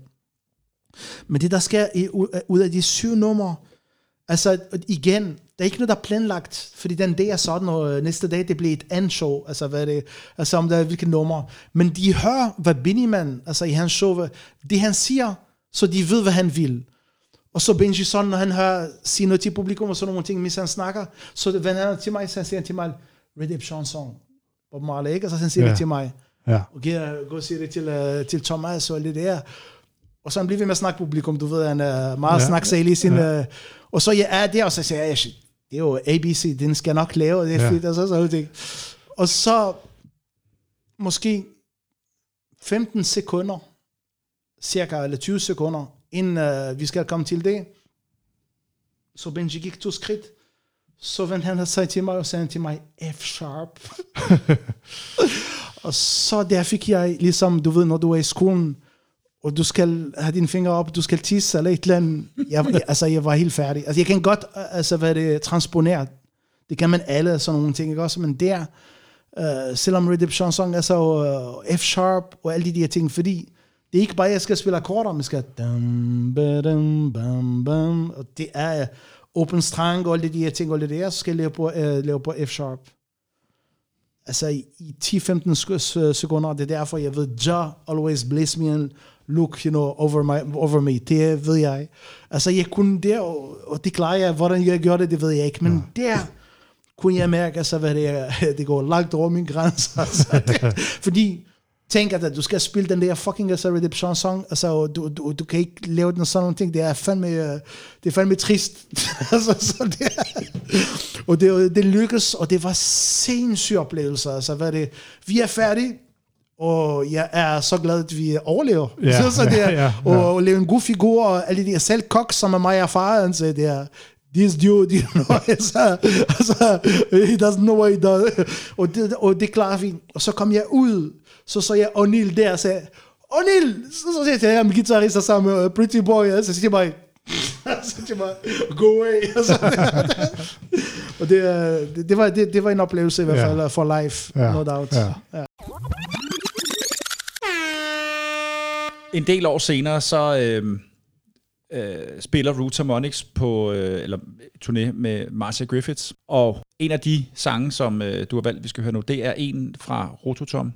Men det, der sker i, ud af de syv numre, altså igen, der er ikke noget, der er planlagt, fordi den dag er sådan, og næste dag, det bliver et andet show, altså, hvad er det, altså om der er hvilke numre. Men de hører, hvad Binnieman, altså i hans show, det han siger, så de ved, hvad han vil. Og så Benji sådan, når han hører sige noget til publikum, og sådan nogle ting, mens han snakker, så vender han til mig, så han siger til mig, Red Song. Chanson, Bob Marley, ikke? Og så siger Ja. det til mig. Ja. Okay, jeg gå og sige det til, uh, til Thomas og alt det der. Og så han bliver ved med at snakke publikum, du ved, han er meget Ja. snaksalig i sin... Ja. Uh, og så jeg er der, og så siger jeg, "Shit, det er jo ABC, den skal nok lave, det er Ja. fedt, og så så ting. Og så måske 15 sekunder, cirka, eller 20 sekunder, inden uh, vi skal komme til det, så Benji gik to skridt, så vendte han sig til mig og sagde til mig, F-sharp. og så der fik jeg ligesom, du ved, når du er i skolen, og du skal have dine fingre op, du skal tisse eller et eller andet. Jeg, jeg, altså, jeg var helt færdig. Altså, jeg kan godt altså, hvad det transponere. Det kan man alle, sådan nogle ting, ikke også? Men der, uh, selvom Red Dead Chanson er så uh, F-sharp og alle de der ting, fordi det er ikke bare, at jeg skal spille akkorder, man skal dum, badum, bam, bam, og det er open strang og alle de her ting, og det der, så skal jeg lave på, uh, lave på F-sharp. altså i i 10-15 sk- sekunder, det er derfor, jeg ved, Ja always bless me and look, you know, over, my, over me. Det ved jeg. Altså, jeg kunne der, og, og det klarer jeg, hvordan jeg gjorde det, det ved jeg ikke, men der kunne jeg mærke, altså, hvad det er, det går langt over min grænse. Altså, fordi, tænk, at du skal spille den der fucking altså, Redemption song, altså, du, du, du kan ikke lave den sådan nogle ting, det er fandme, øh, det er fandme trist. altså, så det er, og det, det lykkedes, og det var sindssyge oplevelser, altså, hvad det, vi er færdige, og jeg er så glad, at vi overlever. Ja, så, så det er, ja, ja, og, ja. og lave en god figur, og alle de der selv kok, som er mig erfaren, han sagde, det er, this dude, you know, altså, altså, he doesn't know what he does. Og det, og det klarer vi. Og så kom jeg ud, så så jeg O'Neill der, og sagde, O'Neill! Så, så siger jeg, jeg er guitarist sammen med Pretty Boy, og så siger jeg bare, så siger jeg bare, go away. Og, det, det, det, var, det, det var en oplevelse i hvert fald uh, for life, Ja, no doubt. ja. Ja. En del år senere, så øh, øh, spiller Roots Harmonics på øh, eller turné med Marcia Griffiths. Og en af de sange, som øh, du har valgt, vi skal høre nu, det er en fra Rototom,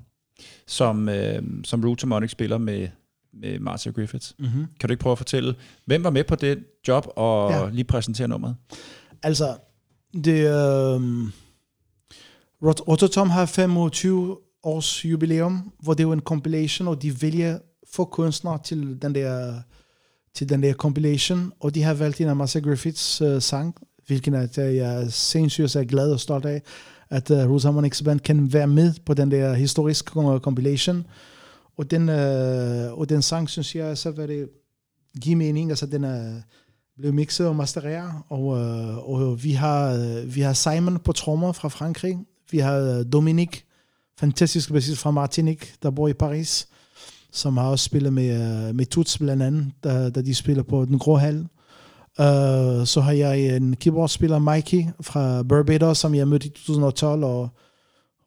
som, øh, som Roots Harmonics spiller med, med Marcia Griffiths. Mm-hmm. Kan du ikke prøve at fortælle, hvem var med på det job, og ja. Lige præsentere nummeret? Altså, det, øh, Rot- Rototom har 25 års jubilæum, hvor det er jo en compilation, og de vælger få kunstnere til den der, til den der compilation, og de har valgt en af Marcia Griffiths uh, sang, hvilken er, jeg er sindssygt er glad og stolt af, at øh, uh, Rose Harmonics Band kan være med på den der historiske compilation. Og den, uh, og den sang, synes jeg, så var det give mening, altså den er blevet mixet og mastereret, og, uh, og vi, har, vi har Simon på trommer fra Frankrig, vi har øh, Dominique, fantastisk bassist fra Martinique, der bor i Paris, som har også spillet med, med Tuts blandt andet, da, da de spiller på Den Grå Hal. Uh, så har jeg en keyboardspiller, Mikey, fra Barbados, som jeg mødte i 2012, og,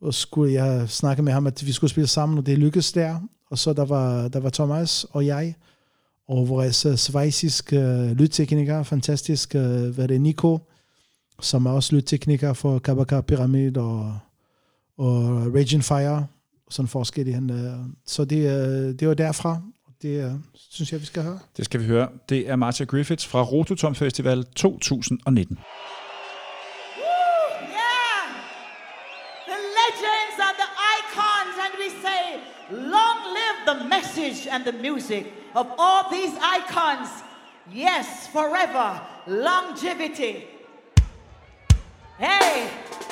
og skulle jeg snakke med ham, at vi skulle spille sammen, og det lykkedes der. Og så der var, der var Thomas og jeg, og vores øh, svejsiske uh, lydtekniker, fantastisk, uh, hvad er Nico, som er også lydtekniker for Kabaka Pyramid og, og Raging Fire, sådan forskellige. Han, uh, så det, uh, det var derfra, det uh, synes jeg, vi skal høre. Det skal vi høre. Det er Marcia Griffiths fra Rototom Festival 2019. Yeah! The legends and the icons, and we say, long live the message and the music of all these icons. Yes, forever, longevity. Hey!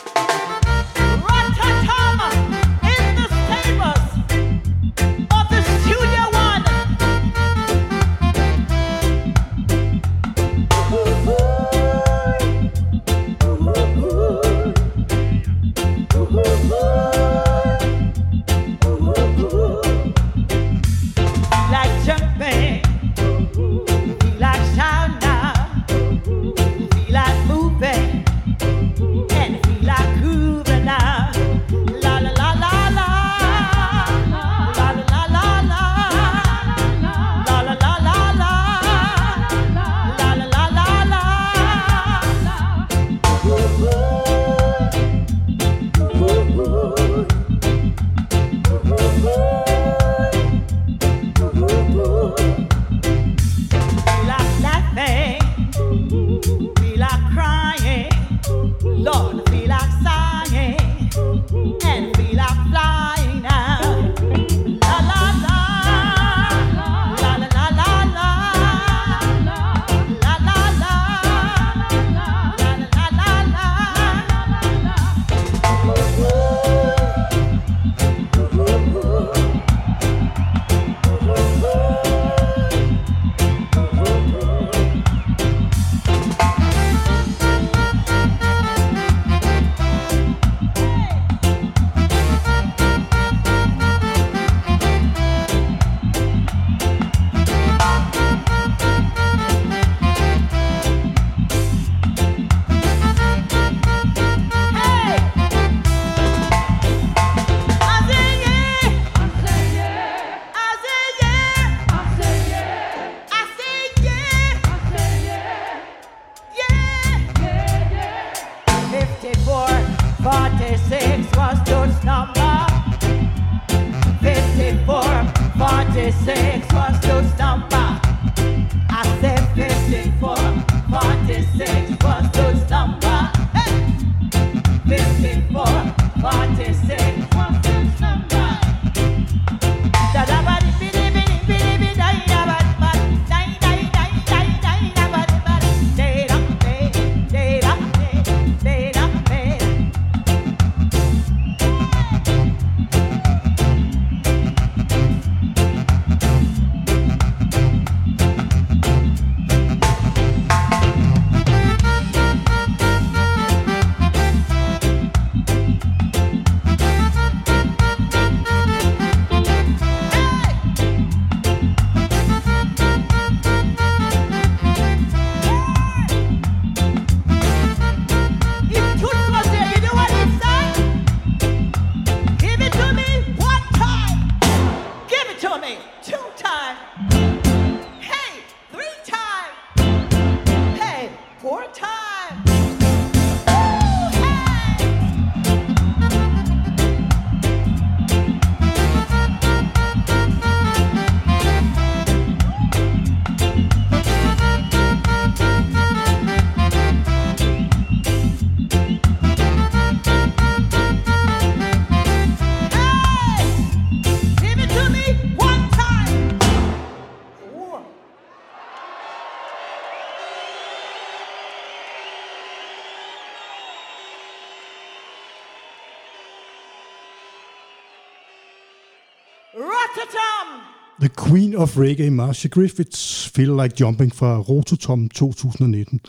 Queen of Reggae, Marcia Griffiths, Feel Like Jumping fra Rototom 2019.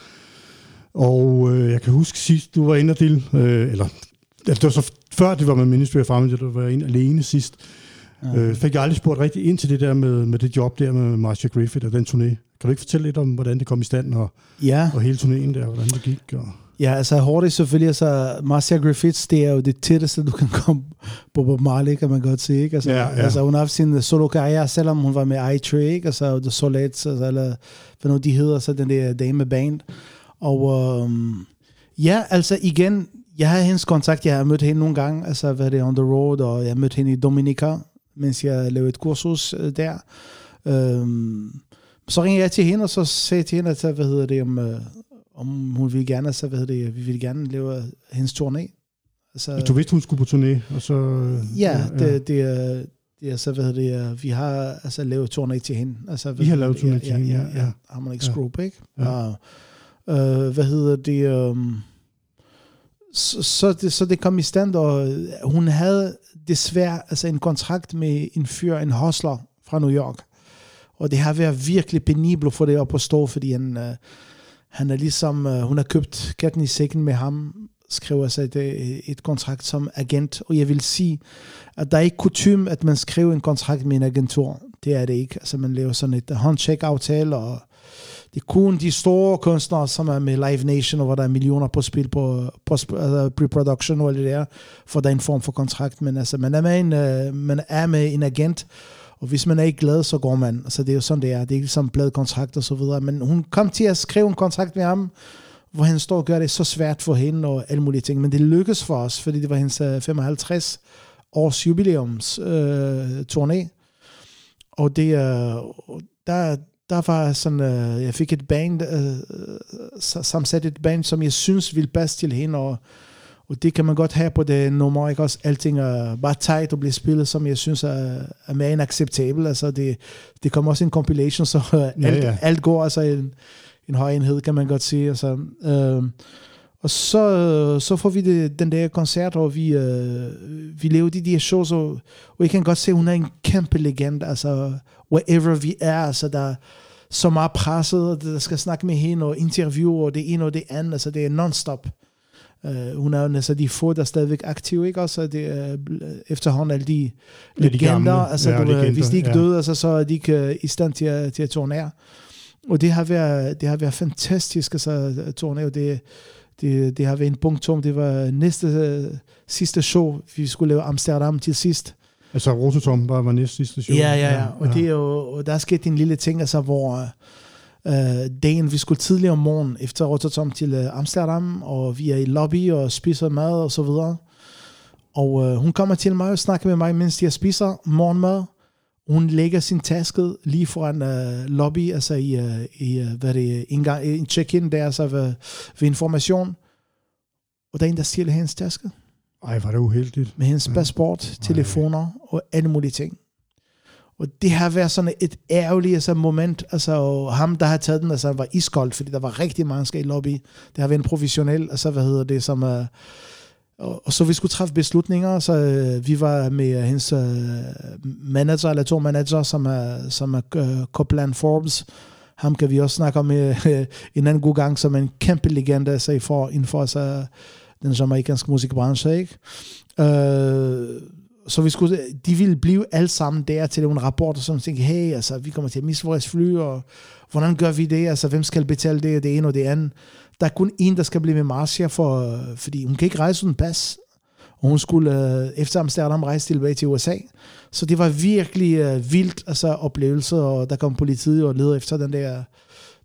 Og øh, jeg kan huske sidst, du var inde og dille, øh, eller altså, det var så før det var med Ministry of Farming, du var inde alene sidst. Ja. Øh, fik jeg aldrig spurgt rigtig ind til det der med, med det job der med Marcia Griffith og den turné. Kan du ikke fortælle lidt om, hvordan det kom i stand, og, Ja. og hele turnéen der, hvordan det gik? Og... Ja, altså hårdt er selvfølgelig, altså Marcia Griffiths, det er jo det tætteste, du kan komme på Bob Marley, kan man godt sige, ikke? Altså, Ja, ja. altså hun har haft sin solo-karriere, selvom hun var med i ikke? Altså The Solets, altså, eller hvad nu de hedder, så den der dame band. Og øhm, ja, altså igen, jeg har hendes kontakt, jeg har mødt hende nogle gange, altså hvad er det, on the road, og jeg har mødt hende i Dominica, mens jeg lavede et kursus øh, der. Øhm, så ringede jeg til hende, og så sagde jeg til hende, at, hvad hedder det, om, øh, om hun ville gerne, så hvad hedder det, vi ville gerne lave hendes turné. Altså, Du vidste, hun skulle på turné, og så... øh, ja, det, det, er, det er så, hvad hedder det, øh, vi har altså lavet turné til hende. Altså, hvad I har lavet turné til hende, ja, ja. Harmonix Ja. Group, ikke? Ja. Og, øh, hvad hedder det, um, så, så, det, så det kom i stand, og øh, hun havde desværre altså en kontrakt med en fyr, en hustler fra New York. Og det har været virkelig penibelt for det op at stå, fordi han, øh, han er ligesom, øh, hun har købt katten i sækken med ham, skriver sig et, øh, et kontrakt som agent, og jeg vil sige, at der er ikke kutum, at man skriver en kontrakt med en agentur. Det er det ikke. Altså man laver sådan et øh, håndcheck-aftale, og det er kun de store kunstnere, som er med Live Nation, og hvor der er millioner på spil på, på altså pre-production og alt det der, for der er en form for kontrakt. Men altså, man er med en, øh, man er med en agent, og hvis man er ikke glad, så går man. Altså, det er jo sådan, det er. Det er ikke ligesom bladkontrakt og så videre. Men hun kom til at skrive en kontrakt med ham, hvor han står og gør det så svært for hende og alle mulige ting. Men det lykkedes for os, fordi det var hendes øh, 55 års jubilæums øh, turné. Og det, øh, der, der var sådan, øh, jeg fik et band, øh, øh sammensat et band, som jeg synes ville passe til hende, og, og det kan man godt have på det nummer, ikke også? Alting er bare tight og bliver spillet, som jeg synes er, er mere end acceptabel. Altså det, det kommer også en compilation, så alt, Ja, ja. alt går altså en, en høj enhed, kan man godt sige. Altså, øh, og så, så får vi det, den der koncert, og vi, øh, vi laver de der shows, og, og jeg kan godt se, at hun er en kæmpe legende, altså wherever vi er, altså der er så meget presset, og der skal snakke med hende, og interview, og det ene og det andet, altså det er non-stop. Uh, hun er jo altså de få, der er stadigvæk aktive, ikke også? Det er bl- efterhånden alle de Ja, de legender, gamle. altså Ja, du, legender, legender, hvis de ikke ja. ja. døde, altså, så er de ikke øh, i stand til at, til at turnere. Og det har været, det har været fantastisk, altså turnere, det, det, det har været en punktum. Det var næste øh, sidste show, vi skulle lave Amsterdam til sidst. Altså, Rototom var, var næste sidste show. Ja, ja, ja. Og, det er jo, og der er sket en lille ting, altså, hvor øh, dagen, vi skulle tidligere om morgenen efter Rotterdam til øh, Amsterdam, og vi er i lobby og spiser mad og så videre. Og øh, hun kommer til mig og snakker med mig, mens jeg spiser morgenmad. hun lægger sin taske lige foran uh, lobby, altså i, uh, i uh, hvad det, indgang, en check-in der, altså ved, ved information. Og der er en, der stjæler hendes taske Ej, var det uheldigt. med hendes passport, telefoner og alle mulige ting. Og det har været sådan et ærgerligt altså, moment. Altså, ham, der har taget den, altså, var iskold, fordi der var rigtig mange skal i lobby. Det har været en professionel, altså, hvad hedder det, som... Uh, og, og så vi skulle træffe beslutninger, så øh, vi var med uh, hendes øh, manager, eller to manager, som er, som er øh, Copeland Forbes. Ham kan vi også snakke om øh, en anden god gang, som er en kæmpe legende altså, i for, inden for altså, den jamaikanske musikbranche. Ikke? Øh, så vi skulle, de ville blive alle sammen der til nogle rapporter, som tænkte, hey, altså, vi kommer til at miste vores fly, og hvordan gør vi det? Altså, hvem skal betale det, det ene og det andet? Der er kun en, der skal blive med Marcia, for, fordi hun kan ikke rejse uden pas. Og hun skulle øh, efter Amsterdam rejse tilbage til USA. Så det var virkelig øh, vildt altså, oplevelse, og der kom politiet og leder efter den der,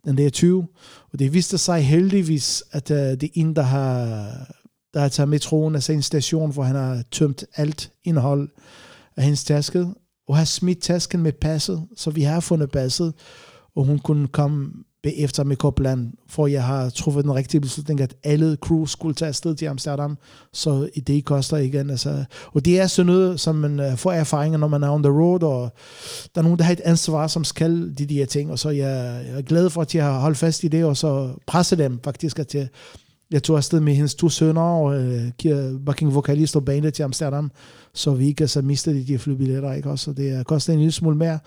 den der 20. Og det viste sig heldigvis, at øh, det er en, der har, der har taget metroen af en station, hvor han har tømt alt indhold af hendes taske, og har smidt tasken med passet, så vi har fundet passet, og hun kunne komme bagefter med Copland, for jeg har truffet den rigtige beslutning, at alle crew skulle tage afsted til Amsterdam, så det koster igen. Altså. Og det er sådan noget, som man øh, får erfaringer, når man er on the road, og der er nogen, der har et ansvar, som skal de der ting, og så jeg, jeg er glad for, at jeg har holdt fast i det, og så presse dem faktisk, at jeg, jeg tog afsted med hendes to sønner og øh, backing vokalist og bandet til Amsterdam, så vi ikke så mistede de, de flybilletter, ikke også? Så det koster en lille smule mere,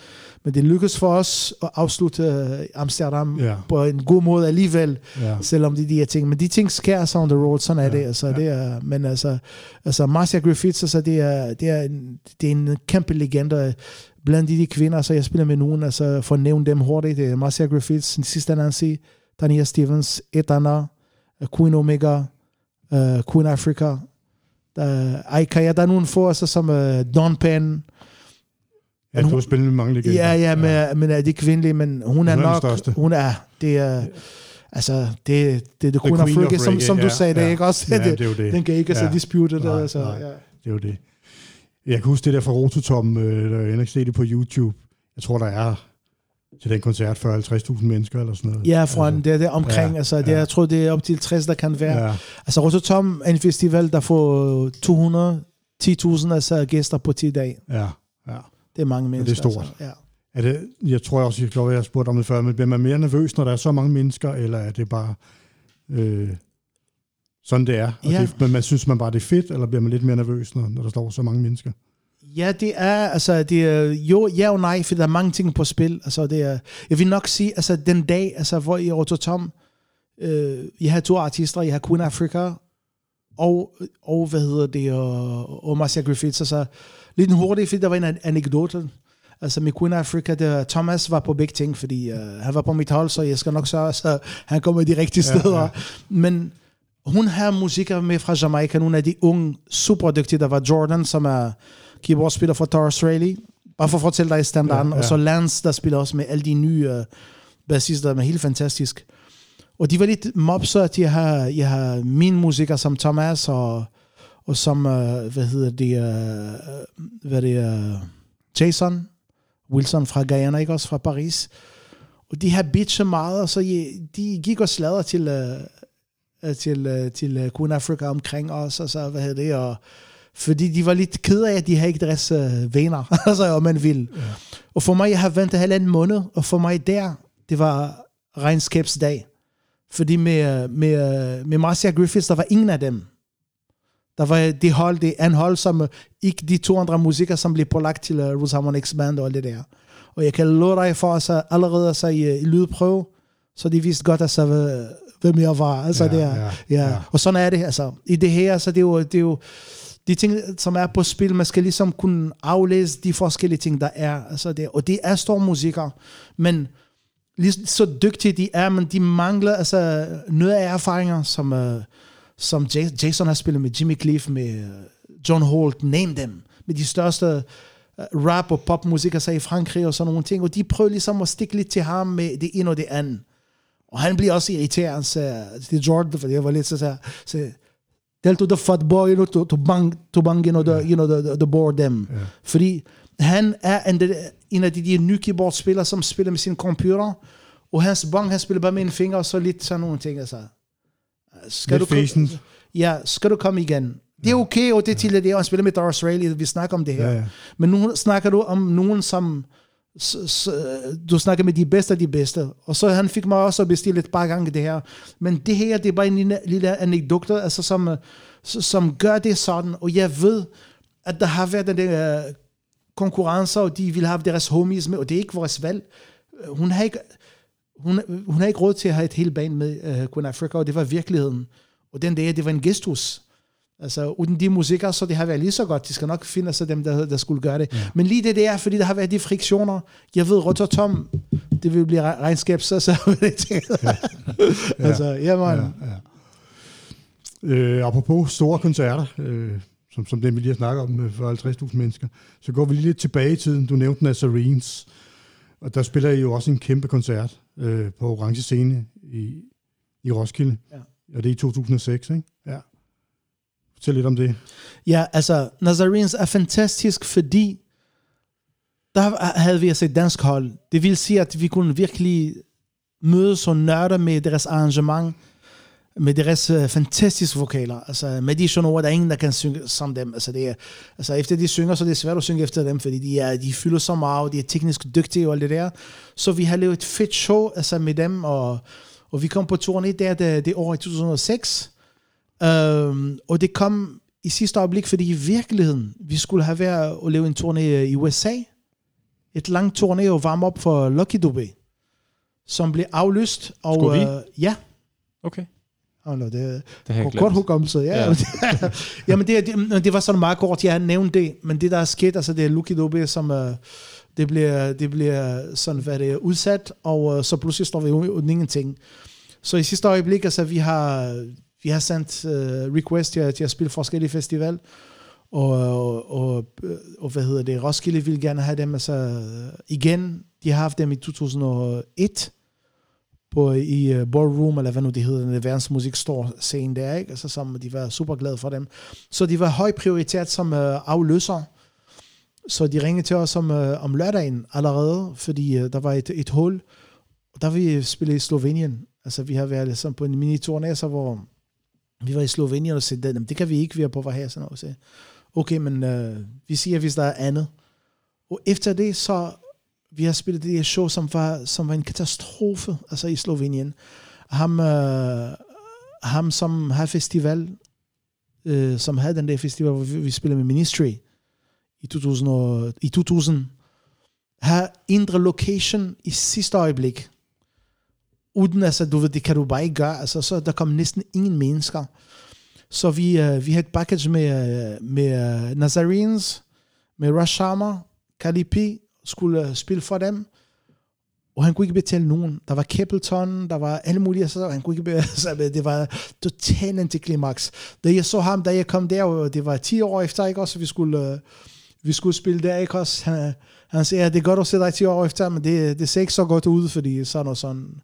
men det lykkedes for os at afslutte øh, Amsterdam Ja. på en god måde alligevel, Ja. selvom det er de her ting. Men de ting sker så on the road, sådan er Ja, det. Altså, ja. det er, men altså, altså Marcia Griffiths, altså, det, er, det, er en, det er en kæmpe legende blandt de, de kvinder, så jeg spiller med nogen, altså for at nævne dem hurtigt, det er Marcia Griffiths, Sister Nancy, Tania Stevens, Etana, Queen Omega, uh, Queen Africa, der, Aika, der er nogle få, altså, som uh, Don Penn, Ja, du har spillet med mange legender. Ja, ja, men, ja. men er det kvindelige, men hun er Hun er den nok, største. hun er, det er, altså, det, det er the queen, queen reggae, som, som du ja, sagde, det ja. er ikke også? Ja, det er jo det. Den kan ikke altså Ja. dispute det, altså, nej. ja. Det er jo det. Jeg kan huske det der fra Rototom, der jeg ikke set det på YouTube. Jeg tror, der er til den koncert 40-50.000 mennesker eller sådan noget. Ja, fra altså, det er det omkring, ja, ja, altså, det, ja. jeg tror, det er op til 60, der kan være. Ja. Ja, Altså, Rototom er en festival, der får 200 10.000 altså, gæster på 10 dage. ja, ja. Det er mange mennesker. stort. Altså, ja. Er det, jeg tror også, jeg, tror, jeg har spurgt om det før, men bliver man mere nervøs, når der er så mange mennesker, eller er det bare øh, sådan, det er? Og Ja. det, men man synes man bare, det er fedt, eller bliver man lidt mere nervøs, når, når der står så mange mennesker? Ja, det er, altså, det er, jo, ja og nej, for der er mange ting på spil. Altså, det er, jeg vil nok sige, altså, den dag, altså, hvor i Rototom, øh, jeg har to artister, jeg har Queen Africa, og, og hvad hedder det, og, og Marcia Griffiths, altså, lidt hurtigt, fordi der var en an- anekdote, altså med Queen Africa, der, Thomas var på begge ting, fordi uh, han var på mit hold, så jeg skal nok sørge, så han kommer de rigtige Ja, steder. ja. Men hun har musikere med fra Jamaica, nogle af de unge, super dygtige, der var Jordan, som er keyboardspiller for Taurus Rayleigh, bare for at fortælle dig standarden, Ja, ja, og så Lance, der spiller også med alle de nye uh, bassister, der er helt fantastisk. Og de var lidt mobser, at jeg har, jeg har mine musikere som Thomas, og, og som, uh, hvad hedder det, uh, hvad det er, Jason Wilson fra Guyana, ikke også fra Paris. Og de har bitchet meget, og så de gik og sladder til, uh, til, uh, til uh, Queen Africa omkring os, og så, hvad hedder det, og fordi de var lidt ked af, at de havde ikke deres uh, venner, altså, om man vil. Ja. Og for mig, jeg har ventet halvanden måned, og for mig der, det var regnskabsdag. Fordi med, med, med Marcia Griffiths, der var ingen af dem. Der var det hold, det andet hold, som øh, ikke de to andre musikere, som blev pålagt til uh, Roots Harmonix Band og alt det der. Og jeg kan love dig for, at så allerede så i, i lydprøve, så de vidste godt, altså, hvad- hvem jeg var. Altså, Ja, det er, ja, ja, ja. Og sådan er det. Altså, I det her, så det er jo, det er jo de ting, som er på spil, man skal ligesom kunne aflæse de forskellige ting, der er. Altså det, og det er store musikere, men lige så dygtige de er, men de mangler altså noget af erfaringer, som, uh, som Jason har spillet med Jimmy Cliff, med øh, John Holt, name dem, med de største uh, rap- og popmusikere sig i Frankrig og sådan nogle ting, og de prøver ligesom at stikke lidt til ham med det ene og det andet. Og han bliver også irriteret, så det er Jordan, for det var lidt så, så, så tell to the fat boy, you know, to, to bang, to bang, you know, the, you know, the, the, the them. Ja. Fordi Han er en, en af de, de nye keyboardspillere, som spiller med sin computer, og hans bong, han spiller bare med en finger, og så lidt sådan nogle ting, altså. Skal Lidt du, facen. ja, skal du komme igen? Det er okay, og det er til det, og spiller med Doris Rayleigh, vi snakker om det her. Ja, ja. Men nu snakker du om nogen, som så, så, du snakker med de bedste af de bedste. Og så han fik mig også at bestille et par gange det her. Men det her, det er bare en lille, lille anekdote, altså som, som gør det sådan. Og jeg ved, at der har været den der øh, konkurrencer, og de vil have deres homies med, og det er ikke vores valg. Øh, hun har ikke, hun, hun har ikke råd til at have et helt band med uh, Queen Africa, og det var virkeligheden. Og den dag, det var en gestus. Altså, uden de musikere, så det har været lige så godt. De skal nok finde sig dem, der, der skulle gøre det. Ja. Men lige det der, fordi der har været de friktioner. Jeg ved, Rotter Tom, det vil blive re- regnskab, så så ja. Altså, ja, man. Ja. Øh, apropos store koncerter, øh, som, som den vi lige har snakket om øh, for 50.000 mennesker, så går vi lige lidt tilbage i tiden. Du nævnte Nazarenes, og der spiller I jo også en kæmpe koncert øh, på Orange Scene i, i Roskilde. Ja. Og det er i 2006, ikke? Ja. Fortæl lidt om det. Ja, altså, Nazarenes er fantastisk, fordi der havde vi altså et dansk hold. Det vil sige, at vi kunne virkelig mødes og nørde med deres arrangement, med deres øh, fantastiske vokaler. Altså, med de sådan ord, der er ingen, der kan synge som dem. Altså, det er, altså, efter de synger, så er det svært at synge efter dem, fordi de, er, de fylder så meget, de er teknisk dygtige og alt det der. Så vi har lavet et fedt show altså, med dem, og, og vi kom på turné der det, det år i 2006. Um, og det kom i sidste øjeblik, fordi i virkeligheden, vi skulle have været og lave en turné i USA. Et langt turné og varme op for Lucky Dube, som blev aflyst. Og, Skulle vi? øh, ja, Okay. oh, no, det, Det har jeg godt glemt. hukommelse, ja. Ja. ja. Jamen, det, det, det var sådan meget kort, jeg nævnte det, men det der er sket, altså det er Lucky Dube, som uh, det bliver, det bliver sådan, hvad det er, udsat, og uh, så pludselig står vi uden uden ingenting. Så i sidste øjeblik, altså vi har, vi har sendt uh, request til, til at spille forskellige festival, og, og, og, øh, og hvad hedder det, Roskilde vil gerne have dem, altså øh, igen, de har haft dem i 2001, på, i uh, Ballroom, eller hvad nu det hedder, den verdensmusik store scene der, ikke? Altså, som de var super glade for dem. Så de var høj prioritet som uh, afløser. Så de ringede til os om, uh, om lørdagen allerede, fordi uh, der var et, et hul. Og der vi spille i Slovenien. Altså, vi har været ligesom på en mini-turné, så hvor vi var i Slovenien og sagde, det kan vi ikke, vi er på vej her. Sådan noget. Så, okay, men uh, vi siger, hvis der er andet. Og efter det, så vi har spillet det her show, som var, som var en katastrofe, altså i Slovenien. Ham, øh, ham som har festival, øh, som havde den der festival, hvor vi, vi spillede med Ministry i 2000, og, i 2000 har ændret location i sidste øjeblik. Uden, altså, du ved, det kan du bare ikke gøre. Altså, så der kom næsten ingen mennesker. Så vi, øh, vi havde et package med, øh, med øh, Nazarenes, med Rashama, Kalipi, Kali skulle øh, spille for dem, og han kunne ikke betale nogen. Der var Keppelton, der var alle mulige, så han kunne ikke betale, altså, det var totalt antiklimaks. Da jeg så ham, da jeg kom der, og det var 10 år efter, ikke også, vi skulle, øh, vi skulle spille der, ikke også, han, øh, han siger, ja, det er godt at se dig 10 år efter, men det, det ser ikke så godt ud, fordi sådan og sådan.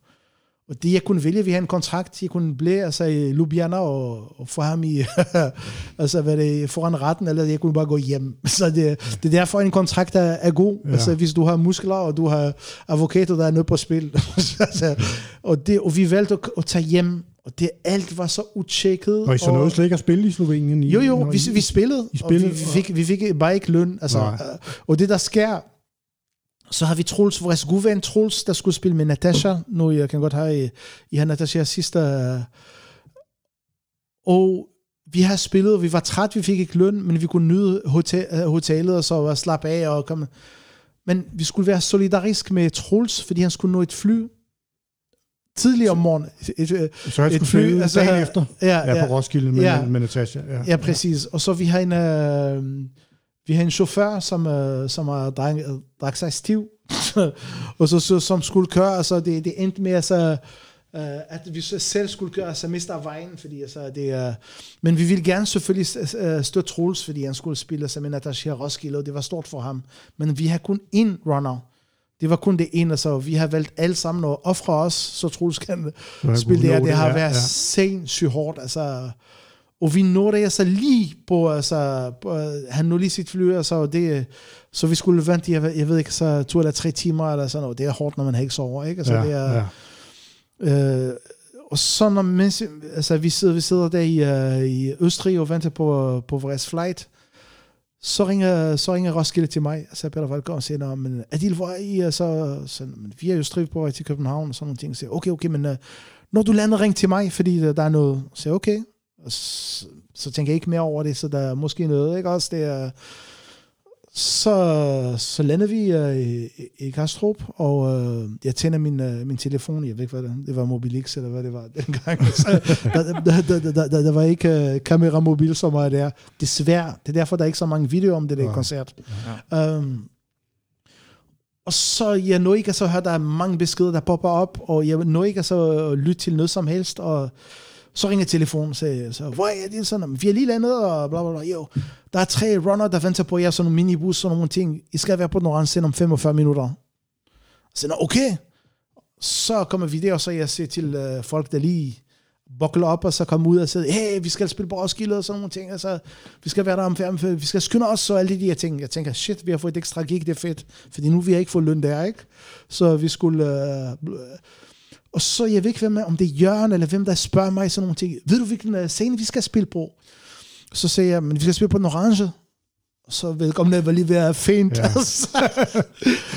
Og det, jeg kunne vælge, vi havde en kontrakt, jeg kunne blive altså, i Ljubljana og, og få ham i, altså, hvad det, foran retten, eller jeg kunne bare gå hjem. Så det, det er derfor, en kontrakt er, er god. Ja. Altså, hvis du har muskler, og du har advokater, der er nødt på spil. altså, og, det, og vi valgte at, at tage hjem, og det alt var så utjekket. Og I så nåede slet ikke at spille i Slovenien? I, Jo, jo, vi, vi spillede, I spillede, og vi, vi, fik, vi fik bare ikke løn. Altså, Nej. øh, og det, der sker, så har vi Troels, vores ven Troels, der skulle spille med Natasha. Nu jeg kan godt have, I, I har Natasha sidste... øh, Og vi har spillet, vi var træt, vi fik ikke løn, men vi kunne nyde hotel, øh, hotellet, og så var slappe af og komme. Men vi skulle være solidarisk med Troels, fordi han skulle nå et fly tidligere om morgenen. Et, et, Så jeg et skulle fly, altså, dagen efter? Ja, Ja, ja. på Roskilde med, Ja. med Natasha. Ja, Ja, præcis. Og så vi har en, øh, vi har en chauffør, som, øh, som har drak, drak sig stiv, og så, så, som skulle køre, altså det, det endte med, altså, øh, at vi så selv skulle køre, altså miste af vejen, fordi altså, det er, men vi ville gerne selvfølgelig øh, støtte Troels, fordi han skulle spille altså, med Natasha Roskilde, og det var stort for ham. Men vi har kun én runner. Det var kun det ene, så vi har valgt alle sammen at ofre os, så Troels kan spille det her. Det har ja, været ja. sindssygt hårdt, altså Og vi nåede altså lige på, altså, på, han nåede lige sit fly, altså, og det, så vi skulle vente, jeg, jeg ved ikke, så to eller tre timer, eller sådan noget. Det er hårdt, når man ikke sover, ikke? Altså, ja, det er, ja. Øh, og så når mens, altså, vi, sidder, vi sidder der i, uh, i Østrig og venter på, på vores flight, så ringer, så ringer Roskilde til mig, altså Peter Valgaard, og siger, "Nå, men Adil, hvor er I? Og så, så men vi er i Østrig på vej til København, og sådan nogle ting. Så siger, okay, okay, men uh, når du lander, ring til mig, fordi der, der er noget. Så siger okay. Og så, så tænker jeg ikke mere over det, så der er måske noget, ikke også? Det er, så, så lander vi øh, i, i Kastrup, og øh, jeg tænder min, øh, min telefon. Jeg ved ikke, hvad det, det var Mobilix, eller hvad det var dengang. Så, der, der, der, der, der, der var ikke øh, kamera mobil så meget der. Desværre. Det er derfor, der er ikke så mange videoer om det der Ja. koncert. Ja. Um, og så jeg når ikke at så høre, der er mange beskeder, der popper op, og jeg når ikke at så lytte til noget som helst, og så ringer telefonen og siger, så, hvor er det sådan, vi er lige landet, og bla bla bla, jo, der er tre runner, der venter på jer, sådan nogle minibus, sådan nogle ting, I skal være på den orange om 45 minutter. Så siger, okay, så kommer vi der, og så jeg siger til øh, folk, der lige bokler op, og så kommer ud og siger, hey, vi skal spille på Roskilde, og sådan nogle ting, altså, vi skal være der om fem, vi skal skynde os, og alle de her ting. Jeg tænker, shit, vi har fået et ekstra gig, det er fedt, fordi nu vi har ikke fået løn der, ikke? Så vi skulle... Øh, og så, jeg ved ikke, hvem er, om det er Jørgen, eller hvem der spørger mig sådan nogle ting. Ved du, hvilken øh, scene vi skal spille på? Så siger jeg, men vi skal spille på den orange. Og så vedkommende var lige ved at fint. Ja. Altså,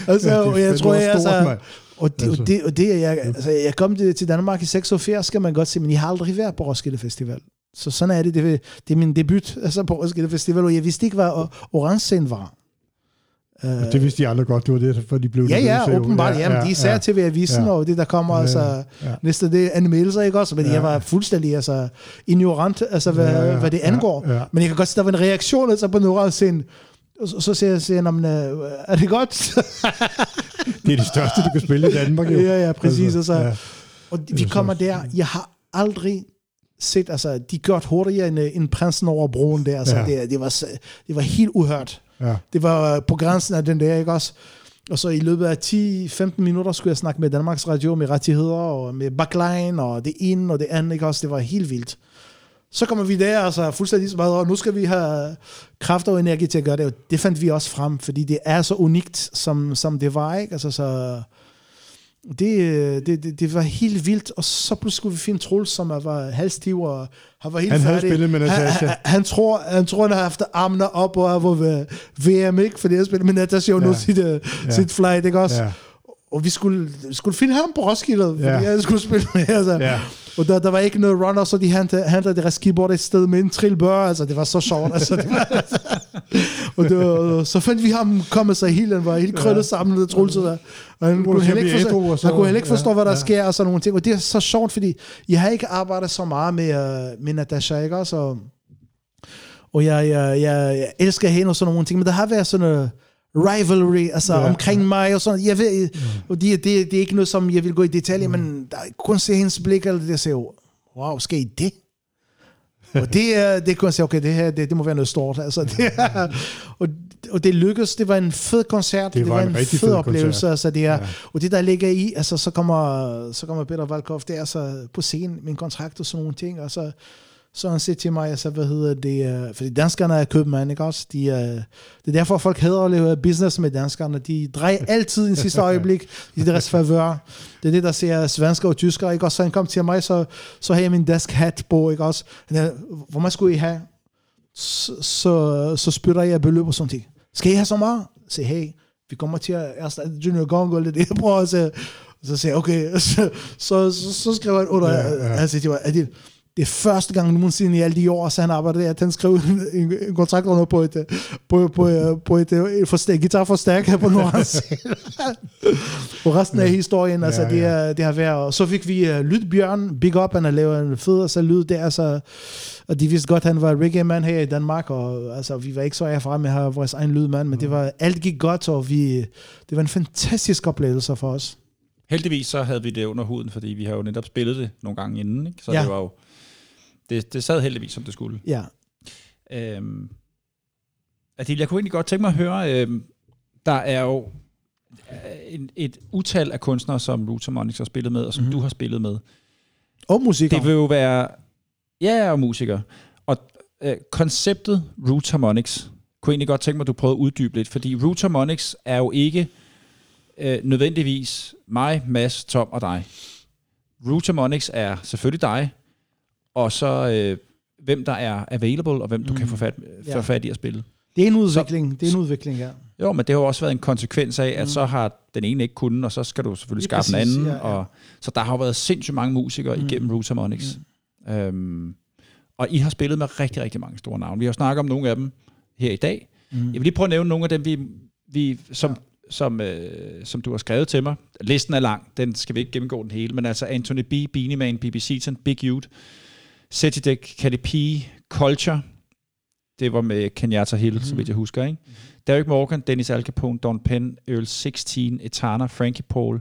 altså, Ja, og jeg tror, jeg, stort, altså, og det, Altså. og det, og det er jeg, altså, jeg kom til, til Danmark i 86, skal man godt se, men jeg har aldrig været på Roskilde Festival. Så sådan er det. Det, det er min debut altså på Roskilde Festival, og jeg vidste ikke, hvad orange scene var. Uh, Det vidste de andre godt, det var det, for de blev Ja, ja, åbenbart. Ja, ja, de sagde ja, til avisen, Ja. ja. og det der kommer, Ja, ja, ja, altså, ja. næste det er anmeldelser, ikke også? Men ja. Ja. jeg var fuldstændig altså, ignorant, altså, hvad, Ja, ja, ja, ja, hvad det ja, angår. ja. Men jeg kan godt se, der var en reaktion altså, på Nora scenen. Og så, så siger jeg, siger, jeg, "Nå, men, øh, er det godt? Det er det største, du kan spille i Danmark, jo. Ja, ja, præcis, altså. ja. Og vi kommer der, jeg har aldrig set, altså, de gjort hurtigere end, øh, end prinsen over broen der, altså, Ja. ja. det, det, var, det var helt uhørt ja. Det var øh, på grænsen af den der, ikke også? Og så i løbet af 10-15 minutter skulle jeg snakke med Danmarks Radio med rettigheder og med backline og det ene og det andet, ikke også? Det var helt vildt. Så kommer vi der, altså fuldstændig ligesom, så meget, og nu skal vi have kraft og energi til at gøre det. Og det fandt vi også frem, fordi det er så unikt, som, som det var, ikke? Altså så... Det, øh, det, det, det var helt vildt, og så pludselig skulle vi finde Troels, som var halvstiv og han var helt Han havde færdig. spillet med han, Natasha. han, han, tror, han tror, han har haft armene op og ved VM, ikke? Fordi jeg spillede med Natasha og nu Ja. sit, uh, Ja. sit flight, ikke også? Ja. Og vi skulle, skulle finde ham på Roskilde, fordi Ja. jeg skulle spille med. Altså. Ja. Og der, der var ikke noget runner, så de hentede, hentede deres keyboard et sted med en trillbør. Altså, det var så sjovt. Altså, det var, og det var, så fandt vi ham komme sig helt, han var helt krøllet ja. sammen, og Troels der. Og han kunne heller ikke forstå, så- han kunne heller ikke forstå, ja, hvad der ja. sker og sådan nogle ting. Og det er så sjovt, fordi jeg har ikke arbejdet så meget med, uh, med Natasha, ikke? Og, og jeg, jeg, jeg, jeg elsker hende og sådan nogle ting, men der har været sådan noget rivalry, altså Ja. ja. omkring mig og sådan. Jeg ved, og det, det, det er ikke noget, som jeg vil gå i detaljer, Mm. men der, kun se hendes blik, eller det, siger, wow, skal I det? og det, er- det kunne jeg sige, okay, det her, det, det må være noget stort. Altså, det er, og, og det lykkedes, det var en fed koncert, Det var en rigtig fed fed oplevelse, koncert. altså det er, Ja. og det der ligger i, altså så kommer, så kommer Peter Valkov der så på scenen med en kontrakt og sådan nogle ting, og så, så han siger til mig, altså, hvad hedder det, øh, fordi danskerne er købmand, ikke også? De, øh, det er derfor, folk hader at lave business med danskerne. De drejer altid i sidste øjeblik i deres favør. Det er det, der ser svensker og tyskere, ikke også? Så han kom til mig, så, så har jeg min desk hat på, ikke også? Hvor meget skulle I have? Så, så, så spytter jeg beløb og sådan ting. Skal I have så meget? Så hey, vi kommer til at erstatte Junior Gong, og det det, at sige. Så siger jeg, okay, så, så, så, så skriver han under, Ja, ja, han siger til mig, det, er første gang nogensinde i alle de år, så han arbejder der, at han skrev en, en, en kontrakt under på et, på, på, på et, et forstærk, guitarforstærker på Nordens. og resten af historien, altså Ja, det, ja. er, det har været, og så fik vi uh, Lydbjørn, Big Up, han har lavet en fed altså, lyd der, så, og de vidste godt, han var reggae-mand her i Danmark, og altså, vi var ikke så erfaren med at have vores egen lydmand, men det var, alt gik godt, og vi, det var en fantastisk oplevelse for os. Heldigvis så havde vi det under huden, fordi vi har jo netop spillet det nogle gange inden, ikke? så Ja. det var jo, det, det sad heldigvis, som det skulle. Ja. Øhm, Adil, jeg kunne egentlig godt tænke mig at høre, øhm, der er jo øh, en, et utal af kunstnere, som Monix har spillet med, og som mm-hmm. du har spillet med. Og musiker. Det vil jo være... Ja, og musikere. Og øh, konceptet Root Harmonics, kunne jeg egentlig godt tænke mig, at du prøvede at uddybe lidt, fordi Root Harmonics er jo ikke øh, nødvendigvis mig, Mads, Tom og dig. Root Harmonics er selvfølgelig dig, og så øh, hvem der er available, og hvem du kan få fat, Ja. få fat i at spille. Det er en udvikling, det er en udvikling, ja. Jo, men det har jo også været en konsekvens af, at så har den ene ikke kunnet, og så skal du selvfølgelig skaffe den anden. ja, ja. Og, så der har jo været sindssygt mange musikere mm. igennem Roots Harmonics. Mm. Øhm, og I har spillet med rigtig, rigtig mange store navne. Vi har snakket om nogle af dem her i dag. Mm. Jeg vil lige prøve at nævne nogle af dem, vi, vi som, ja. som, øh, som du har skrevet til mig. Listen er lang, den skal vi ikke gennemgå den hele, men altså Anthony B., Beanie Man, BB Seaton, Big Youth, Setidek, P, Culture, det var med Kenyatta Hill, mm. så vidt jeg husker, ikke? Mm. Derek Morgan, Dennis Al Capone, Don Penn, Earl 16, Etana, Frankie Paul,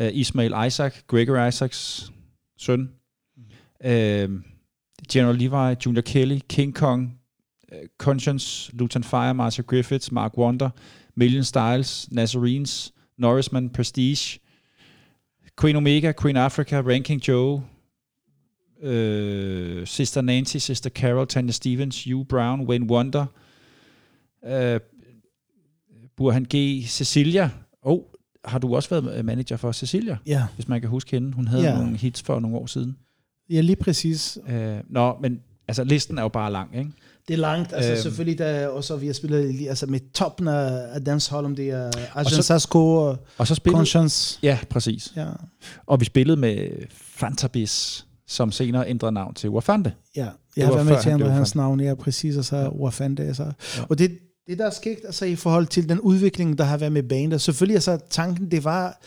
uh, Ismail Isaac, Gregory Isaacs søn, mm. uh, General Levi, Junior Kelly, King Kong, uh, Conscience, Luton Fire, Marcia Griffiths, Mark Wonder, Million Styles, Nazarenes, Norrisman, Prestige, Queen Omega, Queen Africa, Ranking Joe, øh, Sister Nancy, Sister Carol, Tanya Stevens, Hugh Brown, Wayne Wonder, øh, Burhan G, Cecilia. Oh, har du også været manager for Cecilia? Ja, Hvis man kan huske hende. Hun havde Ja. nogle hits for nogle år siden. ja lige præcis. Øh, nå, men altså listen er jo bare lang, ikke? Det er langt, altså Øhm. selvfølgelig, der også vi har spillet altså med toppen af, dancehall, om det er Arjun så- Sasko og Og så spillede... Conscience. Ja, præcis. Ja, Og vi spillede med Fantabis, som senere ændrede navn til Wafande. ja. Jeg har været med til at ændre hans navn, ja, præcis, og så Ja. Wafande, altså. Ja. Og det, det der er sket, altså i forhold til den udvikling, der har været med bandet, selvfølgelig altså tanken, det var,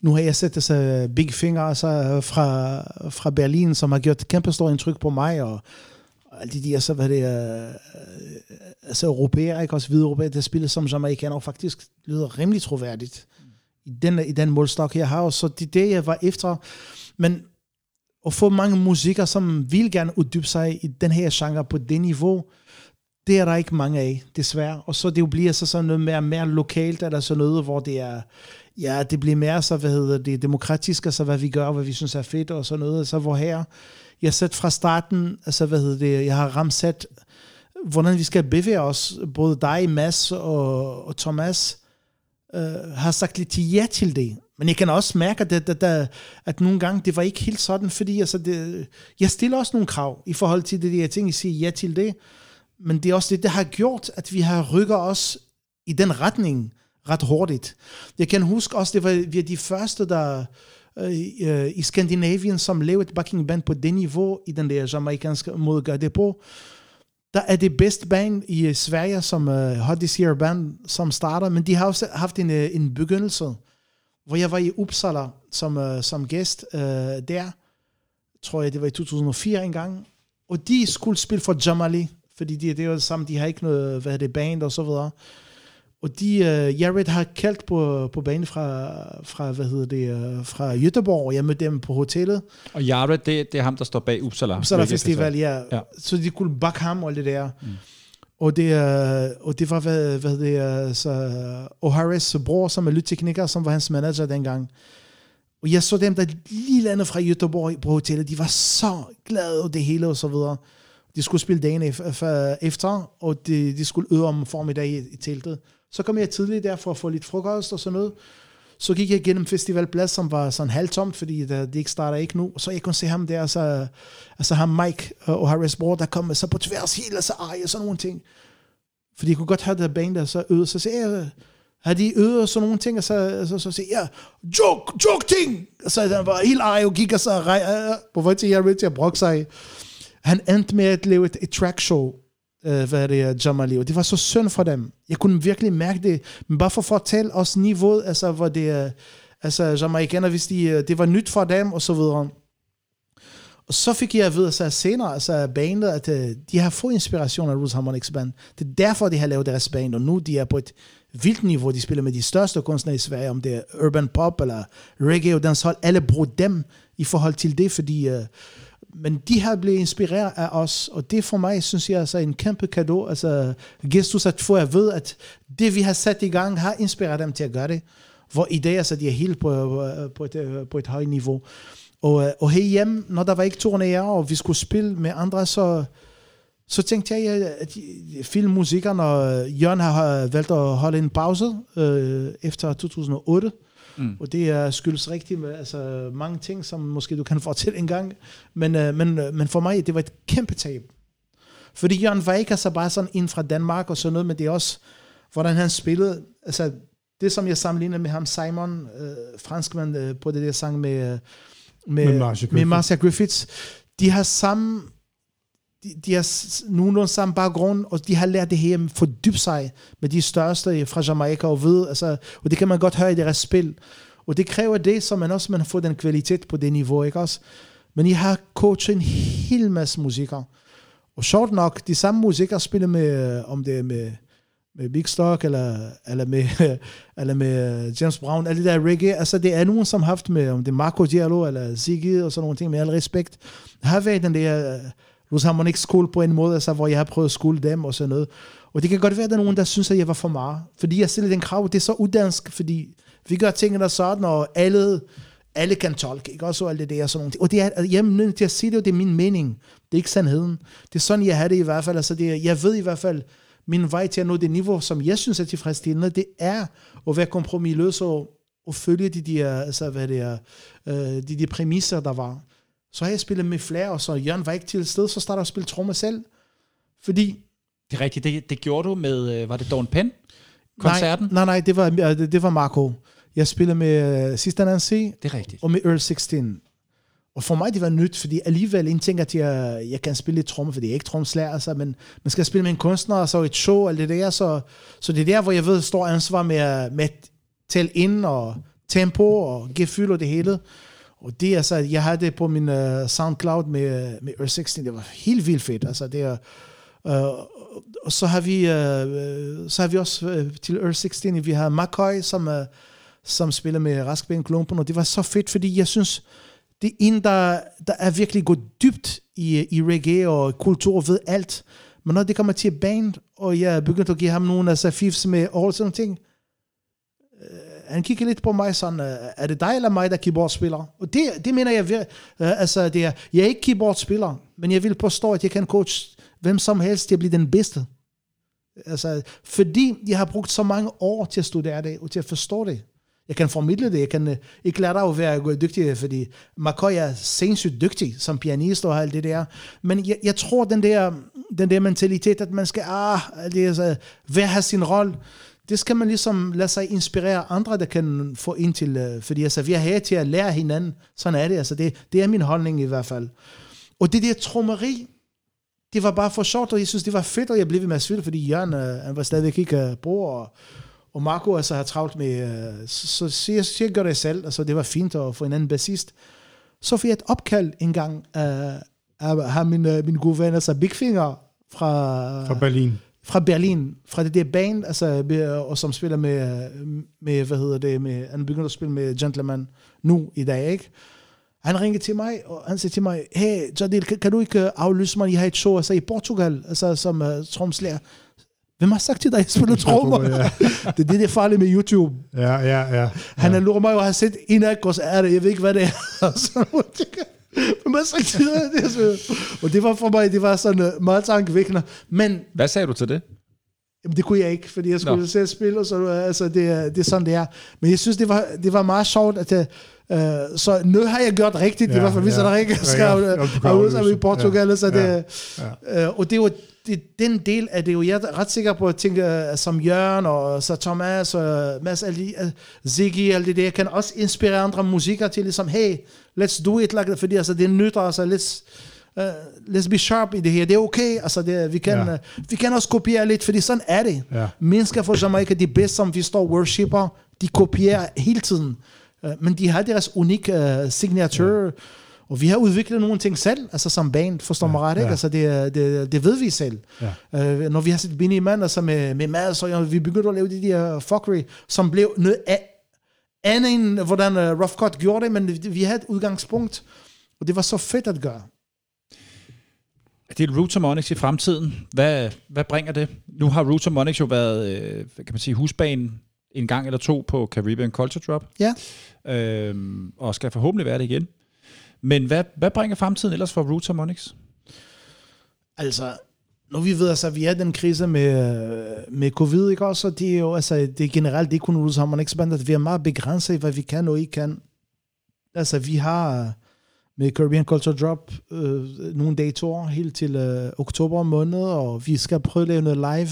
nu har jeg set altså Big Finger altså, fra, fra Berlin, som har gjort kæmpe stort indtryk på mig, og, alle de der, så hvad det er, altså europæere, ikke også hvide europæere, der spiller som jamaicaner, faktisk lyder rimelig troværdigt i den, i den målstok, jeg har, og så det er det, jeg var efter. Men at få mange musikere, som vil gerne uddybe sig i den her genre på det niveau, det er der ikke mange af, desværre. Og så det jo bliver så sådan noget mere, mere lokalt, eller sådan noget, hvor det er, ja, det bliver mere så, hvad hedder det, demokratisk, altså hvad vi gør, hvad vi synes er fedt, og sådan noget. Så hvor her, jeg sat fra starten, altså hvad hedder det, jeg har ramsat, hvordan vi skal bevæge os, både dig, Mads og, og Thomas, øh, har sagt lidt ja til det. Men jeg kan også mærke, at, at, at, at nogle gange, det var ikke helt sådan, fordi altså det, jeg stiller også nogle krav i forhold til det, jeg tænker, jeg siger ja til det. Men det er også det, der har gjort, at vi har rykket os i den retning ret hurtigt. Jeg kan huske også, det var vi er de første, der øh, øh i Skandinavien, som lavede et backing band på det niveau, i den der jamaikanske måde at gøre det på. Der er det bedste band i øh, Sverige, som uh, Hot This Year Band, som starter, men de har også haft en, øh, en begyndelse, hvor jeg var i Uppsala som, uh, som gæst uh, der, tror jeg, det var i 2004 engang, og de skulle spille for Jamali, fordi de, det er jo det samme, de har ikke noget, hvad er det, band og så videre. Og de, uh, Jared har kaldt på, på banen fra, fra, hvad hedder det, uh, fra Göteborg, og jeg mødte dem på hotellet, Og Jared, det, det er ham, der står bag Uppsala. Uppsala Festival, ja. Ja. Så de kunne bakke ham og det der. Mm. Og, det, øh, og det var, hvad, hvad det er, så O'Harris bror, som er lydtekniker, som var hans manager dengang. Og jeg så dem, der lige landede fra Göteborg på hotellet, de var så glade og det hele og så videre. De skulle spille dagen efter, og de, de skulle øve om formiddag i, i teltet. Så kom jeg tidligt der for at få lidt frokost og sådan noget. Så gik jeg igennem festivalplads, som var sådan halvtomt, fordi det, de ikke starter ikke nu. Så jeg kunne se ham der, så, altså ham Mike øh, og Harris Bror, der kom så på tværs hele, så altså, ej, og sådan nogle ting. Fordi jeg kunne godt have det band, der så øvede, så sagde jeg, øh, har de øvet og sådan nogle ting, og så, så, så sagde jeg, joke, joke ting! Og så han var helt ej og gik og så rej, på vej til er til at brokke sig. Han endte med at lave et, et track show, øh, hvad er det, øh, Jamali, og det var så synd for dem. Jeg kunne virkelig mærke det, men bare for at fortælle os niveauet, altså hvor det er, altså Jamaikaner, hvis de, øh, det var nyt for dem, og så videre. Og så fik jeg at vide så senere, altså bandet, at de har fået inspiration af Roots Harmonics Band. Det er derfor, de har lavet deres band, og nu de er på et vildt niveau. De spiller med de største kunstnere i Sverige, om det er urban pop eller reggae og dancehall. Alle bruger dem i forhold til det, fordi... Øh, men de har blevet inspireret af os, og det for mig, synes jeg, altså er en kæmpe gave, Altså, gestus at få at vide, at det vi har sat i gang, har inspireret dem til at gøre det. Hvor i dag, altså, de er helt på, på, et, på et højt niveau. Og, øh, og herhjemme, når der var ikke turnéer, og vi skulle spille med andre, så Så tænkte jeg, øh, at de- filmmusikeren og Jørgen har valgt at holde en pause øh, efter 2008. Mm. Og det er skyldes rigtig med, altså, mange ting, som måske du kan fortælle en gang. Men, øh, men, øh, men for mig, det var et kæmpe tab. Fordi Jørgen var ikke altså bare sådan en fra Danmark og sådan noget, men det er også, hvordan han spillede. Altså, det som jeg sammenligner med ham, Simon, øh, franskmand øh, på det der sang med, øh, med, Med Marcia med. Marcia Griffiths, de har samme de, de har nogenlunde samme baggrund, og de har lært det her fordybe sig med de største fra Jamaica og ved, altså, og det kan man godt høre i deres spil. Og det kræver det, så man også man får den kvalitet på det niveau, ikke også? Men jeg har coachet en hel masse musikere. Og sjovt nok, de samme musikere spiller med, om det er med, med Big Stock, eller, eller, med, eller med øh, James Brown, alle de der reggae, altså det er nogen, som har haft med, om det er Marco Diallo, eller Ziggy, og sådan nogle ting, med al respekt, har været den der øh, nu har man ikke skole på en måde, altså, hvor jeg har prøvet at skole dem og sådan noget. Og det kan godt være, at der er nogen, der synes, at jeg var for meget. Fordi jeg stiller den krav, det er så uddansk, fordi vi gør tingene der sådan, og alle, alle kan tolke, ikke? Også alt det der og sådan nogle ting. Og det er, altså, jeg er nødt til at sige det, og det er min mening. Det er ikke sandheden. Det er sådan, jeg har det i hvert fald. Altså, det er, jeg ved i hvert fald, min vej til at nå det niveau, som jeg synes er tilfredsstillende, det er at være kompromisløs og, og følge de der, altså, hvad det er, øh, de, de præmisser, der var. Så har jeg spillet med flere, og så Jørgen var ikke til sted, så starter jeg at spille trommer selv. Fordi Det er rigtigt. Det, det gjorde du med, øh, var det Dawn Penn? Koncerten? Nej, nej, nej det, var, øh, det, det var Marco. Jeg spillede med uh, Sister Nancy Det er rigtigt. og med Earl 16. Og for mig det var nyt, fordi alligevel en ting, at jeg, jeg kan spille lidt tromme, fordi jeg er ikke tromslærer, altså, men man skal spille med en kunstner, og så et show, og det der, så, så det er der, hvor jeg ved, står ansvar med, med at tælle ind, og tempo, og give fyld og det hele. Og det altså, jeg havde det på min uh, SoundCloud med, med Earl 16, det var helt vildt fedt, altså det er, uh, og så har vi, uh, så har vi også uh, til Earl 16, vi har McCoy, som, uh, som spiller med Raskben Klumpen, og det var så fedt, fordi jeg synes, det er en, der, der er virkelig gået dybt i, i reggae og kultur og ved alt. Men når det kommer til band, og jeg begyndte at give ham nogle af fifs med all sådan ting, han kigger lidt på mig sådan, øh, er det dig eller mig, der er keyboardspiller? Og det, det mener jeg, øh, altså det er, jeg er ikke keyboardspiller, men jeg vil påstå, at jeg kan coach hvem som helst til at blive den bedste. Altså, fordi jeg har brugt så mange år til at studere det, og til at forstå det. Jeg kan formidle det, jeg kan øh, ikke lære dig at være dygtig, fordi McCoy er sindssygt dygtig som pianist og alt det der. Men jeg, jeg tror, den der, den der mentalitet, at man skal ah, det er, så, hver have sin rolle, det skal man ligesom lade sig inspirere andre, der kan få ind til, øh, fordi altså, vi er her til at lære hinanden. Sådan er det, altså det, det er min holdning i hvert fald. Og det der trommeri, det var bare for sjovt, og jeg synes, det var fedt, og jeg blev ved med at spille, fordi Jørgen, øh, han var stadigvæk ikke uh, bror, og, og Marco altså har travlt med, øh, så, så, så, jeg, så jeg gør det selv, altså det var fint at få en anden bassist. Så fik jeg et opkald en gang af, af, af min, uh, min gode ven, altså Big Finger fra, Fra Berlin fra Berlin, fra det der band, altså, og som spiller med, med, hvad hedder det, med, han begynder at spille med Gentleman nu i dag, ikke? Han ringede til mig, og han sagde til mig, hey, Jadil, kan, kan du ikke øh, aflyse mig? Jeg har et show altså, i Portugal, altså, som uh, tromslærer. Hvem har sagt til dig, at jeg spiller trommer? Ja. det er det, der er farligt med YouTube. Ja, ja, ja. Han har luret mig og har set en af og så er det, jeg ved ikke, hvad det er. har sagt til dig? Det er så- og det var for mig, det var sådan uh, meget tankevækkende. Men Hvad sagde du til det? Jamen, det kunne jeg ikke, fordi jeg skulle Nå. Nå. selv spille, og så, altså, det, er- det er sådan, det er. Men jeg synes, det var, det var meget sjovt, at jeg, øh, så nu har jeg gjort rigtigt, ja, i Ja, hvert fald, hvis ja. ja. der ikke Ja, skal ja, ja, ja, kan ja, i. Portugal, Ja, så det, ja, Øh, og det jo det, den del af det, jo, jeg er ret sikker på, at tænke, øh, som Jørgen og så Thomas og Mads, alle de, øh, Ziggy, alt det der, kan også inspirere andre musikere til ligesom, hey, let's do it, like, that, fordi altså, det nytter, altså, let's, uh, let's be sharp i det her, det er okay, altså, det, vi, kan, Ja. uh, vi kan også kopiere lidt, fordi sådan er det. Ja. Mennesker fra Jamaica, de bedste, som vi står worshipper, de kopierer hele tiden, uh, men de har deres unikke uh, signature, ja. Og vi har udviklet nogle ting selv, altså som band, forstår ja, mig ret, ikke? ja. Altså det, det, det ved vi selv. Ja. Øh, når vi har set Benny Man, altså med, med Mads, og ja, vi begyndte at lave de der fuckery, som blev noget af, andet end hvordan uh, Rough Cut gjorde det, men vi havde et udgangspunkt, og det var så fedt at gøre. Det er Roots Harmonics i fremtiden. Hvad, hvad bringer det? Nu har Roots Harmonics jo været, øh, kan man sige, husbanen en gang eller to på Caribbean Culture Drop. Ja. Øhm, og skal forhåbentlig være det igen. Men hvad, hvad bringer fremtiden ellers for Roots Harmonics? Altså, nu vi ved, altså, vi er i den krise med, med covid, ikke også? Det er jo, altså, det er generelt, det er kun USA, man ikke at vi er meget begrænset i, hvad vi kan og ikke kan. Altså, vi har med Caribbean Culture Drop øh, nogle datoer helt til øh, oktober måned, og vi skal prøve at lave noget live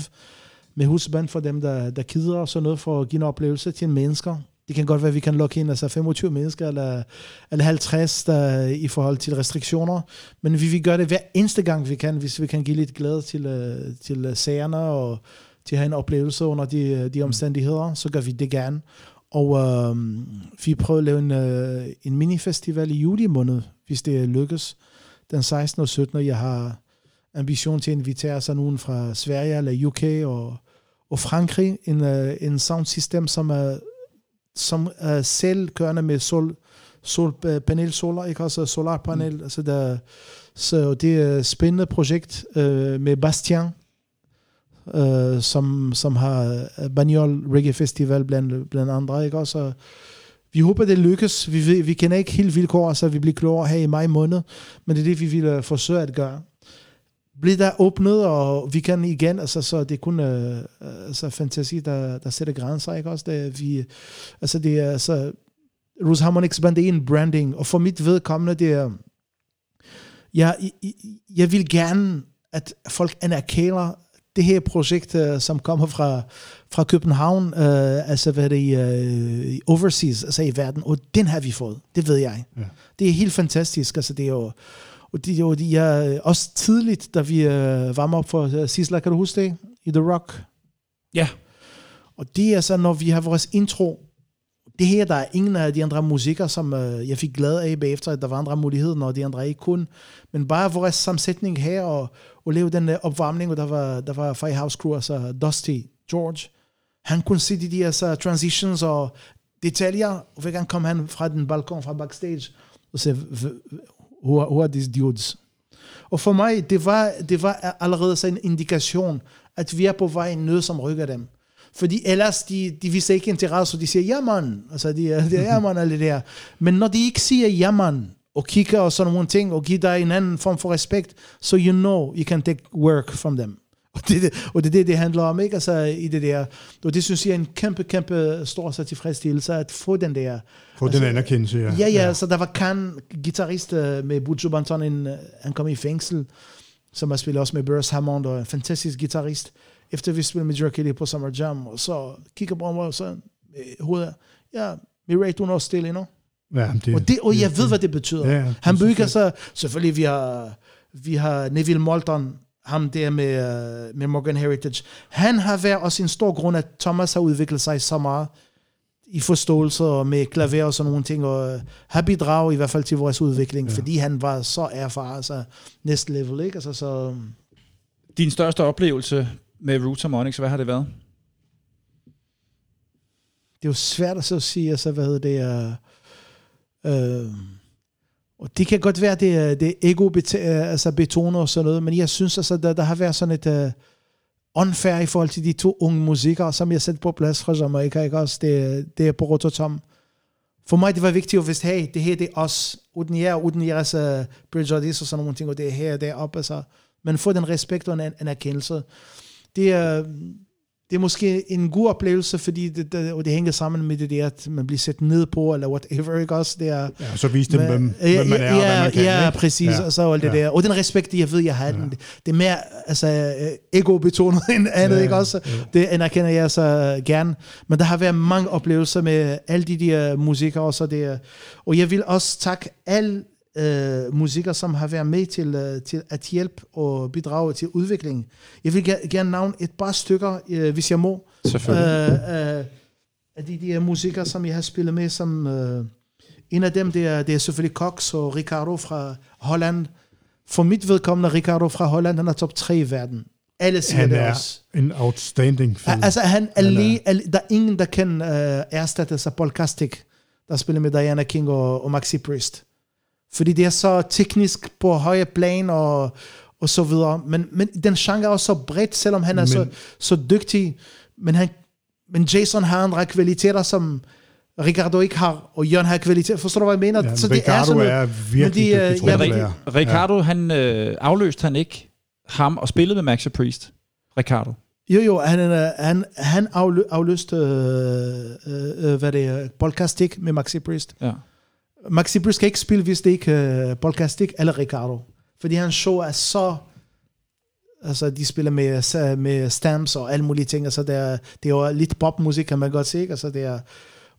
med husband for dem, der, der kider og sådan noget, for at give en oplevelse til mennesker. Det kan godt være, at vi kan lukke ind altså 25 mennesker eller, eller 50 der, i forhold til restriktioner, men vi vil gøre det hver eneste gang, vi kan, hvis vi kan give lidt glæde til, øh, til sagerne og til at have en oplevelse under de, de omstændigheder, så gør vi det gerne. Og øh, vi prøver at lave en, øh, en minifestival i juli måned, hvis det lykkes. Den 16. og 17. Jeg har ambition til at invitere sig nogen fra Sverige eller UK og, og Frankrig. En, øh, en soundsystem, som er, som er selvkørende med sol, sol, øh, panel solar, ikke også solarpanel. Mm. Altså der, så det er et spændende projekt øh, med Bastien, øh, som, som har Bagnol Reggae Festival blandt, blandt andre, ikke også? vi håber, det lykkes. Vi, vi, vi kender ikke helt vilkår, så vi bliver klogere her i maj måned, men det er det, vi vil forsøge at gøre. Bliver der åbnet, og vi kan igen, altså, så det er kun uh, altså, fantasi, der, der sætter grænser, ikke også? Det, vi, altså, det er, altså, Rose Harmonics Band er en branding, og for mit vedkommende, det er, jeg, jeg, jeg vil gerne, at folk anerkender det her projekt, uh, som kommer fra, fra København, uh, altså hvad det i, uh, overseas, altså i verden, og den har vi fået, det ved jeg. Ja. Det er helt fantastisk, altså det er jo, og det er jo de er også tidligt, da vi uh, varmer op for uh, Sisla, kan du huske det? I The Rock. Ja. Og det er så, når vi har vores intro, det her, der er ingen af de andre musikker, som uh, jeg fik glæde af bagefter, at der var andre muligheder, når de andre ikke kunne. Men bare vores sammensætning her, og, og lave den uh, opvarmning, og der var, der var Firehouse Crew, altså Dusty, George, han kunne se de der så, transitions og detaljer, og hver gang kom han fra den balkon, fra backstage, og sagde, who are, who are these dudes? Og for mig, det var, det var allerede så en indikation, at vi er på vej ned, som rykker dem. Fordi ellers, de, de viser ikke interesse, og de siger, ja man, altså de, de ja man, alle det der. Men når de ikke siger ja man, og kigger og sådan nogle ting, og giver dig en anden form for respekt, so you know you can take work from them. Og det, og det er det, det handler om, ikke? Altså, i det der. Og det synes jeg er en kæmpe, kæmpe stor så tilfredsstillelse, at få den der... Få altså, den anerkendelse, ja. Ja, ja, ja. så der var Khan, guitarist øh, med Buju Banton, en, øh, han kom i fængsel, som har spillet også med Burris Hammond, og en fantastisk guitarist. Efter vi spillede med Jerky på Summer Jam, og så kigger på mig, og så med hovedet, ja, rate hun også stille endnu. Ja, det, og, det, og jeg det, ved, hvad det betyder. Ja, han bygger så, selvfølgelig vi har, vi har Neville Moulton, ham der med, uh, med Morgan Heritage, han har været også en stor grund, at Thomas har udviklet sig så meget i forståelse og med klaver og sådan nogle ting, og har bidraget i hvert fald til vores udvikling, ja. fordi han var så erfaren, altså næste level, ikke? Altså, så... Din største oplevelse med Roots Harmonics, hvad har det været? Det er jo svært at så sige, altså, hvad hedder det, uh, uh, og det kan godt være, det det er ego øh, altså betoner og sådan noget, men jeg synes altså, der, der har været sådan et uh, unfair i forhold til de to unge musikere, som jeg sætter på plads fra Jamaica, ikke også? Det, det er på Rototom. For mig det var vigtigt at vidste, hey, det her det er os, uden jer, uden jeres uh, bridge og sådan nogle ting, og det er her, det er op, altså. Men få den respekt og en, anerkendelse. Det er, det er måske en god oplevelse, fordi det, det, og det hænger sammen med det der, at man bliver sat ned på, eller whatever, ikke også? Det er, ja, så vise dem, hvem, ja, hvem man er, ja, og hvad man kan. Ja, ikke? præcis, ja, og så alt det ja. der. Og den respekt, jeg ved, jeg har ja. den, det er mere altså, ego-betonet end andet, ja, ikke også? Ja. Det anerkender jeg så gerne. Men der har været mange oplevelser med alle de der musikere, og så det, og jeg vil også takke alle øh, musikere, som har været med til, øh, til at hjælpe og bidrage til udviklingen. Jeg vil gerne navne et par stykker, øh, hvis jeg må. Selvfølgelig. Øh, øh, af de der musikere, som jeg har spillet med, som øh, en af dem, det er, det er selvfølgelig Cox og Ricardo fra Holland. For mit vedkommende, Ricardo fra Holland, han er top 3 i verden. Alle siger han det er også. en outstanding film. Altså, han, han er, alle, der er ingen, der kan uh, erstatte sig Paul Kastik, der spiller med Diana King og, og Maxi Priest fordi det er så teknisk på høje plan og, og så videre. Men, men den genre er også så bredt, selvom han er men, så, så dygtig. Men, han, men Jason har andre kvaliteter, som Ricardo ikke har, og Jørgen har kvaliteter. Forstår du, hvad jeg mener? Ja, så det Ricardo er, sådan, er virkelig de, dygtig, ja, Ricardo, ja. han øh, afløste han ikke ham og spillet med Maxi Priest, Ricardo? Jo, jo, han, øh, han, han aflø, afløste, øh, øh, hvad det er, Polkastik med Maxi Priest. Ja. Maxi Priest kan ikke spille, hvis det ikke øh, er uh, Polkastik eller Ricardo. Fordi hans show er så... Altså, de spiller med, øh, med stamps og alle mulige ting. Altså, det er, det er jo lidt popmusik, kan man godt se. Ikke? Altså, det er,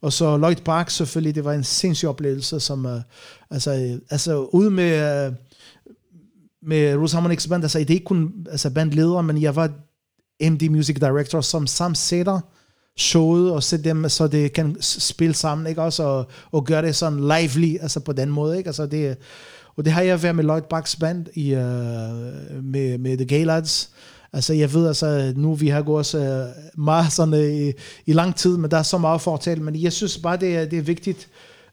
og så Lloyd Park selvfølgelig, det var en sindssyg oplevelse, som, uh, altså, altså ude med, uh, med Rose Harmonix Band, altså det er ikke kun altså, bandleder, men jeg var MD Music Director, som sammensætter showet og sætte dem, så det kan spille sammen, ikke også, og, og gøre det sådan lively, altså på den måde, ikke, altså det, og det har jeg været med Lloyd Bucks band i, uh, med, med The Gay Lads, altså jeg ved, altså nu vi har gået så meget sådan øh, i, i lang tid, men der er så meget fortalt, men jeg synes bare, det er, det er vigtigt,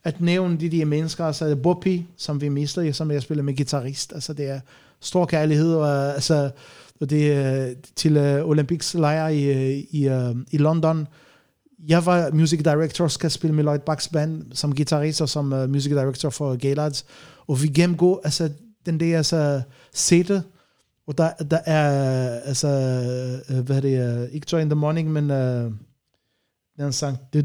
at nævne de de mennesker, altså Bopi, som vi mister, som jeg spiller med guitarist, altså det er stor kærlighed, og altså, og det er til uh, Olympics lejr i, i, uh, i London. Jeg var music director, skal spille med Lloyd Bucks band som guitarist og som uh, music director for Gaylords. Og vi gennemgår altså, den der altså, sætte, og der, der er altså, uh, hvad er det, uh, ikke Joy in the Morning, men uh, den sang, den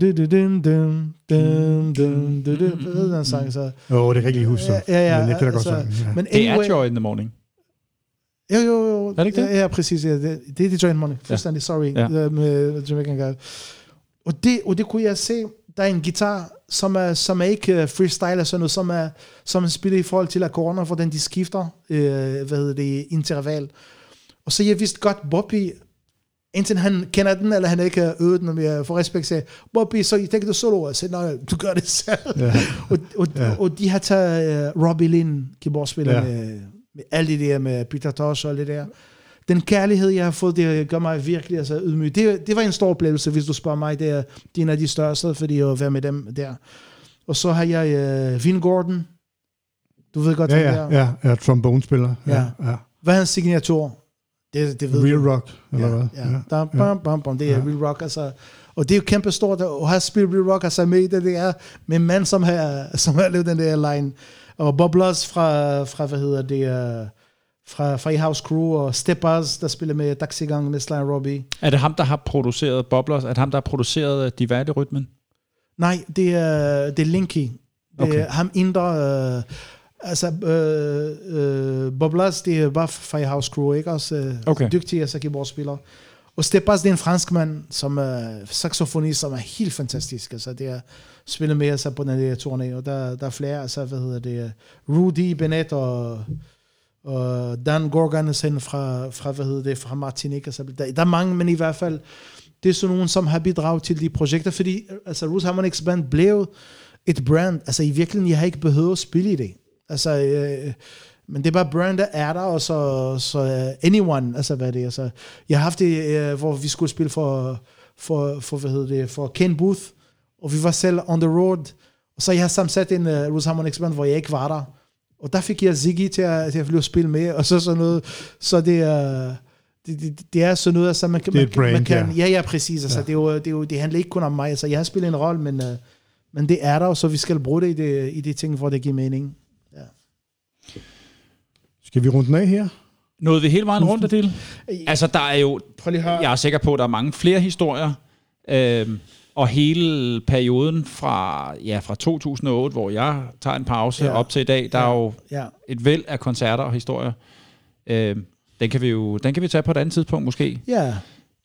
sang så. Åh, oh, det kan jeg ikke lige huske. Ja, ja, men kan da altså, ja. Men Det anyway, er Joy in the Morning. Jo, jo, jo. Er det ikke det? Ja, ja præcis. Ja. Det, det er det Joint Money. Fuldstændig, sorry. Ja. Ja. Med Jamaican Guy. Og det, og det kunne jeg se, der er en guitar, som er, som er ikke uh, freestyle eller sådan noget, som er, som er spillet i forhold til akkorderne, hvordan de skifter, øh, hvad hedder det, interval. Og så jeg vidste godt, Bobby, enten han kender den, eller han ikke har øvet den, men jeg får respekt til, Bobby, så I tænker du solo, og siger, nej, du gør det selv. Ja. og, og, Ja. ja. og de har taget uh, Robbie Lynn, keyboardspiller, Ja. Ja. med, alt det der, med Peter Tosh og alt det der. Den kærlighed, jeg har fået, det gør mig virkelig altså, ydmyg. Det, det var en stor oplevelse, hvis du spørger mig. Det er, det er en af de største, fordi har været med dem der. Og så har jeg uh, Vin Gordon. Du ved godt, Ja, ja, er. ja, ja, trombone-spiller. Ja, Ja. ja. Hvad er hans signatur? Det, det ved Real du. Rock, eller hvad? Ja, ja. Der, bam, bam, bam, det er Ja. Real Rock, altså. Og det er jo kæmpe stort, at have spillet Real Rock, altså med det, det er med en mand, som har, som har lavet den der line. Og Bob Loss fra, fra hvad hedder det, uh, fra, fra Crew, og Steppers, der spiller med Daxigang med Sly Robbie. Er det ham, der har produceret Boblers? Er det ham, der har produceret øh, Diverte Rytmen? Nej, det er, det er Linky. Det Okay. er ham indre... Øh, altså, øh, øh, Bob Loss, det er bare fra House Crew, ikke? Også øh, Okay. dygtig altså, keyboardspiller. Og Stepas, det er en fransk mand, som er saxofonist, som er helt fantastisk. Altså, det er spillet med sig på den der turné, og der, der er flere, altså, hvad hedder det, Rudy Bennett og, og Dan Gorgansen fra, fra, hvad hedder det, fra Martinique. Altså, der, der er mange, men i hvert fald, det er sådan nogen, som har bidraget til de projekter, fordi altså, Rose Harmonix Band blev et brand. Altså i virkeligheden, jeg har ikke behøvet at spille i det. Altså, øh, men det er bare brand, der er der, og så, så uh, anyone, altså hvad er det, altså, jeg har haft det, uh, hvor vi skulle spille for, for, for, hvad hedder det, for Ken Booth, og vi var selv on the road, og så jeg har sammensat en uh, Rose Harmonix Band, hvor jeg ikke var der, og der fik jeg Ziggy til at, til at flyve spille med, og så sådan noget, så det er, det, det, det er sådan noget, altså man, kan- Det man, brand, man kan, ja. ja, ja, præcis, altså Ja. det, er jo, det, er jo, det handler ikke kun om mig, altså jeg har spillet en rolle, men, uh, men det er der, så vi skal bruge det i, det, i de ting, hvor det giver mening. Skal vi runde den af her? Nåede vi hele vejen rundt af det? Altså, der er jo... Prøv lige. Jeg er sikker på, at der er mange flere historier. Øhm, og hele perioden fra, ja, fra 2008, hvor jeg tager en pause Ja. op til i dag, der Ja. er jo Ja. et væld af koncerter og historier. Øhm, den kan vi jo den kan vi tage på et andet tidspunkt måske. Ja,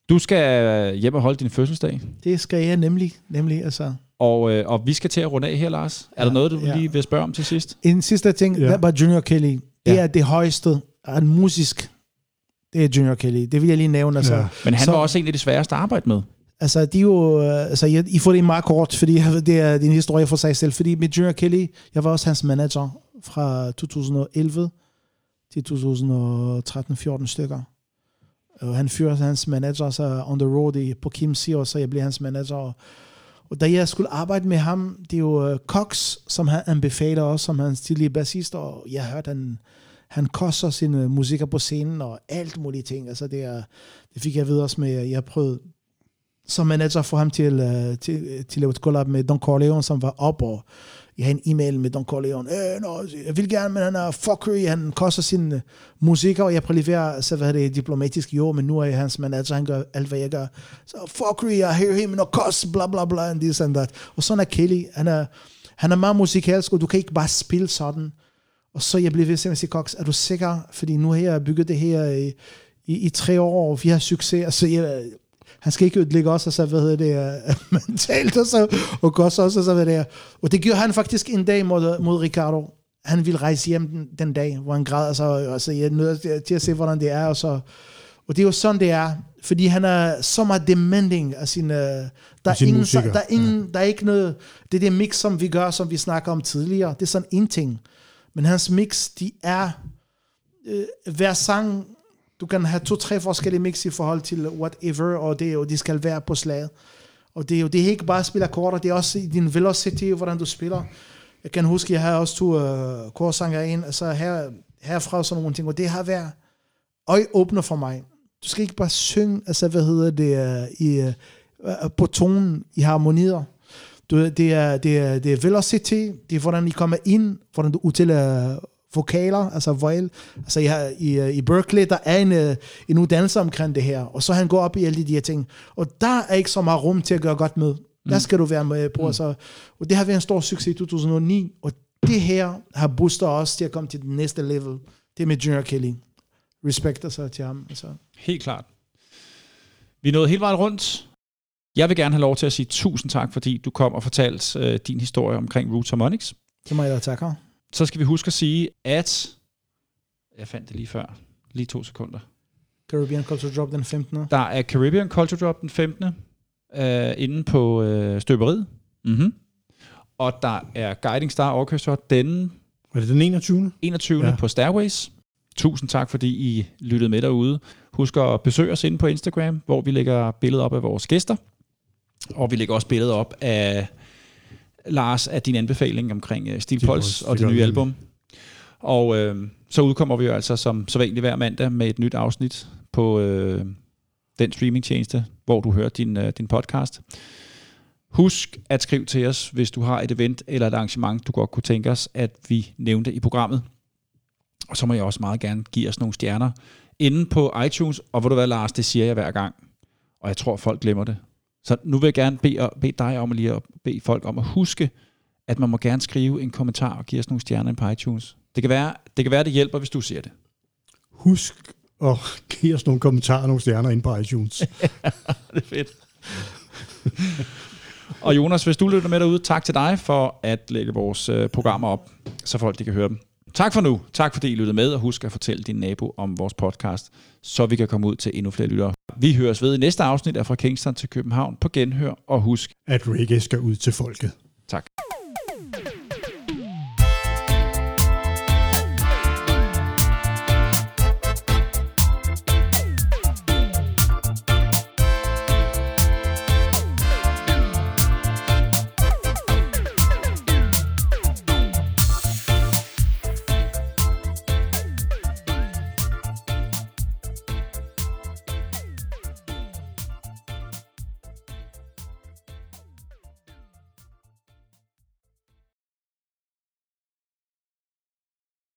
Du skal hjem og holde din fødselsdag, det skal jeg nemlig, nemlig altså. og, øh, og vi skal til at runde af her, Lars. Er Ja, der noget, du ja. lige vil spørge om til sidst? En sidste ting, Ja. ja. var Junior Kelly. Det Ja. er det højeste af musisk. Det er Junior Kelly. Det vil jeg lige nævne. Altså, ja. Men han Så- var også en af de sværeste at arbejde med altså de er jo, øh, altså, jeg, I får det meget kort, fordi det er din historie for sig selv. Fordi med Junior Kelly, jeg var også hans manager fra 2011 til 2013-14 stykker. Og han fyrede hans manager så on the road i, på Kimsey, og så jeg blev hans manager. Og, og da jeg skulle arbejde med ham, det er jo øh, Cox, som han anbefaler også, som hans tidlige bassist, og jeg hørte, han, han koster sine musikker på scenen, og alt mulige ting. Altså det, er, det fik jeg ved også med, jeg prøvede som manager for ham til, uh, til, øh, til at lave et collab med Don Corleone, som var op, og jeg havde en e-mail med Don Corleone. Øh, no, jeg vil gerne, men han er fuckery, han koster sin øh, musik, og jeg prøver så hvad det, diplomatisk, jo, men nu er jeg hans manager, han gør alt, hvad jeg gør. Så fuckery, I hear him, no cost, bla bla bla, and this and that. Og sådan er Kelly, han er, han er meget musikalsk, og du kan ikke bare spille sådan. Og så jeg blev ved med at sige, Cox, er du sikker? Fordi nu har jeg bygget det her i, i, i tre år, og vi har succes. Altså, jeg, han skal ikke udlægge os, og så, hvad hedder det, uh, mentalt, og så, og også, og så, hvad det. Og det gjorde han faktisk en dag mod, mod Ricardo. Han ville rejse hjem den, den dag, hvor han græd, og så, og så jeg er nødt til at se, hvordan det er, og så, og det er jo sådan, det er, fordi han er så meget demanding af sin, uh, der, er sin ingen, der, er ingen, ja. der er ikke noget, det er det mix, som vi gør, som vi snakker om tidligere, det er sådan en ting. Men hans mix, de er, øh, hver sang, du kan have to-tre forskellige mix i forhold til whatever, og det, og de skal være på slaget. Og det er jo det er ikke bare at spille akkorder, det er også i din velocity, hvordan du spiller. Jeg kan huske, jeg har også to øh, uh, korsanger ind, altså her, herfra og sådan nogle ting, og det har været øjeåbner for mig. Du skal ikke bare synge, altså hvad hedder det, uh, i, uh, på tonen, i harmonier. Du, det, er, det, er, det er velocity, det er hvordan I kommer ind, hvordan du udtaler vokaler, altså voil. Altså jeg, i, i Berkeley, der er en, øh, en uddannelse omkring det her, og så han går op i alle de her ting. Og der er ikke så meget rum til at gøre godt med. Der skal du være med på. Mm. Altså, og det har været en stor succes i 2009, og det her har boostet os til at komme til den næste level. Det er med Junior Kelly. Respekt altså til ham. Altså. Helt klart. Vi nået hele vejen rundt. Jeg vil gerne have lov til at sige tusind tak, fordi du kom og fortalte øh, din historie omkring Roots Harmonics. Det må jeg da takke. Så skal vi huske at sige, at... Jeg fandt det lige før. Lige to sekunder. Caribbean Culture Drop den 15. Der er Caribbean Culture Drop den 15. Øh, inde på øh, støberiet. Mm-hmm. Og der er Guiding Star Orchestra den Er det den 21. 21. Ja. Ja. på Stairways. Tusind tak, fordi I lyttede med derude. Husk at besøge os inde på Instagram, hvor vi lægger billeder op af vores gæster. Og vi lægger også billeder op af Lars, af din anbefaling omkring uh, Steel Pulse og det nye album. Og øh, så udkommer vi jo altså som så vanligt hver mandag med et nyt afsnit på øh, den streamingtjeneste, hvor du hører din, øh, din podcast. Husk at skrive til os, hvis du har et event eller et arrangement, du godt kunne tænke os, at vi nævnte i programmet. Og så må jeg også meget gerne give os nogle stjerner inde på iTunes. Og hvor du hvad, Lars, det siger jeg hver gang. Og jeg tror, folk glemmer det. Så nu vil jeg gerne bede, bede dig om at lige at bede folk om at huske, at man må gerne skrive en kommentar og give os nogle stjerner på iTunes. Det kan være, det, kan være, det hjælper, hvis du siger det. Husk at give os nogle kommentarer og nogle stjerner ind på iTunes. det er fedt. og Jonas, hvis du lytter med derude, tak til dig for at lægge vores øh, programmer op, så folk de kan høre dem. Tak for nu. Tak fordi I lyttede med, og husk at fortælle din nabo om vores podcast, så vi kan komme ud til endnu flere lyttere. Vi høres ved i næste afsnit af Fra Kingston til København på Genhør, og husk, At reggae skal ud til folket. tak.